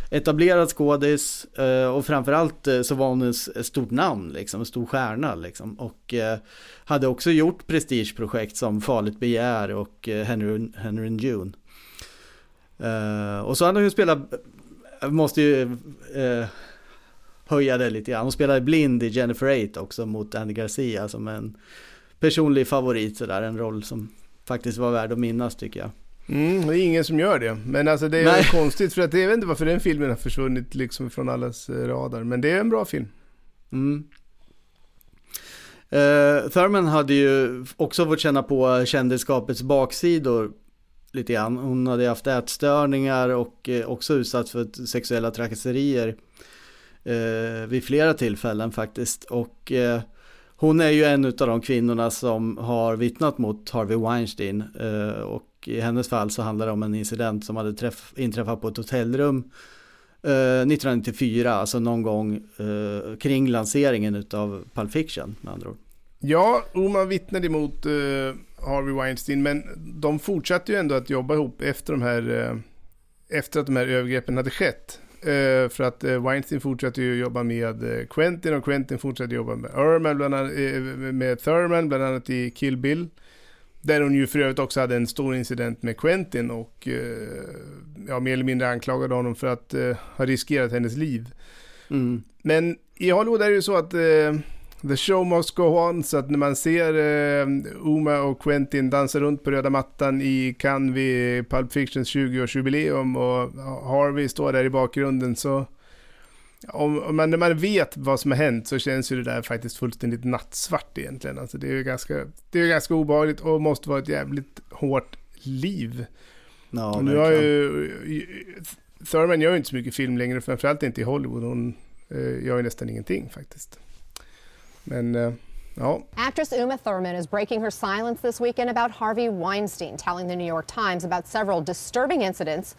etablerad skådis eh, och framförallt eh, så var hon ett stort namn, liksom, en stor stjärna liksom. Och eh, hade också gjort prestigeprojekt som Farligt begär och Henry, Henry and June. Och så hade hon ju spelat, jag måste ju höja det lite grann, hon spelade blind i Jennifer 8 också mot Andy Garcia som en personlig favorit sådär, en roll som faktiskt var värd att minnas tycker jag. Mm, det är ingen som gör det. Men alltså det är Nej. (laughs) konstigt för att jag vet inte varför den filmen har försvunnit liksom från allas eh, radar. Men det är en bra film. Mm. Uh, Thurman hade ju också fått känna på kändisskapets baksidor lite grann. Hon hade haft ätstörningar och eh, också utsatts för sexuella trakasserier eh, vid flera tillfällen faktiskt. Och eh, hon är ju en av de kvinnorna som har vittnat mot Harvey Weinstein. Eh, och i hennes fall så handlar det om en incident som hade träff- inträffat på ett hotellrum eh, 1994, alltså någon gång eh, kring lanseringen utav Pulp Fiction med andra ord. Ja, Oman vittnade emot Harvey Weinstein, men de fortsatte ju ändå att jobba ihop efter, de här, efter att de här övergreppen hade skett. Eh, för att eh, Weinstein fortsatte ju jobba med eh, Quentin och Quentin fortsatte jobba med Erman, bland annat, med Thurman, bland annat i Kill Bill. Där hon ju för övrigt också hade en stor incident med Quentin och ja, mer eller mindre anklagade honom för att ha riskerat hennes liv. Mm. Men i Hollywood är det ju så att the show must go on, så att när man ser eh, Uma och Quentin dansa runt på röda mattan i Cannes vid Pulp Fictions 20-årsjubileum och Harvey står där i bakgrunden så om, om man, när man vet vad som har hänt så känns ju det där faktiskt fullständigt nattsvart egentligen. Alltså det är ju ganska, det är ganska obehagligt och måste vara ett jävligt hårt liv. Ja, nu har ju, Thurman gör ju inte så mycket film längre, framförallt inte i Hollywood. Hon eh, gör ju nästan ingenting faktiskt. Men eh, Ja. Actress Uma Thurman is breaking her silence this weekend about Harvey Weinstein, telling the New York Times about several disturbing incidents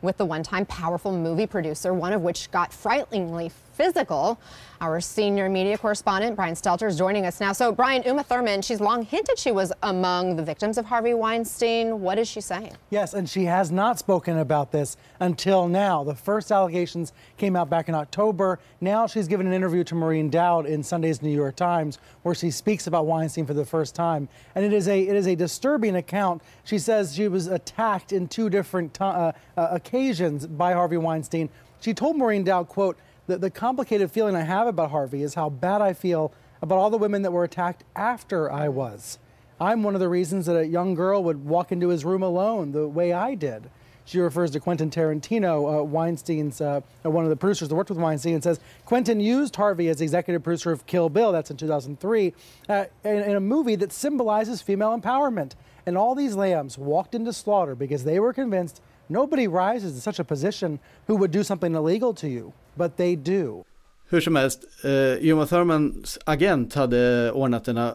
with the one time powerful movie producer, one of which got frighteningly physical. Our senior media correspondent, Brian Stelter, is joining us now. So, Brian, Uma Thurman, she's long hinted she was among the victims of Harvey Weinstein. What is she saying? Yes, and she has not spoken about this until now. The first allegations came out back in October. Now she's given an interview to Maureen Dowd in Sunday's New York Times where she speaks about Weinstein for the first time. And it is a, it is a disturbing account. She says she was attacked in two different to- uh, uh, occasions by Harvey Weinstein. She told Maureen Dowd, quote, the, the complicated feeling I have about Harvey is how bad I feel about all the women that were attacked after I was. I'm one of the reasons that a young girl would walk into his room alone the way I did. She refers to Quentin Tarantino, uh, Weinstein's uh, one of the producers that worked with Weinstein, and says Quentin used Harvey as executive producer of Kill Bill. That's in 2003, uh, in, in a movie that symbolizes female empowerment. And all these lambs walked into slaughter because they were convinced nobody rises to such a position who would do something illegal to you, but they do. Hur som helst, eh, Uma Thurmans agent hade ordnat en eh,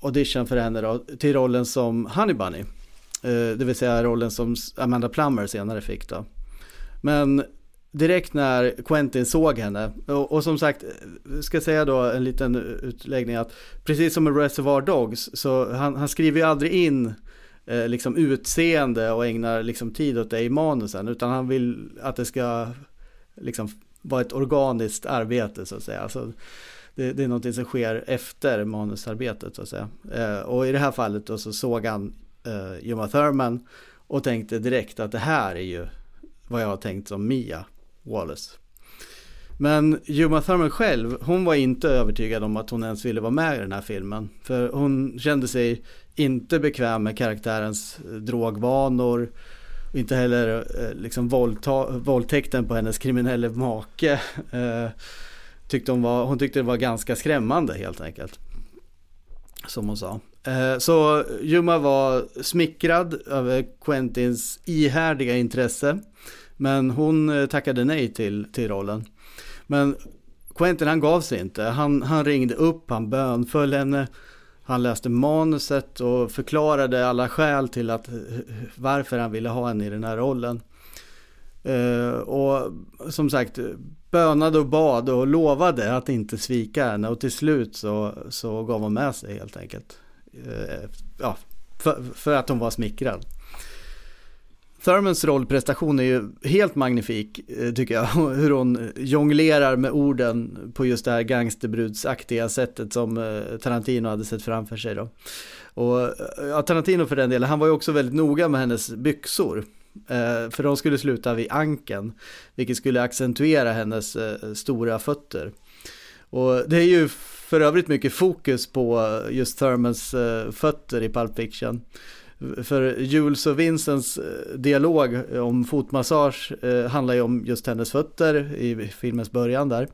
audition för henne då, till rollen som Honey Bunny. Eh, det vill säga rollen som Amanda Plummer senare fick då. Men direkt när Quentin såg henne, och, och som sagt, eh, ska säga då en liten utläggning att precis som med Reservoir Dogs, så han, han skriver ju aldrig in eh, liksom utseende och ägnar liksom tid åt det i manusen, utan han vill att det ska liksom vara ett organiskt arbete så att säga. Alltså, det, det är någonting som sker efter manusarbetet så att säga. Eh, och i det här fallet då så såg han eh, Uma Thurman och tänkte direkt att det här är ju vad jag har tänkt som Mia Wallace. Men Juma Thurman själv, hon var inte övertygad om att hon ens ville vara med i den här filmen. För hon kände sig inte bekväm med karaktärens eh, drogvanor. Inte heller eh, liksom våldta, våldtäkten på hennes kriminelle make. Eh, tyckte hon, var, hon tyckte det var ganska skrämmande helt enkelt. Som hon sa. Eh, så Juma var smickrad över Quentins ihärdiga intresse. Men hon eh, tackade nej till, till rollen. Men Quentin han gav sig inte. Han, han ringde upp, han bönföll henne. Han läste manuset och förklarade alla skäl till att varför han ville ha henne i den här rollen. Eh, och som sagt bönade och bad och lovade att inte svika henne och till slut så, så gav hon med sig helt enkelt. Eh, ja, för, för, att hon var smickrad. Thurmans rollprestation är ju helt magnifik eh, tycker jag. (laughs) Hur hon jonglerar med orden på just det här gangsterbrudsaktiga sättet som eh, Tarantino hade sett framför sig då. Och eh, ja, Tarantino för den delen, han var ju också väldigt noga med hennes byxor. För de skulle sluta vid anken, vilket skulle accentuera hennes stora fötter. Och det är ju för övrigt mycket fokus på just Thurmans fötter i Pulp Fiction. För Jules och Vincents eh, dialog om fotmassage eh, handlar ju om just hennes fötter i filmens början där.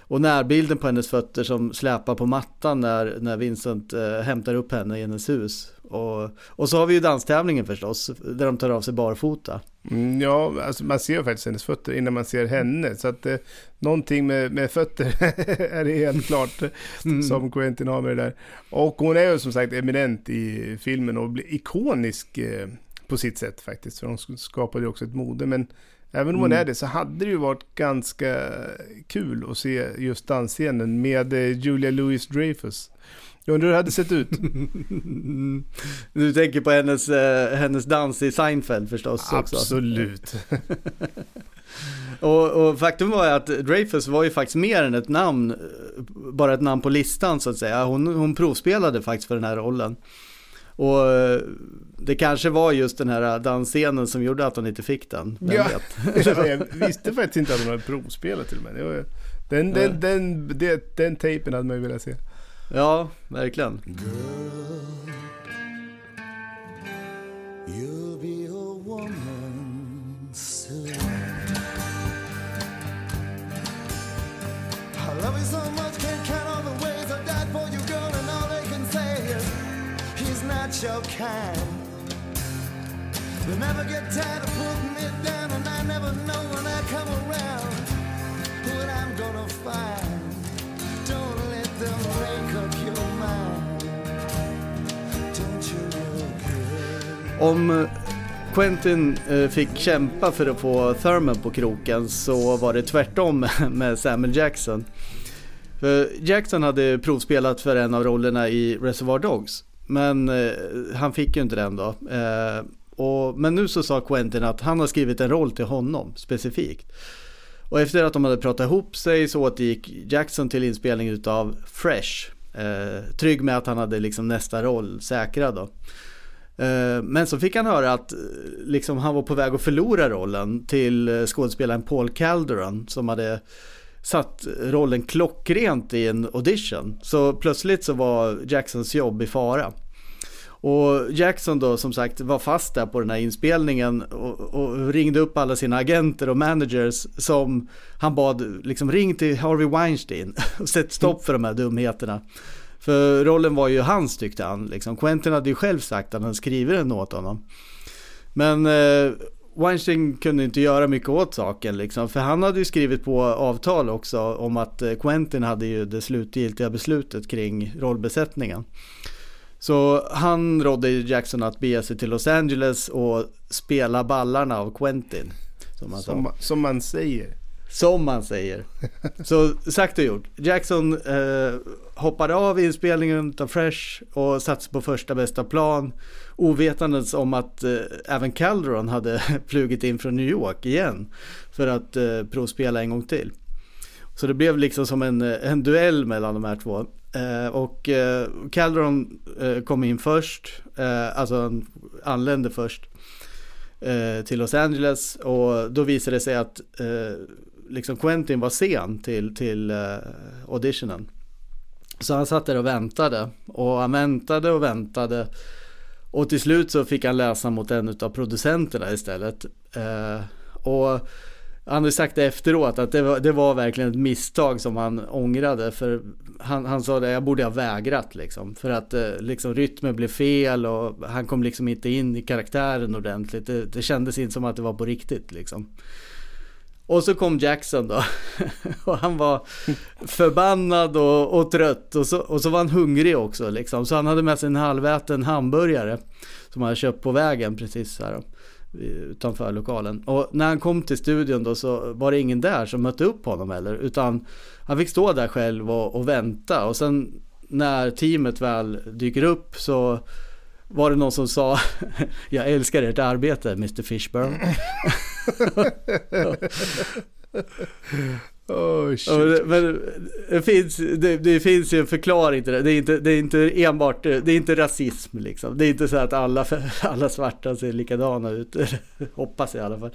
Och närbilden på hennes fötter som släpar på mattan när, när Vincent eh, hämtar upp henne i hennes hus. Och, och så har vi ju danstävlingen förstås, där de tar av sig barfota. Mm, ja, alltså man ser faktiskt hennes fötter innan man ser henne. Så att eh, någonting med, med fötter (laughs) är det helt klart mm. som Quentin har med det där. Och hon är ju som sagt eminent i filmen och blir ikonisk eh, på sitt sätt faktiskt. För hon skapade ju också ett mode. Men även om hon mm. är det så hade det ju varit ganska kul att se just dansscenen med eh, Julia Louis-Dreyfus. Jag undrar hur det hade sett ut. (laughs) Du tänker på hennes, eh, hennes dans i Seinfeld förstås Absolut. (laughs) och, och, faktum var att Dreyfus var ju faktiskt mer än ett namn, bara ett namn på listan så att säga. Hon, hon provspelade faktiskt för den här rollen. Och det kanske var just den här dansscenen som gjorde att hon inte fick den. Ja, (laughs) jag visste faktiskt inte att hon hade provspelat till och med. Den, den, den, den, den tejpen hade man ju velat se. Ja, verkligen. your kind. Never get tired of putting down, and I never know when I come around what I'm gonna find. Om eh, Quentin eh, fick kämpa för att få Thurman på kroken så var det tvärtom (laughs) med Samuel Jackson. För Jackson hade provspelat för en av rollerna i Reservoir Dogs. Men eh, han fick ju inte den då. Och, men nu så sa Quentin att han har skrivit en roll till honom specifikt. Och efter att de hade pratat ihop sig så återgick Jackson till inspelning utav Fresh. Eh, trygg med att han hade liksom nästa roll säkrad då. Eh, men så fick han höra att eh, liksom, han var på väg att förlora rollen till eh, skådespelaren Paul Calderon som hade satt rollen klockrent i en audition. Så plötsligt så var Jacksons jobb i fara. Och Jackson då som sagt var fast där på den här inspelningen och, och, ringde upp alla sina agenter och managers som han bad liksom ring till Harvey Weinstein (laughs) och sätt stopp för de här dumheterna. För rollen var ju hans tyckte han. Liksom. Quentin hade ju själv sagt att han skrivit den åt honom. Men eh, Weinstein kunde inte göra mycket åt saken liksom. För han hade ju skrivit på avtal också om att eh, Quentin hade ju det slutgiltiga beslutet kring rollbesättningen. Så han rådde Jackson att bege sig till Los Angeles och spela ballarna av Quentin. Som man, som, som man säger. Som man säger. (laughs) Så sagt och gjort. Jackson eh, hoppade av inspelningen av Fresh och satsade på första bästa plan. Ovetandes om att eh, även Calderon hade (laughs) flugit in från New York igen. För att eh, provspela en gång till. Så det blev liksom som en, en duell mellan de här två. Eh, och eh, Calderon eh, kom in först, eh, alltså han anlände först eh, till Los Angeles och då visade det sig att eh, liksom Quentin var sen till, till eh, auditionen. Så han satt där och väntade och han väntade och väntade och till slut så fick han läsa mot en av producenterna istället. Eh, och han har sagt det efteråt att det var, det var verkligen ett misstag som han ångrade. För han, han sa det, jag borde ha vägrat liksom. För att eh, liksom, rytmen blev fel och han kom liksom inte in i karaktären ordentligt. Det, det kändes inte som att det var på riktigt liksom. Och så kom Jackson då. (laughs) och han var förbannad och, och trött. Och så, och så var han hungrig också liksom. Så han hade med sig en halväten hamburgare. Som han hade köpt på vägen precis här utanför lokalen. Och när han kom till studion då så var det ingen där som mötte upp honom heller. Utan han fick stå där själv och, och vänta. Och sen när teamet väl dyker upp så var det någon som sa (laughs) Jag älskar ert arbete Mr Fishburne. (laughs) Oh, shit. Men det finns, det, det, finns ju en förklaring till det. Det är inte, det är inte enbart, det är inte rasism liksom. Det är inte så att alla, (laughs) alla svarta ser likadana ut. Hoppas jag i alla fall.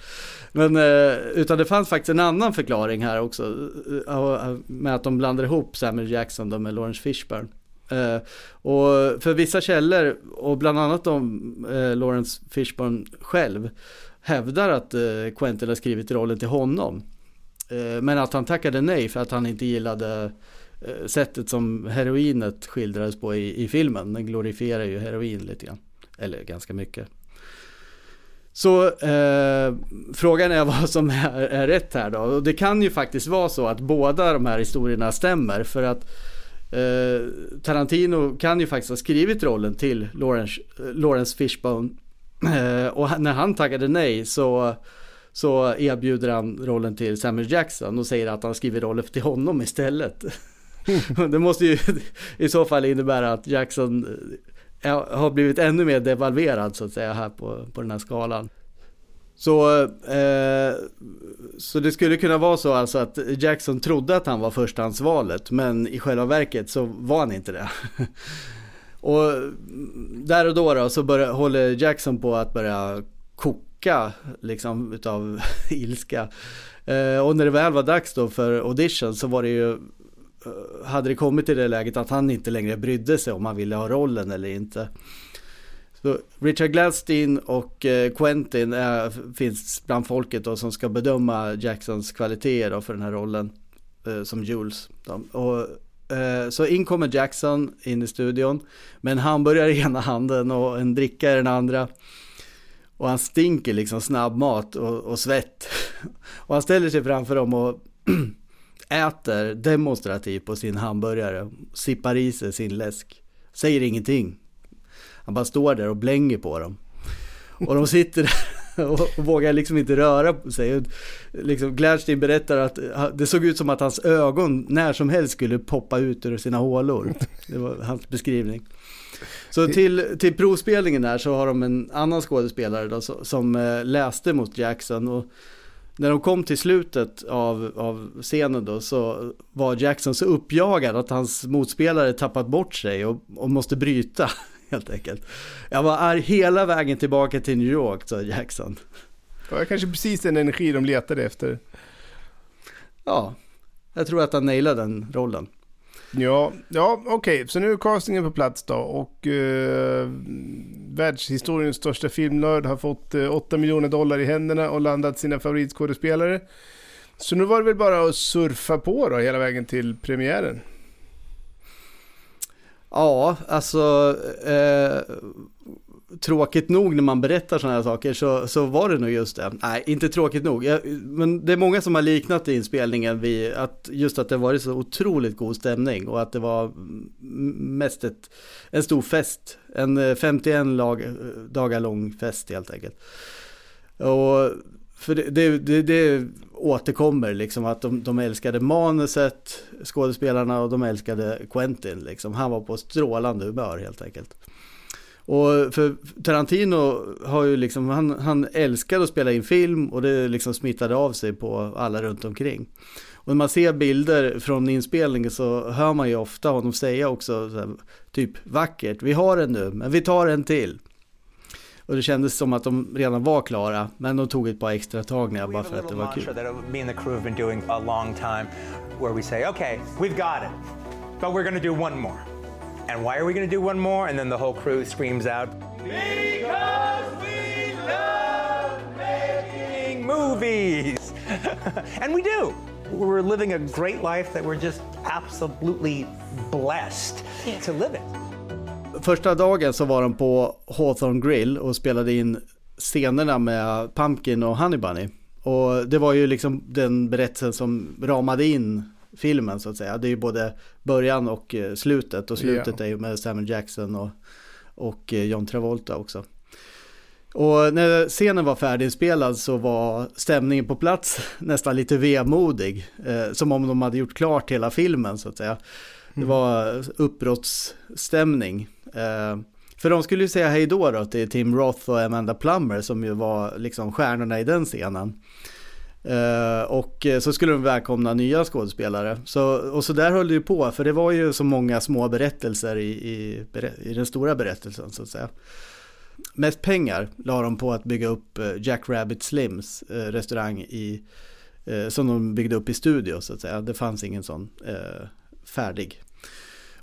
Men, eh, utan det fanns faktiskt en annan förklaring här också. Eh, med att de blandar ihop Samuel Jackson med Lawrence Fishburne. Uh, och för vissa källor, och bland annat om uh, eh, Lawrence Fishburne själv, hävdar att uh, Quentin har skrivit rollen till honom. Eh, men att han tackade nej för att han inte gillade eh, sättet som heroinet skildrades på i, i filmen. Den glorifierar ju heroin lite grann. Eller ganska mycket. Så eh, frågan är (laughs) vad som är, är, rätt här då. Och det kan ju faktiskt vara så att båda de här historierna stämmer. För att eh, Tarantino kan ju faktiskt ha skrivit rollen till Lawrence, eh, Lawrence Fishbone. Eh, och när han tackade nej så så erbjuder han rollen till Samuel Jackson och säger att han skriver rollen till honom istället. (laughs) det måste ju i så fall innebära att Jackson eh, har blivit ännu mer devalverad så att säga här på, på den här skalan. Så, eh, så det skulle kunna vara så alltså att Jackson trodde att han var förstahandsvalet men i själva verket så var han inte det. (laughs) och där och då, då så börjar, håller Jackson på att börja koka liksom utav (laughs) ilska. Eh, och när det väl var dags då för audition så var det ju eh, hade det kommit till det läget att han inte längre brydde sig om han ville ha rollen eller inte. Så Richard Gladstein och eh, Quentin är, finns bland folket då som ska bedöma Jacksons kvaliteter för den här rollen eh, som Jules. Och, eh, så in kommer Jackson in i studion med en hamburgare i ena handen och en dricka i den andra. Och han stinker liksom snabbmat och, och svett. (laughs) Och han ställer sig framför dem och (clears throat) äter demonstrativt på sin hamburgare. Sippar i sig sin läsk. Säger ingenting. Han bara står där och blänger på dem. Och de sitter där (laughs) och, vågar liksom inte röra på sig. Liksom Gladstein berättar att det såg ut som att hans ögon när som helst skulle poppa ut ur sina hålor. Det var hans beskrivning. Så till, till provspelningen här så har de en annan skådespelare då, som eh, läste mot Jackson. Och när de kom till slutet av, av scenen då så var Jackson så uppjagad att hans motspelare tappat bort sig och, och måste bryta helt enkelt. Jag var arg hela vägen tillbaka till New York, sa Jackson. Det var kanske precis den energi de letade efter. Ja, jag tror att han nailade den rollen. Ja, ja okej, okay. så nu är castingen på plats då och eh, världshistoriens största filmnörd har fått eh, 8 miljoner dollar i händerna och landat sina favoritskådespelare. Så nu var det väl bara att surfa på då hela vägen till premiären. Ja, alltså eh, tråkigt nog när man berättar sådana här saker så, så var det nog just det. Nej, inte tråkigt nog. Jag, men det är många som har liknat inspelningen vid att just att det varit så otroligt god stämning och att det var mest ett, en stor fest. En eh, 51 lag, dagar lång fest helt enkelt. Och för det, det, det, det återkommer liksom att de, de älskade manuset, skådespelarna och de älskade Quentin liksom. Han var på strålande humör helt enkelt. Och för Tarantino har ju liksom, han, han älskar att spela in film och det liksom smittade av sig på alla runt omkring. Och när man ser bilder från inspelningen så hör man ju ofta honom säga också här, typ vackert, vi har en nu, men vi tar en till. Och det kändes som att de redan var klara, men de tog ett par extra tagningar bara för att det var kul. Me and the crew have been doing a long time where we say, okay, we've got it, but we're gonna do one more. And why are we gonna do one more? And then the whole crew screams out, Because we love making movies! (laughs) and we do. We're living a great life that we're just absolutely blessed to live it. Första dagen så var de på Hawthorne Grill och spelade in scenerna med Pumpkin och Honey Bunny. Och det var ju liksom den berättelsen som ramade in filmen så att säga. Det är ju både början och eh, slutet och slutet yeah. är ju med Samuel Jackson och, och eh, John Travolta också. Och när scenen var färdiginspelad så var stämningen på plats (laughs) nästan lite vemodig. Eh, som om de hade gjort klart hela filmen så att säga. Det var uppbrottsstämning. Eh, för de skulle ju säga hej då, då till Tim Roth och Amanda Plummer som ju var liksom stjärnorna i den scenen. Uh, och så skulle de välkomna nya skådespelare. Så, och så där höll det ju på, för det var ju så många små berättelser i, i, i den stora berättelsen så att säga. Mest pengar la de på att bygga upp eh, Jack Rabbit Slims uh, restaurang i, uh, som de byggde upp i studio så att säga. Det fanns ingen sån färdig.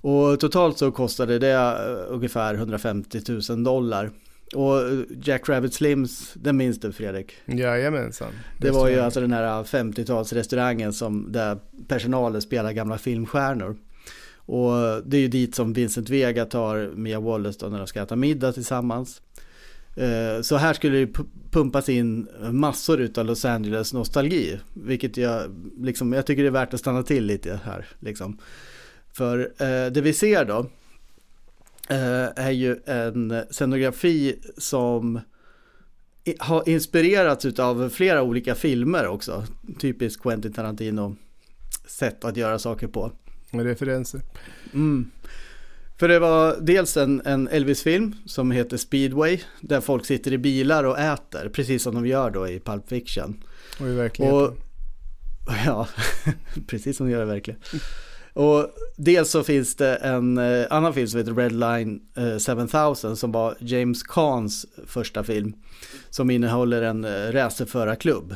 Och totalt så kostade det ungefär 150 000 dollar och Jack Rabbit Slims, den minns du Fredrik? Jajamensan. Det var ju alltså den här 50-talsrestaurangen som där personalen spelar gamla filmstjärnor. Och det är ju dit som Vincent Vega tar Mia Wallace då när de ska äta middag tillsammans. Eh, så här skulle det pumpas in massor utav Los Angeles nostalgi. Vilket jag, liksom, jag tycker det är värt att stanna till lite här. Liksom. För eh, det vi ser då Eh, är ju en scenografi som har inspirerats av flera olika filmer också. Typiskt Quentin Tarantino sätt att göra saker på. Med referenser. Mm. För det var dels en, en Elvis-film som heter Speedway, där folk sitter i bilar och äter, precis som de gör då i Pulp Fiction. Och i verkligheten. Och, (laughs) ja, (laughs) precis som de gör i verkligheten. Och dels så finns det en eh, annan film som heter Red Line eh, 7000 som var James Cans första film. Som innehåller en eh, racerförarklubb.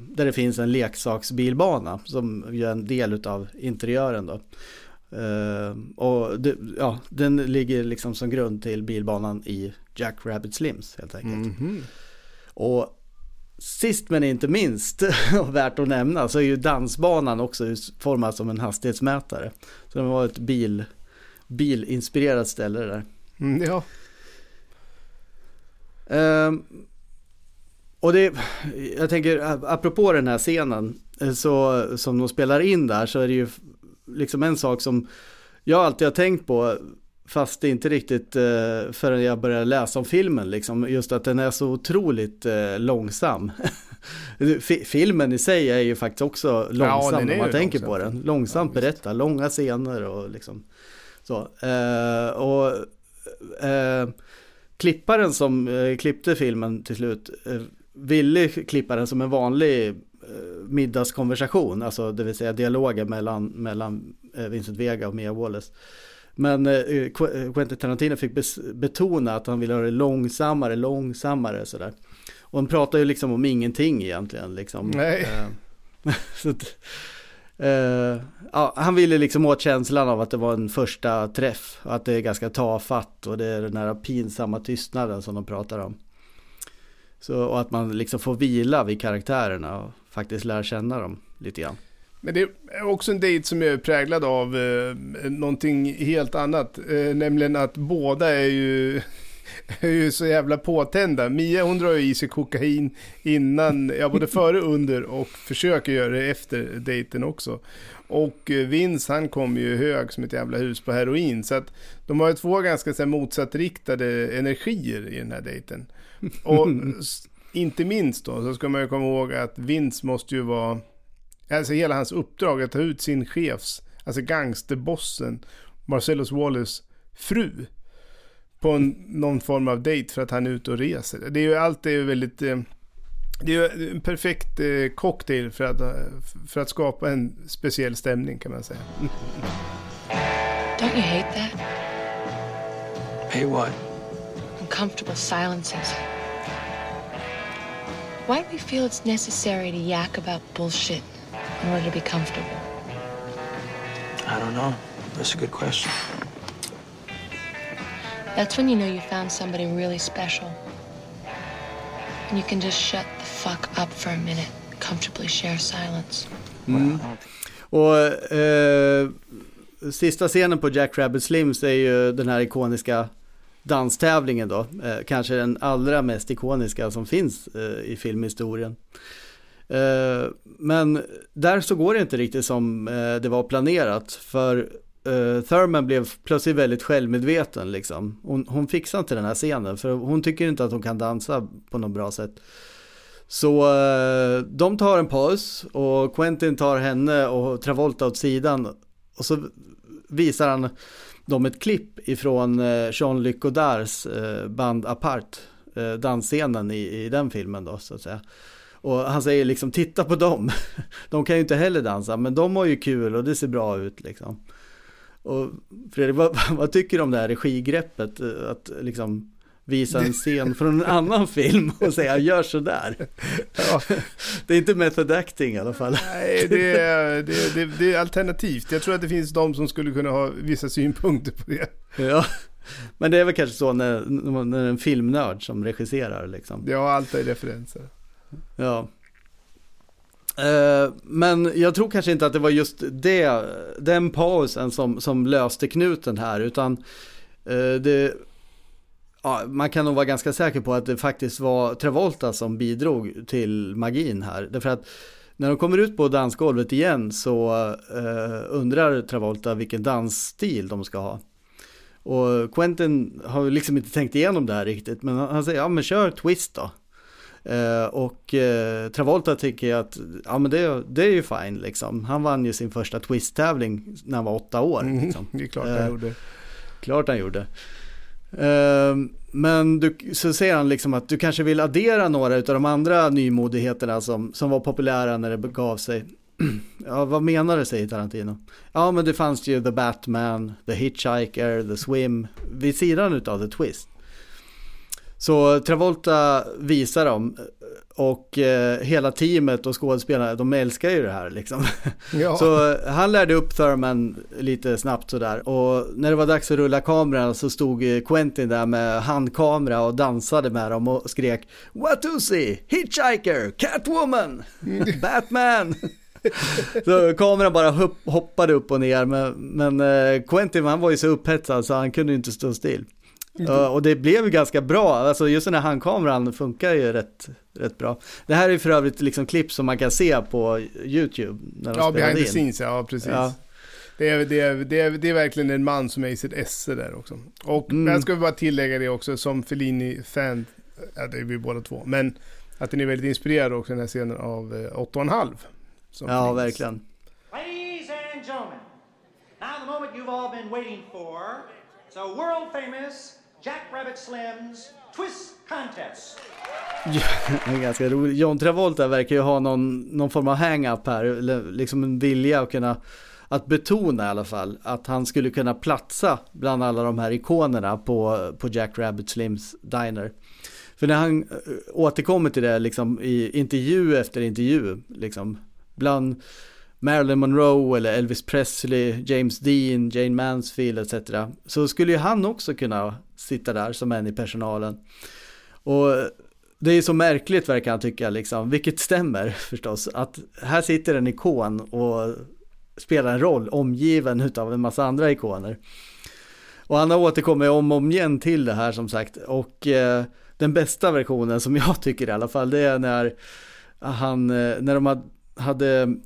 Där det finns en leksaksbilbana som gör en del av interiören då. Och det, ja, den ligger liksom som grund till bilbanan i Jack Rabbit Slims helt enkelt. Mm -hmm. Och Sist men inte minst, (laughs) och värt att nämna, så är ju dansbanan också utformad som en hastighetsmätare. Så det var ett bil, bilinspirerat ställe där. Mm, ja. Um, och det, jag tänker, apropå den här scenen, eh, så, som de spelar in där, så är det ju liksom en sak som jag alltid har tänkt på. Fast det är inte riktigt eh, förrän jag började läsa om filmen, liksom, just att den är så otroligt eh, långsam. (laughs) Fi- filmen i sig är ju faktiskt också långsam är om man tänker långsam. på den. Långsamt berätta, långa scener och liksom så. Eh, och eh, klipparen som eh, klippte filmen till slut eh, ville klippa den som en vanlig middagskonversation, alltså det vill säga dialoger mellan, mellan Vincent Vega och Mia Wallace. Men eh, Qu- Quentin Tarantino fick betona att han ville ha det långsammare, långsammare sådär. Och han pratar ju liksom om ingenting egentligen liksom. Nej. Eh, (laughs) så att, eh, ja, han ville liksom åt känslan av att det var en första träff. Och att det är ganska tafatt och det är den här pinsamma tystnaden som de pratar om. Så, och att man liksom får vila vid karaktärerna och faktiskt lära känna dem lite grann. Men det är också en dejt som är präglad av eh, någonting helt annat. Eh, nämligen att båda är ju, (laughs) är ju så jävla påtända. Mia hon drar ju i sig kokain innan, ja både (laughs) före, under och försöker göra det efter dejten också. Och eh, Vince han kommer ju hög som ett jävla hus på heroin. Så att de har ju två ganska så här, motsatt-riktade energier i den här dejten. Och (laughs) inte minst då så ska man ju komma ihåg att Vince måste ju vara Alltså hela hans uppdrag att ta ut sin chefs, alltså gangsterbossen, Marcellus Wallace fru. På en, någon form av dejt för att han är ute och reser. Det är ju allt är ju väldigt... eh, Det är ju en perfekt eh, cocktail för att, eh, för att skapa en speciell stämning kan man säga. (laughs) Don't you hate that? Hey, what? Uncomfortable silences. Why do we feel it's necessary to yak about bullshit in order to be comfortable? I don't know. That's a good question. That's when you know you found somebody really special. And you can just shut the fuck up for a minute, comfortably share silence. Mm. Och eh, sista scenen på Jack Rabbit Slims är ju den här ikoniska danstävlingen då. Eh, kanske den allra mest ikoniska som finns eh, i filmhistorien. Eh, men där så går det inte riktigt som eh, det var planerat. För eh, Thurman blev plötsligt väldigt självmedveten liksom. Hon, hon fixar inte den här scenen för hon tycker inte att hon kan dansa på något bra sätt. Så de tar en paus och Quentin tar henne och Travolta åt sidan och så visar han dem ett klipp ifrån Jean-Luc Godards band Apart, dansscenen i, i den filmen då så att säga. Och han säger liksom titta på dem, (laughs) de kan ju inte heller dansa men de har ju kul och det ser bra ut liksom. Och Fredrik, vad, (laughs) vad tycker du om det här regigreppet? Att liksom visa en scen från en annan (laughs) film och säga gör sådär. Ja. Det är inte method acting i alla fall. Nej, det är, det, är, det, är, det är alternativt. Jag tror att det finns de som skulle kunna ha vissa synpunkter på det. Ja, men det är väl kanske så när, när en filmnörd som regisserar liksom. Ja, allt är referenser. Ja. Eh, men jag tror kanske inte att det var just det, den pausen som, som löste knuten här, utan eh, det, ja, man kan nog vara ganska säker på att det faktiskt var Travolta som bidrog till magin här. Därför att när de kommer ut på dansgolvet igen så eh, undrar Travolta vilken dansstil de ska ha. Och Quentin har ju liksom inte tänkt igenom det här riktigt, men han säger ja men kör twist då. Eh, och eh, Travolta tycker att ja, men det, det är ju fine liksom. Han vann ju sin första twist-tävling när han var åtta år. Mm, Liksom. det är klart han Eh, gjorde. Klart han gjorde. Men du, så säger han liksom att du kanske vill addera några av de andra nymodigheterna som, som var populära när det begav sig. (clears throat) ja, vad menar du, säger Tarantino. Ja, men det fanns ju The Batman, The Hitchhiker, The Swim, vid sidan utav The Twist. Så Travolta visar dem och eh, hela teamet och skådespelarna, de älskar ju det här liksom. Ja. (laughs) Så han lärde upp Thurman lite snabbt sådär och när det var dags att rulla kameran så stod eh, Quentin där med handkamera och dansade med dem och skrek Watusi, Hitchhiker, Catwoman, (laughs) Batman. Så kameran bara hopp, hoppade upp och ner men, men eh, Quentin han var ju så upphetsad så han kunde inte stå still. Ja, och det blev ju ganska bra, alltså just den här handkameran funkar ju rätt, rätt bra. Det här är för övrigt liksom klipp som man kan se på YouTube. När de Ja, behind the in. scenes, ja precis. Ja. Det är, det, är, det, är, det är verkligen en man som är i sitt esse där också. Och Mm. jag ska bara tillägga det också som Fellini-fan, ja, det är vi båda två, men att den är väldigt inspirerad också den här scenen av eh, åtta och en halv. som Ja, Fellini- verkligen. Ladies and gentlemen, now the moment you've all been waiting for. So world famous Jack Rabbit Slim's Twist Contest. Ja, (laughs) det är ganska roligt. John Travolta verkar ju ha någon, någon form av hang-up här, liksom en vilja att kunna att betona i alla fall att han skulle kunna platsa bland alla de här ikonerna på, på Jack Rabbit Slims Diner. För när han eh, återkommer till det liksom i intervju efter intervju, liksom bland Marilyn Monroe eller Elvis Presley, James Dean, Jane Mansfield etc. Så skulle ju han också kunna sitta där som en i personalen. Och det är så märkligt verkar han tycka, liksom, vilket stämmer (laughs) förstås, att här sitter en ikon och spelar en roll omgiven utav en massa andra ikoner. Och han har återkommit om och om igen till det här som sagt. Och eh, den bästa versionen som jag (laughs) tycker i alla fall, det är när han, eh, när de hade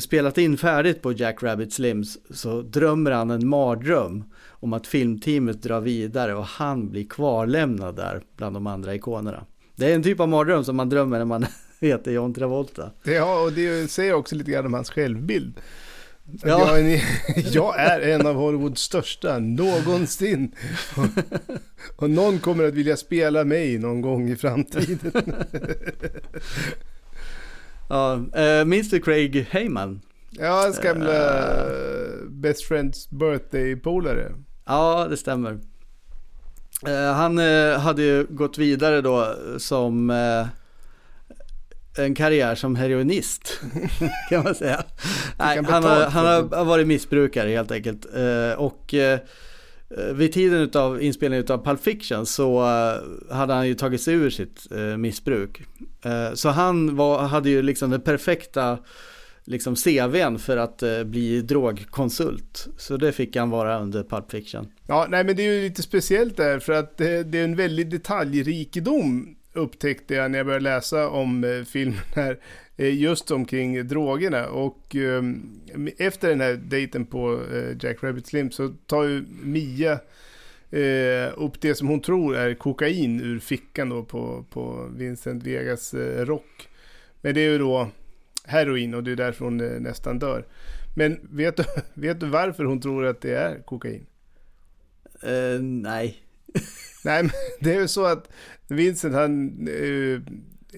spelat in färdigt på Jack Rabbit Slims så drömmer han en mardröm om att filmteamet drar vidare och han blir kvarlämnad där bland de andra ikonerna. Det är en typ av mardröm som man drömmer när man (laughs) heter John Travolta. Ja, och det säger också lite grann om hans självbild. Ja. Jag, är en, (laughs) jag är en av Hollywoods största någonsin. Och, (laughs) och någon kommer att vilja spela mig någon gång i framtiden. Ja, eh, minns du Craig Heyman? Ja, hans gamla Best Friends Birthday-polare. Ja, det stämmer. Eh, han eh, hade ju gått vidare då som eh, en karriär som heroinist (laughs) kan man säga. Nej, han har, han har varit missbrukare helt enkelt. Och Eh, vid tiden av inspelningen av Pulp Fiction så eh, hade han ju tagit sig ur sitt eh, missbruk. Så han var, hade ju liksom den perfekta liksom CVn för att bli drogkonsult. Så det fick han vara under Pulp Fiction. Ja, nej men det är ju lite speciellt där för att det, det är en väldig detaljrikedom upptäckte jag när jag började läsa om filmen här eh, Just omkring drogerna och eh, efter den här dejten på eh, Jack Rabbit Slim så tar ju Mia eh, upp det som hon tror är kokain ur fickan då på, på Vincent Vegas rock. Men det är ju då heroin och det är därför hon nästan dör. Men vet du, (laughs) vet du varför hon tror att det är kokain? Eh, nej. Nej, men (laughs) det är ju så att Vincent han eh,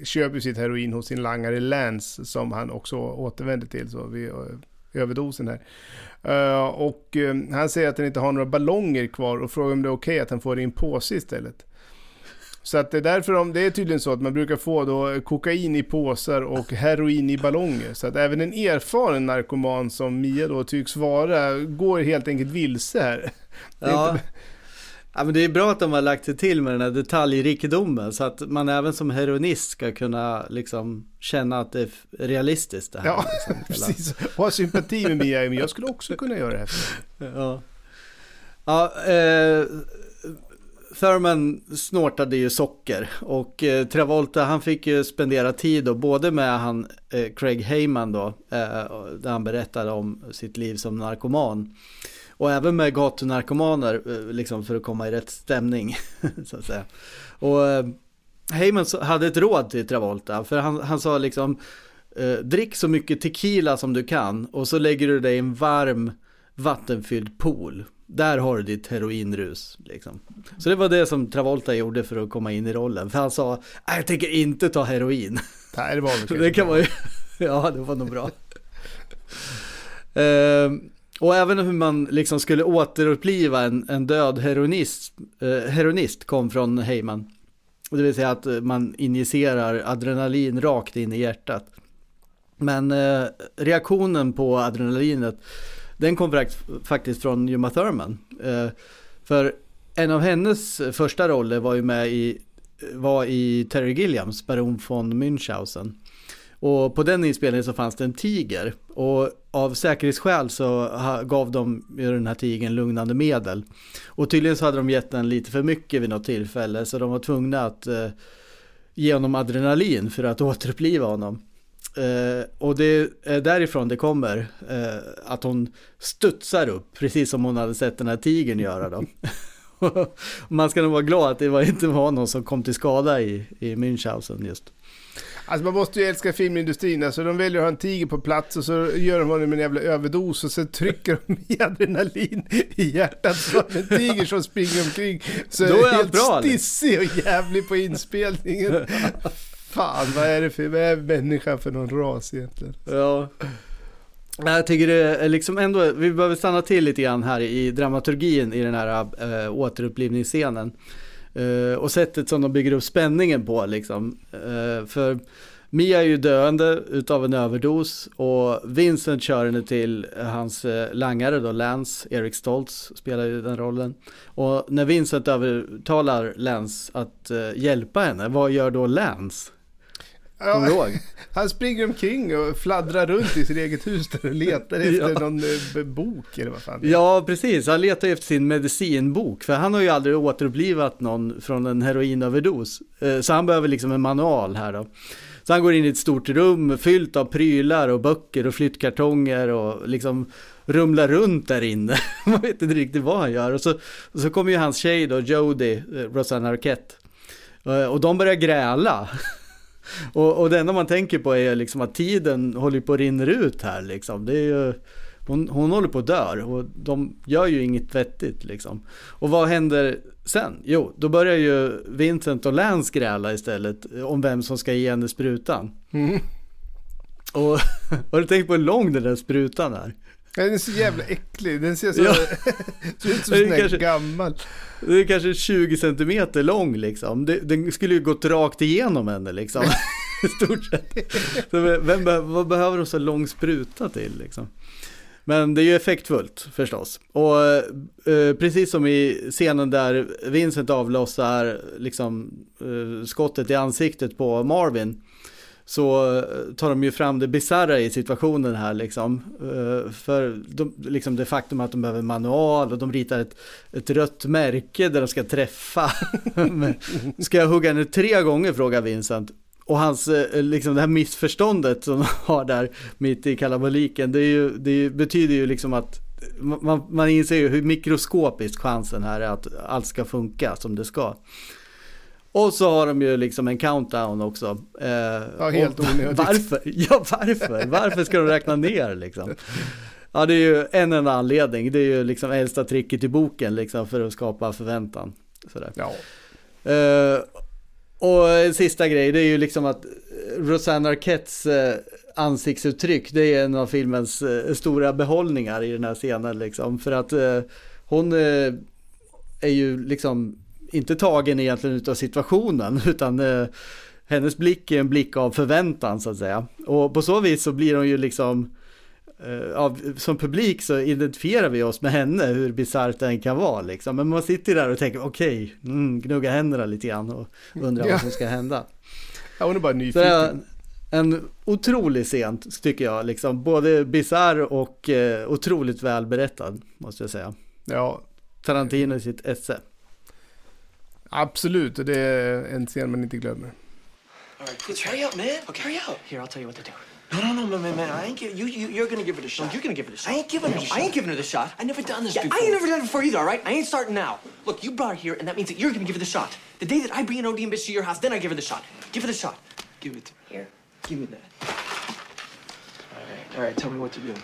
köper sitt heroin hos sin langare Lance som han också återvänder till så vid eh, överdosen här. Eh, och eh, han säger att han inte har några ballonger kvar och frågar om det är okej att han får det i en påse istället. Så att det är därför de, det är tydligen så att man brukar få då kokain i påsar och heroin i ballonger. Så att även en erfaren narkoman som Mia då tycks vara går helt enkelt vilse här. Ja. Ja, men det är bra att de har lagt sig till med den här detaljrikedomen så att man även som heroinist ska kunna liksom känna att det är realistiskt det här. Ja, liksom, (laughs) precis. Och ha sympati med Mia, men jag skulle också kunna göra det här. Ja, ja eh, Thurman snortade ju socker och eh, Travolta han fick ju spendera tid då både med han eh, Craig Heyman då eh, där han berättade om sitt liv som narkoman och även med gatunarkomaner eh, liksom för att komma i rätt stämning (laughs) så att säga. Och eh, Heyman hade ett råd till Travolta för han, han sa liksom eh, drick så mycket tequila som du kan och så lägger du dig i en varm vattenfylld pool. Där har du ditt heroinrus. Liksom. Så det var det som Travolta gjorde för att komma in i rollen. För han sa, "Nej, jag tänker inte ta heroin. Nej, det var väl (laughs) det kan man ju, (laughs) ja det var nog bra. Ehm, och även hur man liksom skulle återuppliva en, en död heroinist, eh, heroinist kom från Heyman. Det vill säga att eh, man injicerar adrenalin rakt in i hjärtat. Men eh, reaktionen på adrenalinet, den kom faktiskt från Juma Thurman. Eh, för en av hennes första roller var ju med i, var i Terry Gilliams, Baron von Münchhausen. Och på den inspelningen så fanns det en tiger. Och av säkerhetsskäl så gav de ju den här tigern lugnande medel. Och tydligen så hade de gett den lite för mycket vid något tillfälle. Så de var tvungna att eh, ge honom adrenalin för att (laughs) återuppliva honom. Eh, och det är därifrån det kommer eh, att hon studsar upp, precis som hon hade sett den här tigern göra då. (laughs) Man ska nog vara glad att det var inte var någon som kom till skada i, i Münchhausen just. Alltså man måste ju älska filmindustrin. Alltså de väljer att ha en tiger på plats och så gör de honom en jävla överdos och så trycker de (laughs) i adrenalin i hjärtat så har en tiger som springer omkring. Så Då är är helt bra, liksom. stissig och jävlig på inspelningen. (laughs) Fan, vad är det för vad är människa för någon ras egentligen? Ja. Jag tycker det är liksom ändå, vi behöver stanna till lite grann här i dramaturgin i den här äh, återupplivningsscenen. Uh, och sättet som de bygger upp spänningen på liksom. Uh, för Mia är ju döende utav en överdos och Vincent kör henne till hans eh, langare då, Lance, Eric Stoltz spelar ju den rollen. Och när Vincent övertalar Lance att hjälpa henne, vad gör då Lance? Kommer ihåg? (laughs) Han springer omkring och fladdrar runt i sitt eget hus där och letar (laughs) efter Ja. någon eh, bok eller vad fan det är. Ja, precis. Han letar efter sin medicinbok, för han har ju aldrig återupplivat någon från en heroinöverdos. Eh, Så han behöver liksom en manual här då. Så han går in i ett stort rum fyllt av prylar och böcker och flyttkartonger och liksom rumlar runt där inne. (laughs) Man vet inte riktigt vad han gör. Och så, och så kommer ju hans tjej då, Jodie, eh, Rosanna Arquette. Och de börjar gräla. Och, och det enda man tänker på är liksom att tiden håller på att rinna ut här liksom. Det är ju, hon, hon håller på att dö och de gör ju inget vettigt liksom. Och vad händer sen? Jo, då börjar ju Vincent och Lance gräla istället om vem som ska ge henne sprutan. Mm. Och (laughs) har du tänkt på hur lång den där sprutan är? Den är så jävla äcklig. Den ser så... Ja. (laughs) ser ut som här kanske- gammal. Det är kanske 20 centimeter lång liksom. Den skulle ju gått rakt igenom henne liksom. (laughs) I stort sett. Så vem, vad behöver de så lång spruta till liksom? Men det är ju effektfullt förstås. Och eh, precis som i scenen där Vincent avlossar liksom, eh, skottet i ansiktet på Marvin så eh, tar de ju fram det bisarra i situationen här liksom. Eh, för de, liksom det faktum att de behöver manual och de ritar ett, ett rött märke där de ska träffa. (laughs) Ska jag hugga henne tre gånger frågar Vincent. Och hans, eh, liksom det här missförståndet som de har där mitt i kalabaliken, det, är ju, det betyder ju liksom att man, man inser ju hur mikroskopisk chansen här är att allt ska funka som det ska. Och så har de ju liksom en countdown också. Eh, Ja, helt onödigt. (laughs) Varför? Ja, varför? Varför ska de räkna ner liksom? Ja, det är ju en enda anledning. Det är ju liksom äldsta tricket i boken liksom för att skapa förväntan. Sådär. Ja. Eh, och en sista grej, det är ju liksom att Rosanna Arquettes eh, ansiktsuttryck, det är en av filmens eh, stora behållningar i den här scenen liksom. För att eh, hon eh, är ju liksom inte tagen egentligen utav situationen, (laughs) utan eh, hennes blick är en blick av förväntan så att säga. Och på så vis så blir hon ju liksom eh, av, som publik så identifierar vi oss med henne, hur bisarrt den kan vara liksom. Men man sitter där och tänker, okej, mm, gnugga händerna lite grann och undrar Ja. vad som ska hända. Ja, hon är bara nyfiken. en otrolig scen tycker jag, liksom. Både bisarr och eh, otroligt välberättad, måste jag säga. Ja, Tarantino i sitt esse. Absolut. Och det är en scen man inte glömmer. All right, quit. Hurry up, man. Okay. Hurry up. Here, I'll tell you what to do. No, no, no, man, man, man. I ain't give you, you. You're gonna give it a shot. you're gonna give it a shot. I ain't giving her. I ain't giving her the shot. I never done this Yeah, before. I ain't never done it before either, all right? I ain't starting now. Look, you brought her here, and that means that you're gonna give her the shot. The day that I bring an ODM bitch to your house, then I give her the shot. Give her the shot. Give it to me. Here. Give me that. All right, all right. Tell me what to do.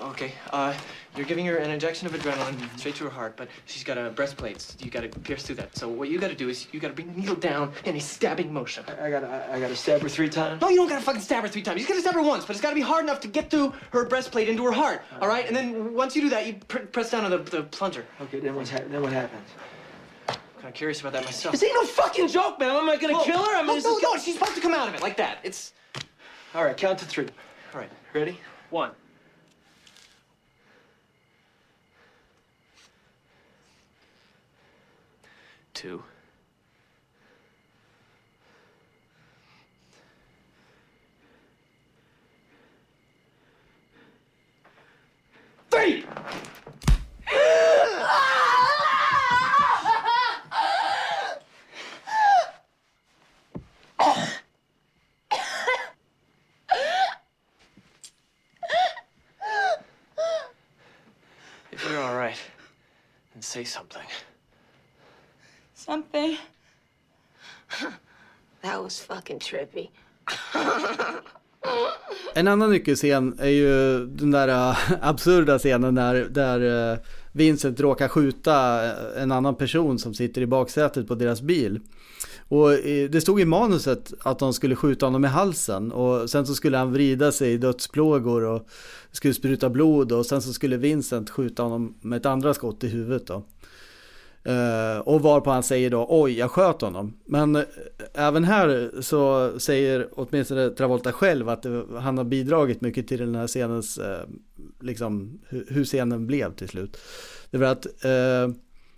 Okay, uh, you're giving her an injection of adrenaline straight to her heart, but she's got a breastplate. You gotta pierce through that. So what you gotta do is you gotta bring the needle down in a stabbing motion. I, I gotta, I, I gotta stab her three times. No, you don't gotta fucking stab her three times. You gotta stab her once, but it's gotta be hard enough to get through her breastplate into her heart. All right, and then once you do that, you pr- press down on the, the plunger. Okay, then what's then what happens? I'm kind of curious about that myself. This ain't no fucking joke, man. Am I gonna Whoa. kill her? I mean, no, no, no, she's supposed to come out of it like that. It's All right, count to three. all right. Ready? One. to. Three! if you're all right, then say something. Something. (laughs) That was fucking trippy. En annan nyckelscen är ju den där äh, absurda scenen där, där äh, Vincent råkar skjuta äh, en annan person som sitter i baksätet på deras bil. Och eh, det stod i manuset att de skulle skjuta honom i halsen och sen så skulle han vrida sig i dödsplågor och skulle spruta blod och sen så skulle Vincent skjuta honom med ett andra skott i huvudet då. Uh, och varpå han säger då oj jag sköt honom. Men uh, även här så säger åtminstone Travolta själv att uh, han har bidragit mycket till den här scenens, uh, liksom hu hur scenen blev till slut. Det var att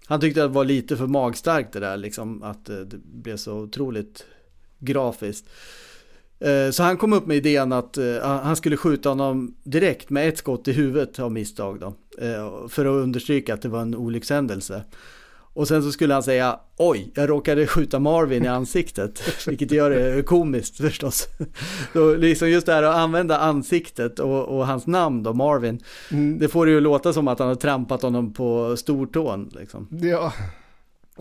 han tyckte att det var lite för magstarkt det där liksom att det blev så otroligt grafiskt. Så han kom upp med idén att han skulle skjuta honom direkt med ett skott i huvudet av misstag då. För att understryka att det var en olyckshändelse. Och sen så skulle han säga oj, jag råkade skjuta Marvin i ansiktet, (laughs) vilket gör det komiskt förstås. (laughs) Så liksom just det här att använda ansiktet och, och hans namn då, Marvin, mm. det får det ju låta som att han har trampat honom på stortån. Liksom. Ja.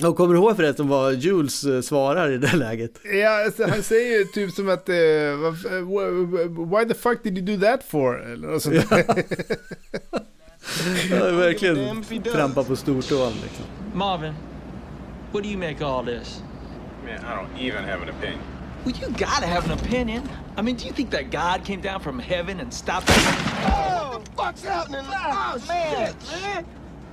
Och kommer du ihåg förresten vad Jules eh, svarar i det läget? Ja, alltså, han säger ju typ som att uh, Why the fuck did you do that for? Eller något sånt ja. (laughs) ja, verkligen trampa på stortån liksom. Marvin, what do you make of all this? Man, I don't even have an opinion. Well, you gotta have an opinion. I mean, do you think that God came down from heaven and stopped Oh, what the fuck's happening? Oh, oh man, shit, man.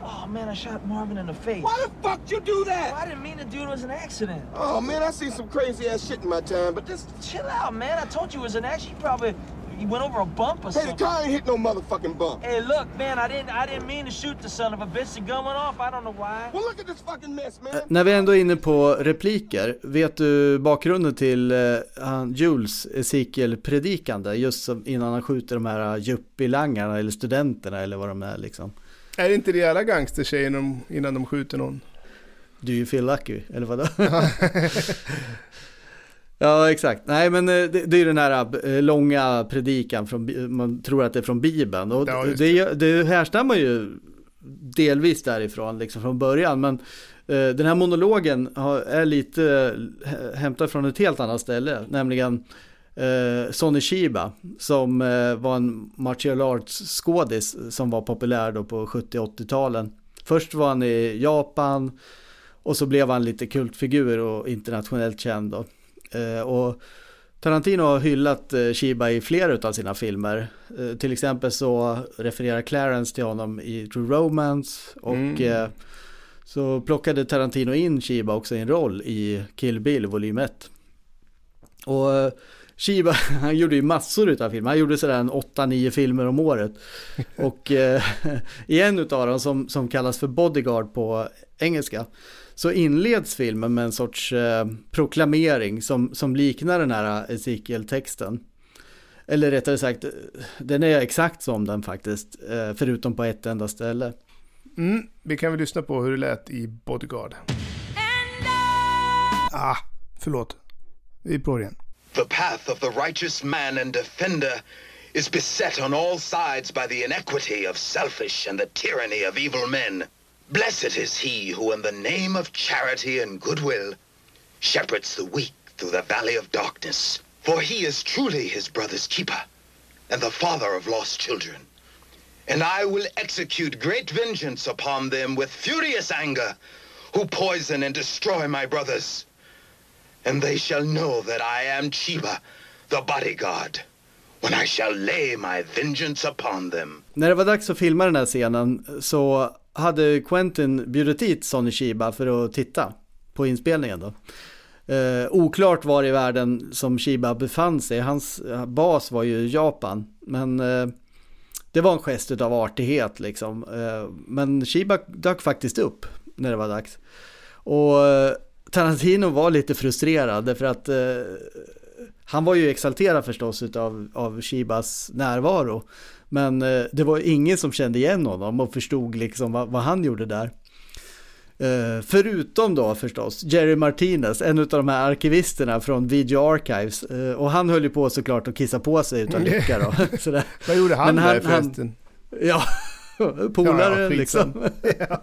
Oh, man, I shot Marvin in the face. Why the fuck'd you do that? Well, I didn't mean to do it. It was an accident. Oh, man, I seen some crazy ass shit in my time, but this... Chill out, man. I told you it was an accident. You probably you went over a bump or hey, something. the car ain't hit no motherfucking bump. Hey, look, man, I didn't, I didn't mean to shoot the son of a bitch. The gun went off. I don't know why. Well, look at this fucking mess, man. När vi ändå är inne på repliker, vet du bakgrunden till uh, Jules Ezekiel-predikande just som innan han skjuter de här yuppielangarna eller studenterna eller vad de är liksom? Är det inte det alla gangstertjejer innan de skjuter någon? Do you feel lucky? Eller vadå? (laughs) (laughs) (laughs) Ja, exakt. Nej, men det, det är den här långa predikan från, man tror att det är från Bibeln. Och ja, det. det, härstammar ju delvis därifrån, liksom från början. Men eh, den här monologen är lite hämtad från ett helt annat ställe, nämligen eh, Sonny Shiba, som eh, var en martial arts skådis som var populär då på 70-80-talen. Först var han i Japan och så blev han lite kultfigur och internationellt känd då. Eh, och Tarantino har hyllat eh, Shiba i flera av sina filmer. Eh, till exempel så refererar Clarence till honom i True Romance och mm. så plockade Tarantino in Shiba också i en roll i Kill Bill volym 1. Och Shiba, (laughs) han gjorde ju massor utav filmer. Han gjorde sådär en 8-9 filmer om året. (laughs) Och i (laughs) en utav dem som, som kallas för Bodyguard på engelska så inleds filmen med en sorts eh, proklamering som, som liknar den här Ezekiel-texten. Eller rättare sagt, den är exakt som den faktiskt, eh, förutom på ett enda ställe. Mm, vi kan väl lyssna på hur det lät i Bodyguard. Ah, förlåt. Vi är på igen. The path of the righteous man and defender is beset on all sides by the inequity of selfish and the tyranny of evil men. Blessed is he who, in the name of charity and goodwill, shepherds the weak through the valley of darkness. For he is truly his brother's keeper and the father of lost children. And I will execute great vengeance upon them with furious anger who poison and destroy my brothers. And they shall know that I am Chiba, the bodyguard, when I shall lay my vengeance upon them. När det var dags att filma den här scenen så hade Quentin bjudit hit Sonny Shiba för att titta på inspelningen då. Eh, oklart var i världen som Shiba befann sig. Hans eh, bas var ju Japan. Men eh, det var en gest av artighet liksom. Eh, men Shiba dök faktiskt upp när det var dags. Och eh, Tarantino var lite frustrerad för att eh, han var ju exalterad förstås utav, av Shibas närvaro. Men eh, det var ingen som kände igen honom och förstod liksom vad, vad han gjorde där. Uh, förutom då förstås Jerry Martinez, en av de här arkivisterna från Video Archives. Uh, och han höll ju på såklart att kissa på sig utan lycka då. (laughs) Vad gjorde han, han där förresten? Han, ja, (laughs) polare Ja, liksom. (laughs) ja,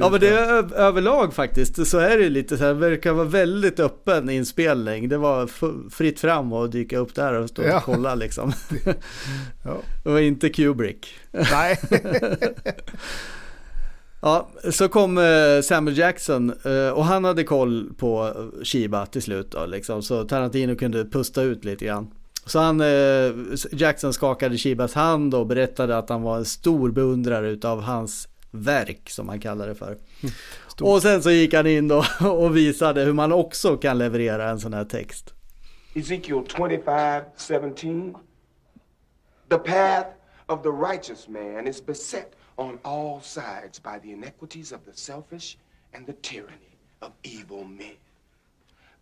Ja men det är överlag faktiskt så är det lite så här, verkar vara väldigt öppen inspelning. Det var fritt fram och dyka upp där och stå Ja. och kolla liksom. (laughs) Ja. Det var inte Kubrick. Nej. Ja, så kom eh, Samuel Jackson eh, och han hade koll på Shiba till slut då liksom. Så Tarantino kunde pusta ut lite grann. Så han, eh, Jackson skakade Shibas hand och berättade att han var en stor beundrare utav hans verk som han kallar det för. Och sen så gick han in då (laughs) och visade hur man också kan leverera en sån här text. Ezekiel 25, 17. The path of the righteous man is beset on all sides by the iniquities of the selfish and the tyranny of evil men.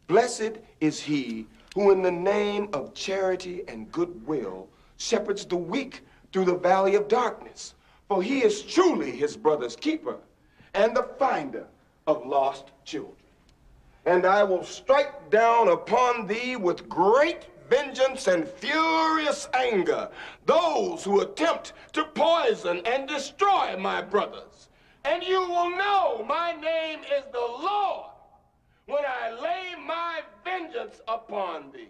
Blessed is he who, in the name of charity and goodwill, shepherds the weak through the valley of darkness. For he is truly his brother's keeper and the finder of lost children. And I will strike down upon thee with great vengeance and furious anger those who attempt to poison and destroy my brothers. And you will know my name is the Lord when I lay my vengeance upon thee.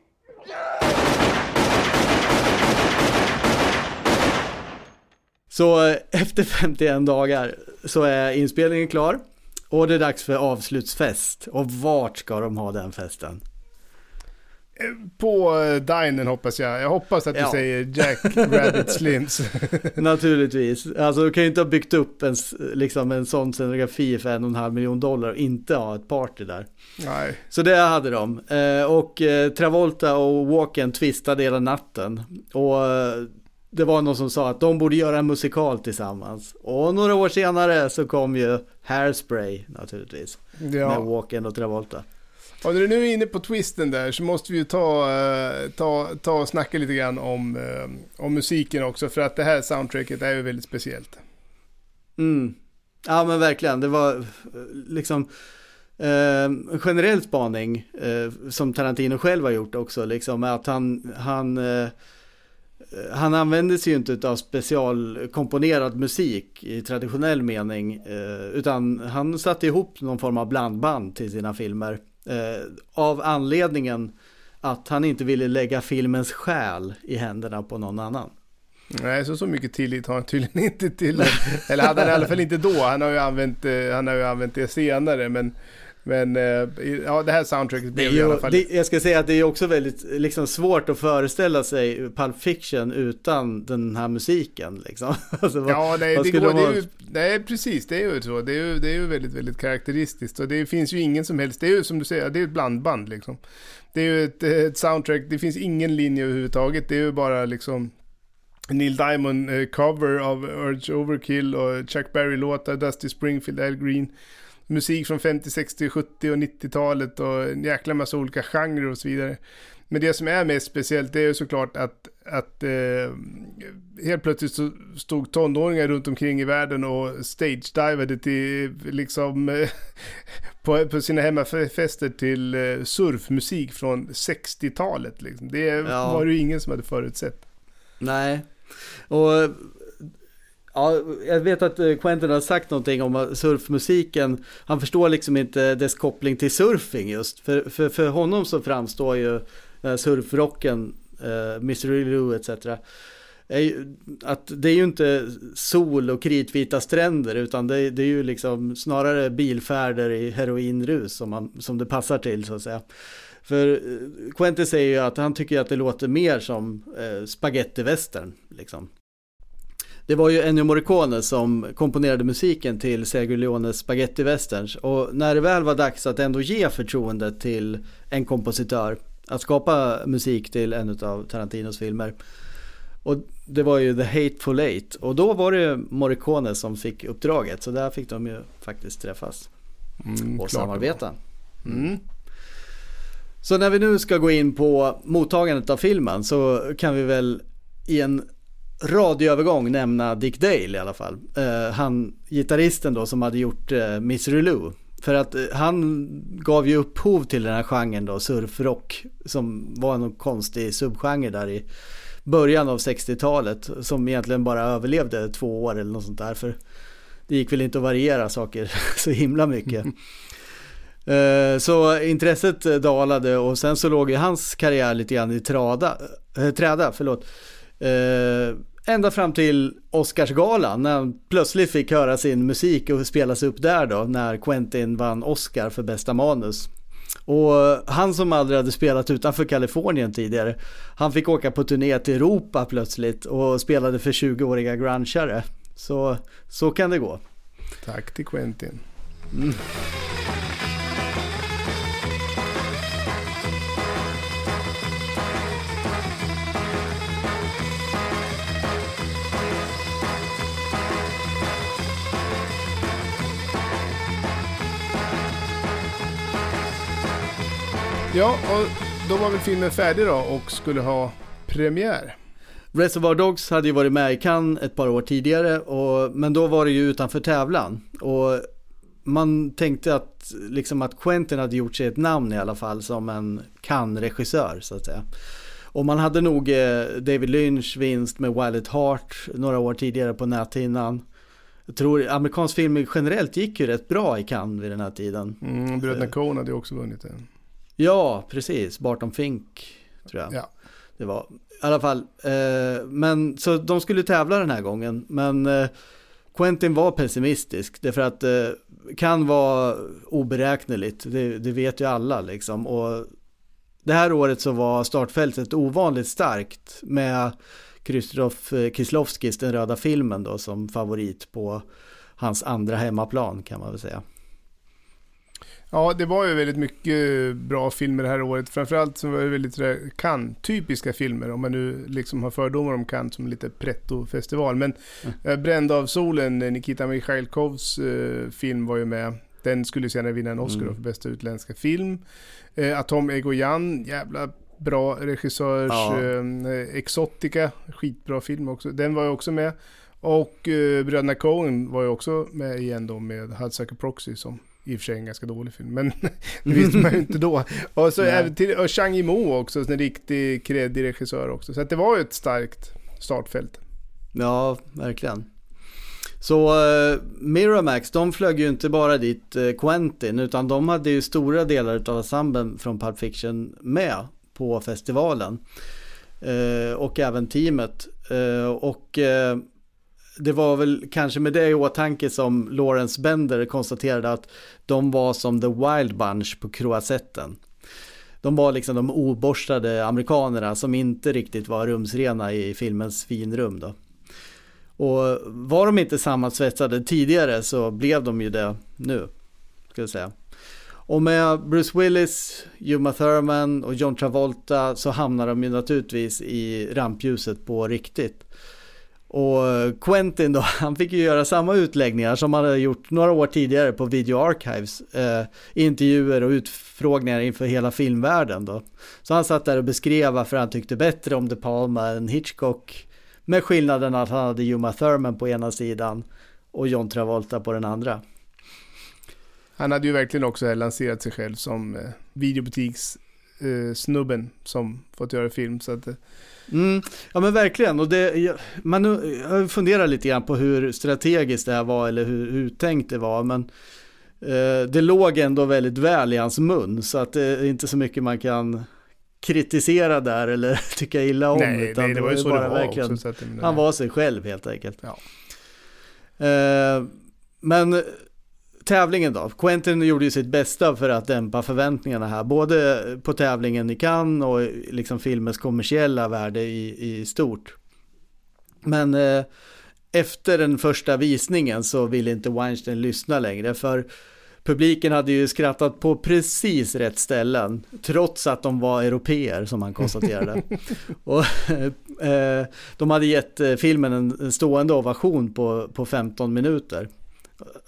Så eh, efter 51 dagar så är inspelningen klar och det är dags för avslutsfest. Och vart ska de ha den festen? På uh, dinen hoppas jag. Jag hoppas att du Ja. säger Jack Rabbit (laughs) Slims. (laughs) Naturligtvis. Alltså du kan ju inte ha byggt upp en, liksom en sån scenografi för en och en halv miljon dollar och inte ha ett party där. Nej. Så det hade de. Eh, och eh, Travolta och Walken twistade hela natten. Och eh, det var någon som sa att de borde göra en musikal tillsammans. Och några år senare så kom ju Hairspray naturligtvis. Ja. Med Walken och Travolta. Och när du nu är inne på twisten där så måste vi ju ta, eh, ta, ta och snacka lite grann om, eh, om musiken också. För att det här soundtracket är ju väldigt speciellt. Mm. Ja men verkligen, det var eh, liksom eh, en generell spaning eh, som Tarantino själv har gjort också, liksom att han, han, eh, han använder sig ju inte av specialkomponerad musik i traditionell mening, eh, utan han satte ihop någon form av blandband till sina filmer eh, av anledningen att han inte ville lägga filmens själ i händerna på någon annan. Nej, så så mycket tillit har han tydligen inte till. Eller hade han i alla fall inte då. Han har ju använt, eh, han har ju använt det senare. Men, men eh, ja, det här soundtracket blev är i alla ju, fall... det, jag ska säga att det är också väldigt liksom, svårt att föreställa sig Pulp Fiction utan den här musiken. Liksom. (laughs) Alltså, vad, Ja, nej, det går, de det ju, nej, precis. Det är ju så. Det är ju, det är ju väldigt, väldigt karaktäristiskt. Och det finns ju ingen som helst... Det är ju som du säger, det är ett blandband liksom. Det är ju ett, ett soundtrack. Det finns ingen linje överhuvudtaget. Det är ju bara liksom... Neil Diamond eh, cover av Urge Overkill och Chuck Berry-låtar, Dusty Springfield, Al Green. Musik från 50, 60, 70 och 90-talet och en jäkla massa olika genrer och så vidare. Men det som är mest speciellt det är ju såklart att, att eh, helt plötsligt så stod tonåringar runt omkring i världen och stage-divade till liksom (laughs) på, på sina hemmafester till eh, surfmusik från 60-talet. Liksom. Det Ja. var det ju ingen som hade förutsett. Nej, och ja, jag vet att eh, Quentin har sagt någonting om surfmusiken, han förstår liksom inte dess koppling till surfing just. För, för, för honom så framstår ju eh, surfrocken, eh, uh, Mystery Lou etc. är ju- Att det är ju inte sol och kritvita stränder utan det, det är ju liksom snarare bilfärder i heroinrus som, man, som det passar till så att säga. För Quentin säger ju att han tycker att det låter mer som eh, spagettivästern. Liksom. Det var ju Ennio Morricone som komponerade musiken till Sergio Leones spagettivästerns. Och när det väl var dags att ändå ge förtroendet till en kompositör att skapa musik till en av Tarantinos filmer. Och det var ju The Hateful Eight. Och då var det Morricone som fick uppdraget. Så där fick de ju faktiskt träffas Mm, och samarbeta. Mm. Så när vi nu ska gå in på mottagandet av filmen så kan vi väl i en radioövergång nämna Dick Dale i alla fall. Eh, han, gitarristen då som hade gjort eh, Misery Lou. För att eh, han gav ju upphov till den här genren då, surfrock, som var en konstig subgenre där i början av 60-talet som egentligen bara överlevde två år eller något sånt där. För det gick väl inte att variera saker (laughs) så himla mycket. (laughs) Eh, så intresset dalade och sen så låg ju hans karriär lite grann i trada, träda. Förlåt. Ända fram till Oscarsgalan när han plötsligt fick höra sin musik och spelas upp där då när Quentin vann Oscar för bästa manus. Och han som aldrig hade spelat utanför Kalifornien tidigare, han fick åka på turné till Europa plötsligt och spelade för 20-åriga grungeare. Så, så kan det gå. Tack till Quentin. Mm. Ja, och då var väl filmen färdig då och skulle ha premiär. Reservoir Dogs hade ju varit med i Cannes ett par år tidigare, och, men då var det ju utanför tävlan. Och man tänkte att, liksom att Quentin hade gjort sig ett namn i alla fall som en Cannes-regissör så att säga. Och man hade nog eh, David Lynch vinst med Wild at Heart några år tidigare på näthinnan. Jag tror amerikansk film generellt gick ju rätt bra i Cannes vid den här tiden. Mm, Bröderna Coen hade ju också vunnit den. Ja, precis. Barton Fink tror jag. Ja. Det var i alla fall. Eh, men så de skulle tävla den här gången. Men eh, Quentin var pessimistisk. Därför att eh, kan vara oberäkneligt. Det, det, vet ju alla liksom. Och det här året så var startfältet ovanligt starkt. Med Krzysztof Kieslowskis Den röda filmen då som favorit på hans andra hemmaplan kan man väl säga. Ja, det var ju väldigt mycket bra filmer det här året. Framförallt så var det väldigt Cannes-typiska filmer. Om man nu liksom har fördomar om Cannes som lite pretto-festival. Men mm. Eh, Bränd av solen, Nikita Mikhailkovs eh, film var ju med. Den skulle senare vinna en Oscar mm. för bästa utländska film. Eh, Atom Egoyan, jävla bra regissörs ja. eh, Exotica, skitbra film också. Den var ju också med. Och eh, Bröderna Coen var ju också med igen då med Hudsucker Proxy som i och för sig en ganska dålig film, men (laughs) det (laughs) visste man ju inte då. Och så även till, och Chang Yimou också, en riktig kreddig regissör också. Så det var ju ett starkt startfält. Ja, verkligen. Så uh, Miramax, de flög ju inte bara dit uh, Quentin, utan de hade ju stora delar av ensemblen från Pulp Fiction med på festivalen. Uh, och även teamet. och det var väl kanske med det i åtanke som Lawrence Bender konstaterade att de var som The Wild Bunch på Croisetten. De var liksom de oborstade amerikanerna som inte riktigt var rumsrena i filmens finrum då. Och var de inte sammansvetsade tidigare så blev de ju det nu, ska jag säga. Och med Bruce Willis, Uma Thurman och John Travolta så hamnar de ju naturligtvis i rampljuset på riktigt. Och eh, Quentin då, (laughs) han fick ju göra samma utläggningar som han hade gjort några år tidigare på Video Archives. Eh, intervjuer och utfrågningar inför hela filmvärlden då. Så han satt där och beskrev varför han tyckte bättre om De Palma än Hitchcock. Med skillnaden att han hade Juma Thurman på ena sidan och John Travolta på den andra. Han hade ju verkligen också lanserat sig själv som eh, videobutikssnubben eh, som fått göra film. Så att, eh, Mm, ja men verkligen, och det, man jag funderar lite grann på hur strategiskt det här var eller hur, hur tänkt det var. Men eh, det låg ändå väldigt väl i hans mun så att det är inte så mycket man kan kritisera där eller (laughs) tycka illa om. Nej, utan nej det var ju så bara det var verkligen, också, Han var sig själv helt enkelt. Ja. Eh, men tävlingen då. Quentin gjorde ju sitt bästa för att dämpa förväntningarna här. Både på tävlingen i Cannes och liksom filmens kommersiella värde i, i stort. Men eh, efter den första visningen så ville inte Weinstein lyssna längre. För publiken hade ju skrattat på precis rätt ställen. Trots att de var europeer som han konstaterade. (laughs) och, eh, de hade gett eh, filmen en stående ovation på, på 15 minuter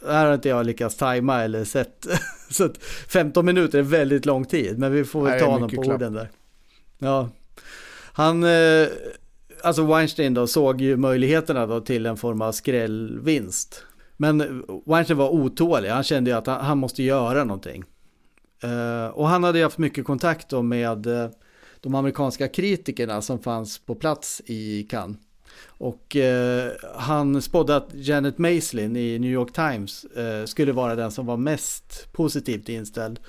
här har inte jag lyckats tajma eller sett. (laughs) Så att 15 minuter är väldigt lång tid, men vi får väl ta honom på klapp. orden där. Ja. Han, eh, alltså Weinstein då, såg ju möjligheterna då till en form av skrällvinst. Men Weinstein var otålig, han kände ju att han, måste göra någonting. Eh, och han hade haft mycket kontakt då med eh, de amerikanska kritikerna som fanns på plats i Cannes. Och eh, han spådde att Janet Maislin i New York Times eh, skulle vara den som var mest positivt inställd.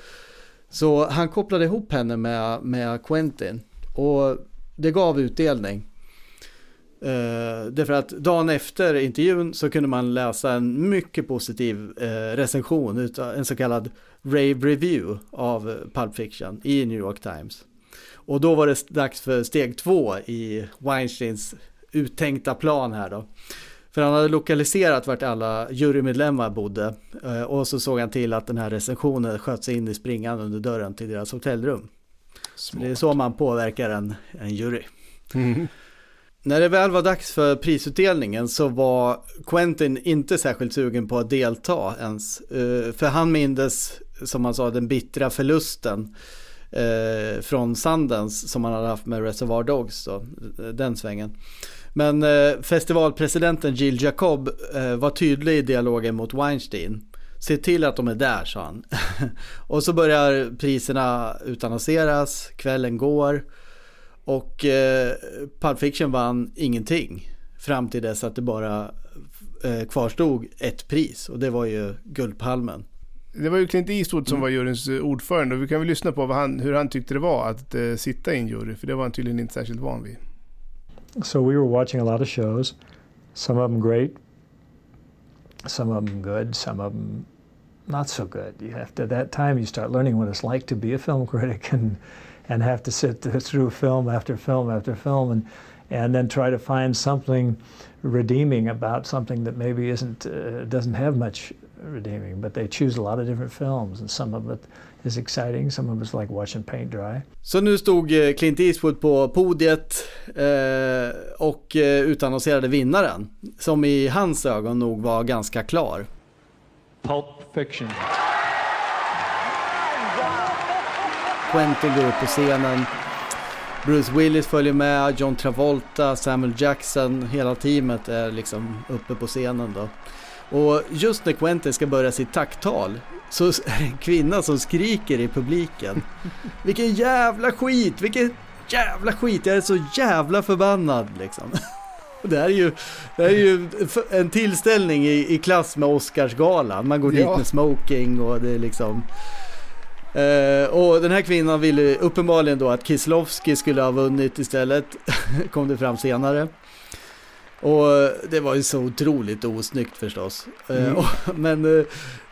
Så han kopplade ihop henne med, med Quentin och det gav utdelning. Eh, därför att dagen efter intervjun så kunde man läsa en mycket positiv eh, recension, utav, en så kallad rave review av Pulp Fiction i New York Times. Och då var det dags för steg två i Weinsteins uttänkta plan här då. För han hade lokaliserat vart alla jurymedlemmar bodde uh, och så såg han till att den här recensionen sköts in i springan under dörren till deras hotellrum. Det är så man påverkar en, en jury. Mm. När det väl var dags för prisutdelningen så var Quentin inte särskilt sugen på att delta ens. Eh, för han mindes, som han sa, den bittra förlusten eh, från Sundance som han hade haft med Reservoir Dogs, då, den svängen. Men eh, festivalpresidenten Jill Jacob var tydlig i dialogen mot Weinstein. Se till att de är där, sa han. (laughs) och så börjar priserna utannonseras, kvällen går. Och eh, Pulp Fiction vann ingenting fram till dess att det bara eh, kvarstod ett pris och det var ju Guldpalmen. Det var ju Clint Eastwood som mm. var juryns eh, ordförande och vi kan väl lyssna på han, hur han tyckte det var att uh, sitta i en jury för det var han tydligen inte särskilt van vid. So we were watching a lot of shows, some of them great, some of them good, some of them not so good. You have to, at that time you start learning what it's like to be a film (laughs) critic and and have to sit through film after film after film and and then try to find something redeeming about something that maybe isn't uh, doesn't have much redeeming but they choose a lot of different films and some of it is exciting some of it's like watching paint dry. Så nu stod eh, Clint Eastwood på podiet eh, och eh, utannonserade vinnaren som i hans ögon nog var ganska klar. Pulp Fiction. Quentin går upp på scenen. Bruce Willis följer med, John Travolta, Samuel Jackson, hela teamet är liksom uppe på scenen då. Och just när Quentin ska börja sitt tacktal så är det en kvinna som skriker i publiken. (laughs) Vilken jävla skit, vilken jävla skit, jag är så jävla förbannad liksom. (laughs) Det här är ju, det här är ju en tillställning i, i klass med Oscarsgalan. Man går ja. dit med smoking och det är liksom Uh, och den här kvinnan ville uppenbarligen då att Kislovski skulle ha vunnit istället, (laughs) kom det fram senare. Och det var ju så otroligt osnyggt förstås. Eh, mm. (laughs) Men uh,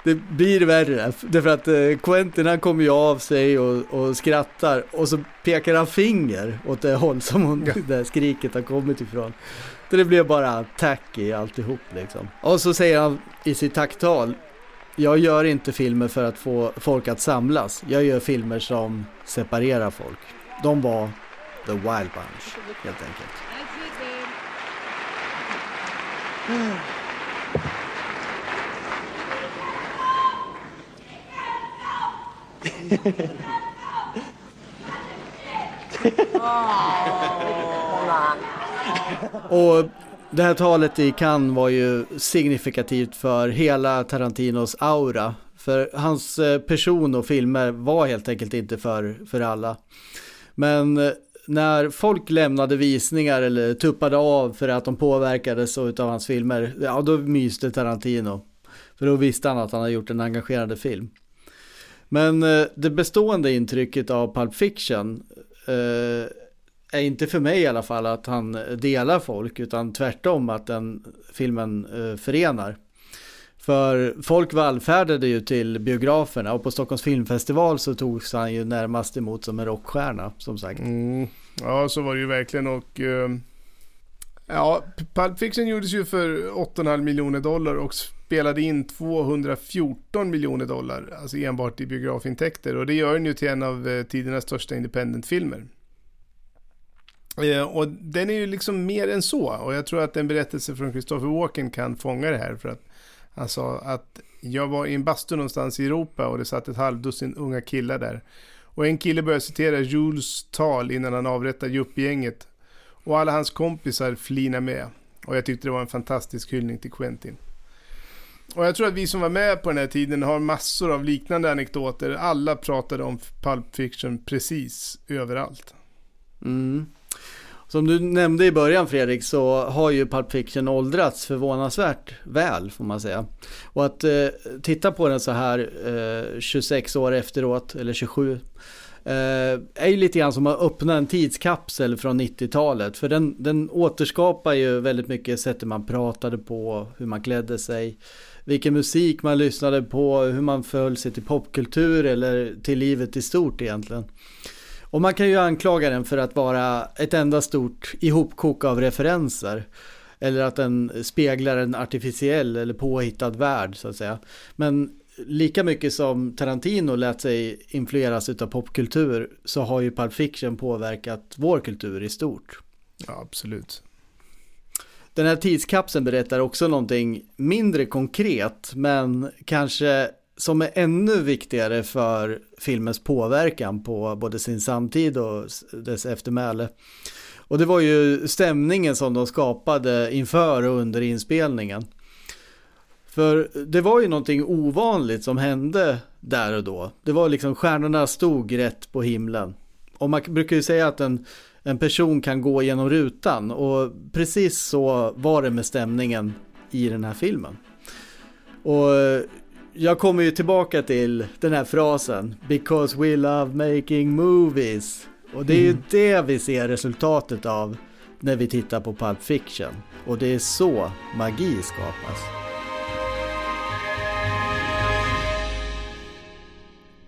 det blir värre, därför att Quentin han kommer ju av sig och, och, skrattar och så pekar han finger åt det håll som hon, ja. (laughs) det där skriket har kommit ifrån. Så det blev bara tacky alltihop liksom. Och så säger han i sitt tacktal jag gör inte filmer för att få folk att samlas. Jag gör filmer som separerar folk. De var The Wild Bunch, helt enkelt. (laughs) Och det här talet i Cannes var ju signifikativt för hela Tarantinos aura. För hans eh, person och filmer var helt enkelt inte för, för alla. Men eh, när folk lämnade visningar eller tuppade av för att de påverkades av hans filmer, ja då myste Tarantino. För då visste han att han hade gjort en engagerande film. Men eh, det bestående intrycket av Pulp Fiction eh, är inte för mig i alla fall att han delar folk utan tvärtom att den filmen eh, förenar. För folk vallfärdade ju till biograferna och på Stockholms filmfestival så togs han ju närmast emot som en rockstjärna som sagt. Mm. Ja så var det ju verkligen och uh, ja, Pulp Fiction gjordes ju för 8,5 miljoner dollar och spelade in 214 miljoner dollar, alltså enbart i biografintäkter och det gör den ju till en av eh, tidernas största independentfilmer. Eh, och den är ju liksom mer än så. Och jag tror att en berättelse från Christopher Walken kan fånga det här. För att han sa att jag var i en bastu någonstans i Europa och det satt ett halvdussin unga killar där. Och en kille började citera Jules tal innan han avrättade yuppie-gänget. Och alla hans kompisar flina med. Och jag tyckte det var en fantastisk hyllning till Quentin. Och jag tror att vi som var med på den här tiden har massor av liknande anekdoter. Alla pratade om Pulp Fiction precis överallt. Mm. Som du nämnde i början Fredrik så har ju Pulp Fiction åldrats förvånansvärt väl får man säga. Och att eh, titta på den så här eh, 26 år efteråt, eller 27, eh, är ju lite grann som att öppna en tidskapsel från 90-talet. För den, den återskapar ju väldigt mycket sättet man pratade på, hur man klädde sig, vilken musik man lyssnade på, hur man föll sig till popkultur eller till livet i stort egentligen. Och man kan ju anklaga den för att vara ett enda stort ihopkok av referenser. Eller att den speglar en artificiell eller påhittad värld så att säga. Men lika mycket som Tarantino lät sig influeras av popkultur så har ju Pulp Fiction påverkat vår kultur i stort. Ja, absolut. Den här tidskapseln berättar också någonting mindre konkret men kanske som är ännu viktigare för filmens påverkan på både sin samtid och dess eftermäle. Och det var ju stämningen som de skapade inför och under inspelningen. För det var ju någonting ovanligt som hände där och då. Det var liksom stjärnorna stod rätt på himlen. Och man brukar ju säga att en, en person kan gå genom rutan och precis så var det med stämningen i den här filmen. Och jag kommer ju tillbaka till den här frasen Because we love making movies. Och det är ju mm. det vi ser resultatet av när vi tittar på Pulp Fiction. Och det är så magi skapas.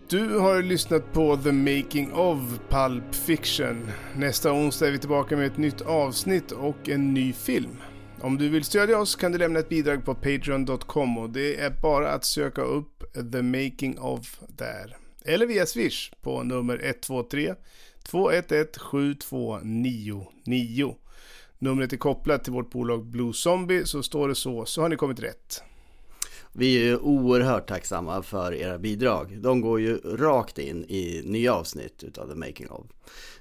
Du har lyssnat på The Making of Pulp Fiction. Nästa onsdag är vi tillbaka med ett nytt avsnitt och en ny film. Om du vill stödja oss kan du lämna ett bidrag på Patreon.com och det är bara att söka upp The Making of där. Eller via Swish på nummer 123 211 7299. Numret är kopplat till vårt bolag Blue Zombie, så står det så, så har ni kommit rätt. Vi är oerhört tacksamma för era bidrag. De går ju rakt in i nya avsnitt utav The Making of.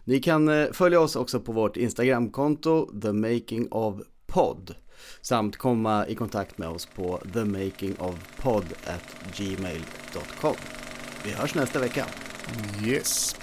Ni kan eh, följa oss också på vårt Instagramkonto, The Making of podd samt komma i kontakt med oss på themakingofpod at gmail.com. Vi hörs nästa vecka. Yes.